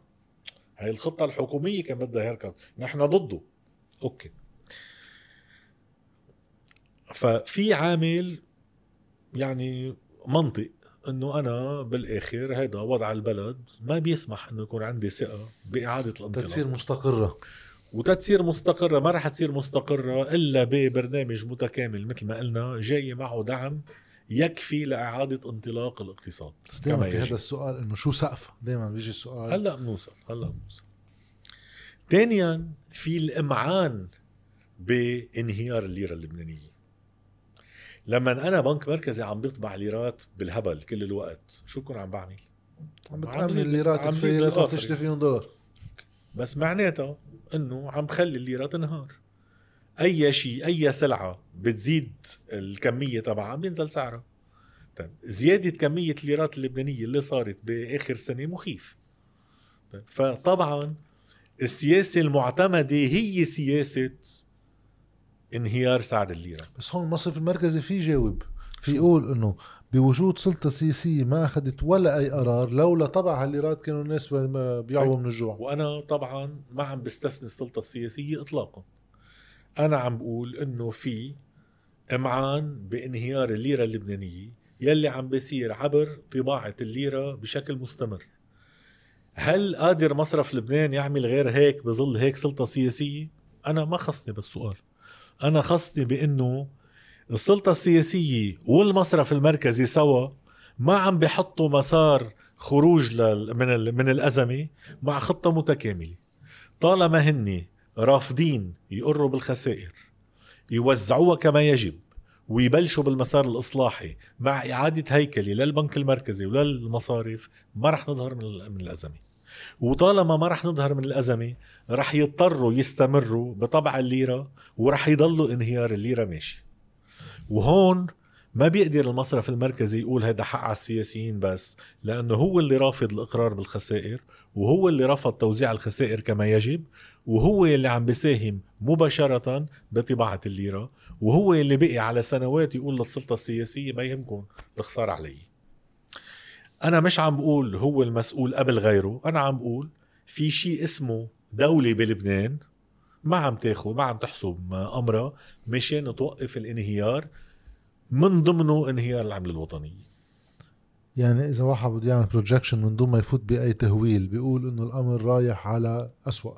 هاي الخطة الحكومية كان بدها haircut نحن ضده. أوكي. ففي عامل يعني منطق إنه أنا بالآخر هيدا وضع البلد ما بيسمح إنه يكون عندي ثقة بإعادة الانطلاق. تتصير مستقرة. وتتصير مستقرة ما رح تصير مستقرة إلا ببرنامج متكامل مثل ما قلنا جاي معه دعم يكفي لإعادة انطلاق الاقتصاد. بس دائما في. هذا السؤال إنه شو سقفه دائما بيجي السؤال. هلا بنوصل هلا بنوصل. ثانيا في الإمعان بإنهيار الليرة اللبنانية. لما أنا بنك مركزي عم بيطبع ليرات بالهبل كل الوقت. شو بكون عم بعمل؟ عم بتعمل الفقيرة بالآخر. تشتري. فيهم دولار. بس معناتها إنه عم بخلي الليرة تنهار. أي شيء أي سلعة بتزيد الكمية تبعها بينزل سعرها. طيب زيادة كمية الليرات اللبنانية اللي صارت بآخر سنة مخيف. طيب فطبعا السياسة المعتمدة هي سياسة انهيار سعر الليرة. بس هون المصرف المركزي في يجاوب في؟ يقول إنه بوجود سلطة سياسية ما أخذت ولا أي قرار لولا طبع هالليرات كانوا الناس بيعوا من الجوع. وأنا طبعا ما عم بستثني السلطة السياسية اطلاقا. أنا عم بقول إنه في إمعان بانهيار الليرة اللبنانية يلي عم بيصير عبر طباعة الليرة بشكل مستمر. هل قادر مصرف لبنان يعمل غير هيك بظل هيك سلطة سياسية؟ أنا ما خصني بالسؤال. أنا خصني بإنه السلطة السياسية والمصرف المركزي سوا ما عم بيحطوا مسار خروج من من الأزمة مع خطة متكاملة. طالما هن رافضين يقروا بالخسائر يوزعوها كما يجب ويبلشوا بالمسار الإصلاحي مع إعادة هيكلة للبنك المركزي وللمصارف ما رح نظهر من ال- من الأزمة. وطالما ما رح نظهر من الأزمة رح يضطروا يستمروا بطبع الليرة ورح يضلوا انهيار الليرة ماشي. وهون ما بيقدر المصرف المركزي يقول هذا حق على السياسيين بس لأنه هو اللي رافض الإقرار بالخسائر وهو اللي رفض توزيع الخسائر كما يجب وهو اللي عم بيساهم مباشرة بطباعة الليرة وهو اللي بقي على سنوات يقول للسلطة السياسية ما يهمكم الخسارة علي. أنا مش عم بقول هو المسؤول قبل غيره أنا عم بقول في شيء اسمه دولة بلبنان ما عم تاخذ ما عم تحسب أمرها مشان توقف الانهيار من ضمنه انهيار العملة الوطنية يعني إذا واحد بده يعمل بروجكشن من دون ما يفوت بأي تهويل بيقول إنه الأمر رايح على أسوأ.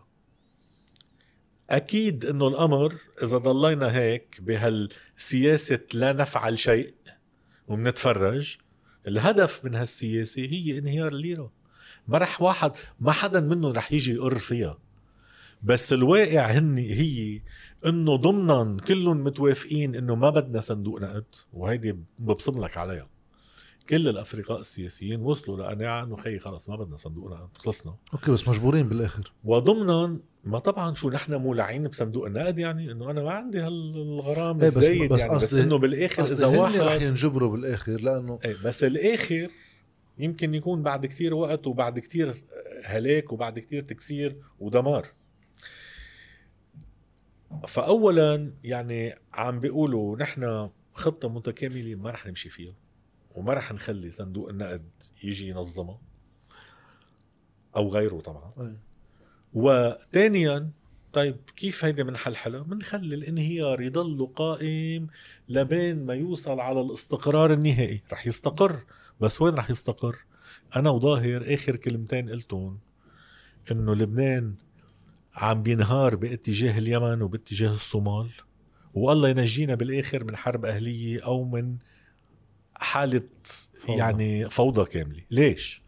أكيد إنه الأمر إذا ضلينا هيك بهالسياسة لا نفعل شيء وبنتفرج الهدف من هالسياسة هي انهيار الليرة. ما رح واحد ما حدا منهم رح يجي يقر فيها. بس الواقع هن هي إنه ضمنا كلهم متوافقين إنه ما بدنا صندوق نقد وهيدي ببصم لك عليها. كل الافرقاء السياسيين وصلوا لقناعه انه خيي خلص ما بدنا صندوق نقد خلصنا. أوكي بس مجبورين بالآخر. وضمنا ما طبعا شو نحن مولعين بصندوق النقد يعني إنه أنا ما عندي هالغرام إيه بس- بس يعني بس إنه بالآخر إذا واحد رح ينجبروا بالآخر لأنه إيه بس الآخر يمكن يكون بعد كتير وقت وبعد كتير هلاك وبعد كتير تكسير ودمار. فاولا يعني عم بيقولوا نحن خطة متكاملة ما رح نمشي فيها وما رح نخلي صندوق النقد يجي ينظمها أو غيره طبعا أي. وثانيا طيب كيف هيدي بنحلحلها؟ بنخلي الانهيار يضل قائم لبين ما يوصل على الاستقرار النهائي، رح يستقر بس وين رح يستقر؟ أنا وظاهر آخر كلمتين قلتهم إنه لبنان عم بينهار باتجاه اليمن وباتجاه الصومال. والله ينجينا بالآخر من حرب أهلية أو من حالة فوضى. يعني فوضى كاملة، ليش؟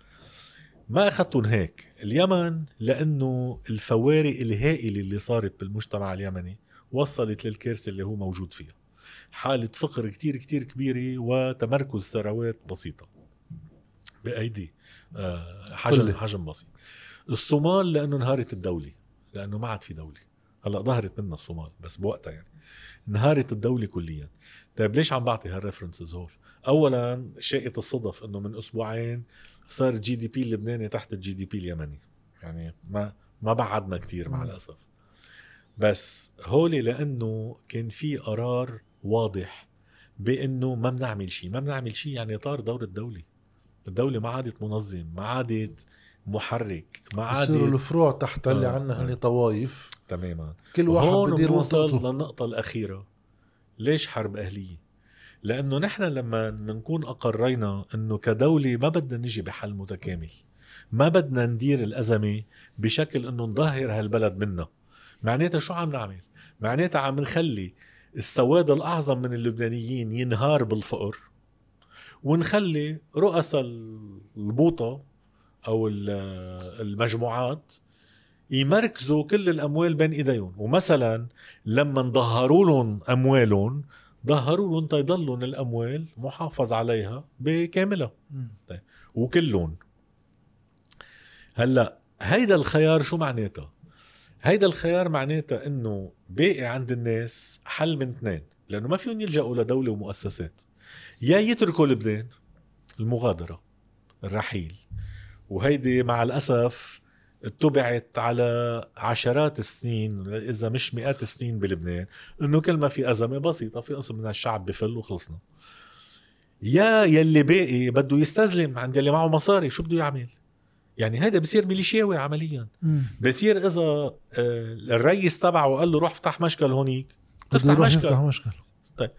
ما أخذتهم هيك. اليمن لأنه الفوارق الهائلة اللي صارت بالمجتمع اليمني وصلت للكارثة اللي هو موجود فيها. حالة فقر كتير كتير كبيرة وتمركز ثروات بسيطة. بأيدي آه، حجم. حجم بسيط. الصومال لأنه انهارت الدولة. لأنه ما عاد في دولة. هلأ ظهرت منا الصومال بس بوقتها يعني. انهارت الدولة كليا. طيب ليش عم بعطي هال references هول؟ اولا شاءت الصدف إنه من أسبوعين صار ال GDP اللبناني تحت ال GDP اليمني. يعني ما ما بعدنا كتير مع. الأسف. بس هولي لأنه كان في قرار واضح بإنه ما بنعمل شيء. ما بنعمل شيء يعني طار دور الدولة. الدولة ما عادت منظم ما عادت محرك ما عادت الفروع تحت اللي آه، عنا آه. هني طوايف تماما. كل واحد هون بدير منطقته للنقطة الأخيرة. ليش حرب أهلية؟ لأنه نحن لما نكون أقرينا أنه كدولة ما بدنا نجي بحل متكامل. ما بدنا ندير الأزمة بشكل أنه نظهر هالبلد منا. معناتها شو عم نعمل؟ معناتها عم نخلي السواد الأعظم من اللبنانيين ينهار بالفقر ونخلي رؤساء البوطة أو المجموعات يمركزوا كل الأموال بين إيديهم. ومثلا لما ظهروا لهم أموالهم ظهروا لهم تيضلهم الأموال محافظ عليها بكاملها. طيب. وكلهم. هلأ هيدا الخيار شو معناتها؟ هيدا الخيار معناتها إنه باقي عند الناس حل من اثنين لأنه ما فيهم يلجأوا لدولة ومؤسسات. يا يتركوا لبنان المغادرة الرحيل. وهيدي مع الأسف اتبعت على عشرات السنين إذا مش مئات السنين بلبنان إنه كل ما في أزمة بسيطة في قسم من الشعب بفل وخلصنا. يا يلي باقي بده يستسلم عند يلي معه مصاري شو بده يعمل؟ يعني هيدا بصير ميليشياوي عمليا. بصير إذا آه، الرئيس تبعه قال له روح افتح مشكل هونيك تفتح مشكل. مشكل. طيب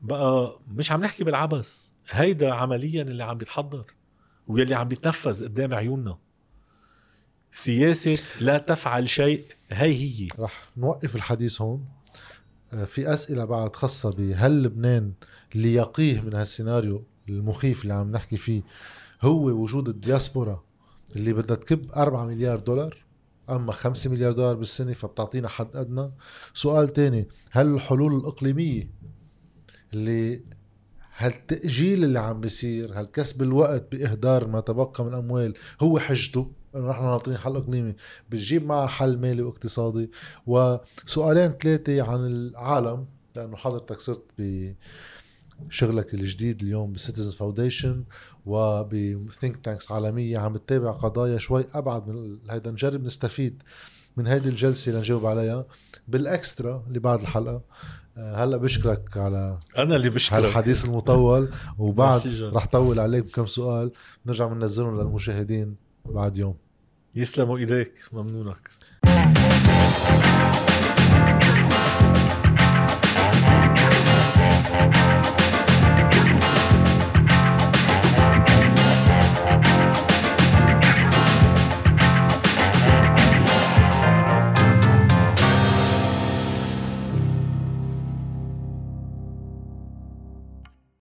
بقى مش عم نحكي بالعبس هيدا عمليا اللي عم بيتحضر. واللي عم بيتنفذ قدام عيوننا. سياسة لا تفعل شيء هي هي رح نوقف الحديث هون. آه، في أسئلة بعد خاصة بهل لبنان ليقيه من هالسيناريو المخيف اللي عم نحكي فيه هو وجود الدياسبورا اللي بدها تكب 4 مليار دولار أما 5 مليار دولار بالسنة فبتعطينا حد أدنى. سؤال تاني هل الحلول الإقليمية اللي هالتأجيل اللي عم بيصير هالكسب الوقت بإهدار ما تبقى من أموال هو حجته؟ إنه نحن ناطرين حل إقليمي. بتجيب معها حل مالي واقتصادي. وسؤالين ثلاثة عن العالم لأنه حضرتك صرت بشغلك الجديد اليوم ب Citizen Foundation وب think tanks عالمية. عم تتابع قضايا شوي أبعد من هيدا نجرب نستفيد من هيدي الجلسة لنجاوب عليها. بال extra اللي بعد الحلقة هلا بشكرك على أنا اللي بشكرك. الحديث المطول وبعد رح طول عليك بكم سؤال. نرجع بننزلهم للمشاهدين بعد يوم. يسلموا ايديك ممنونك.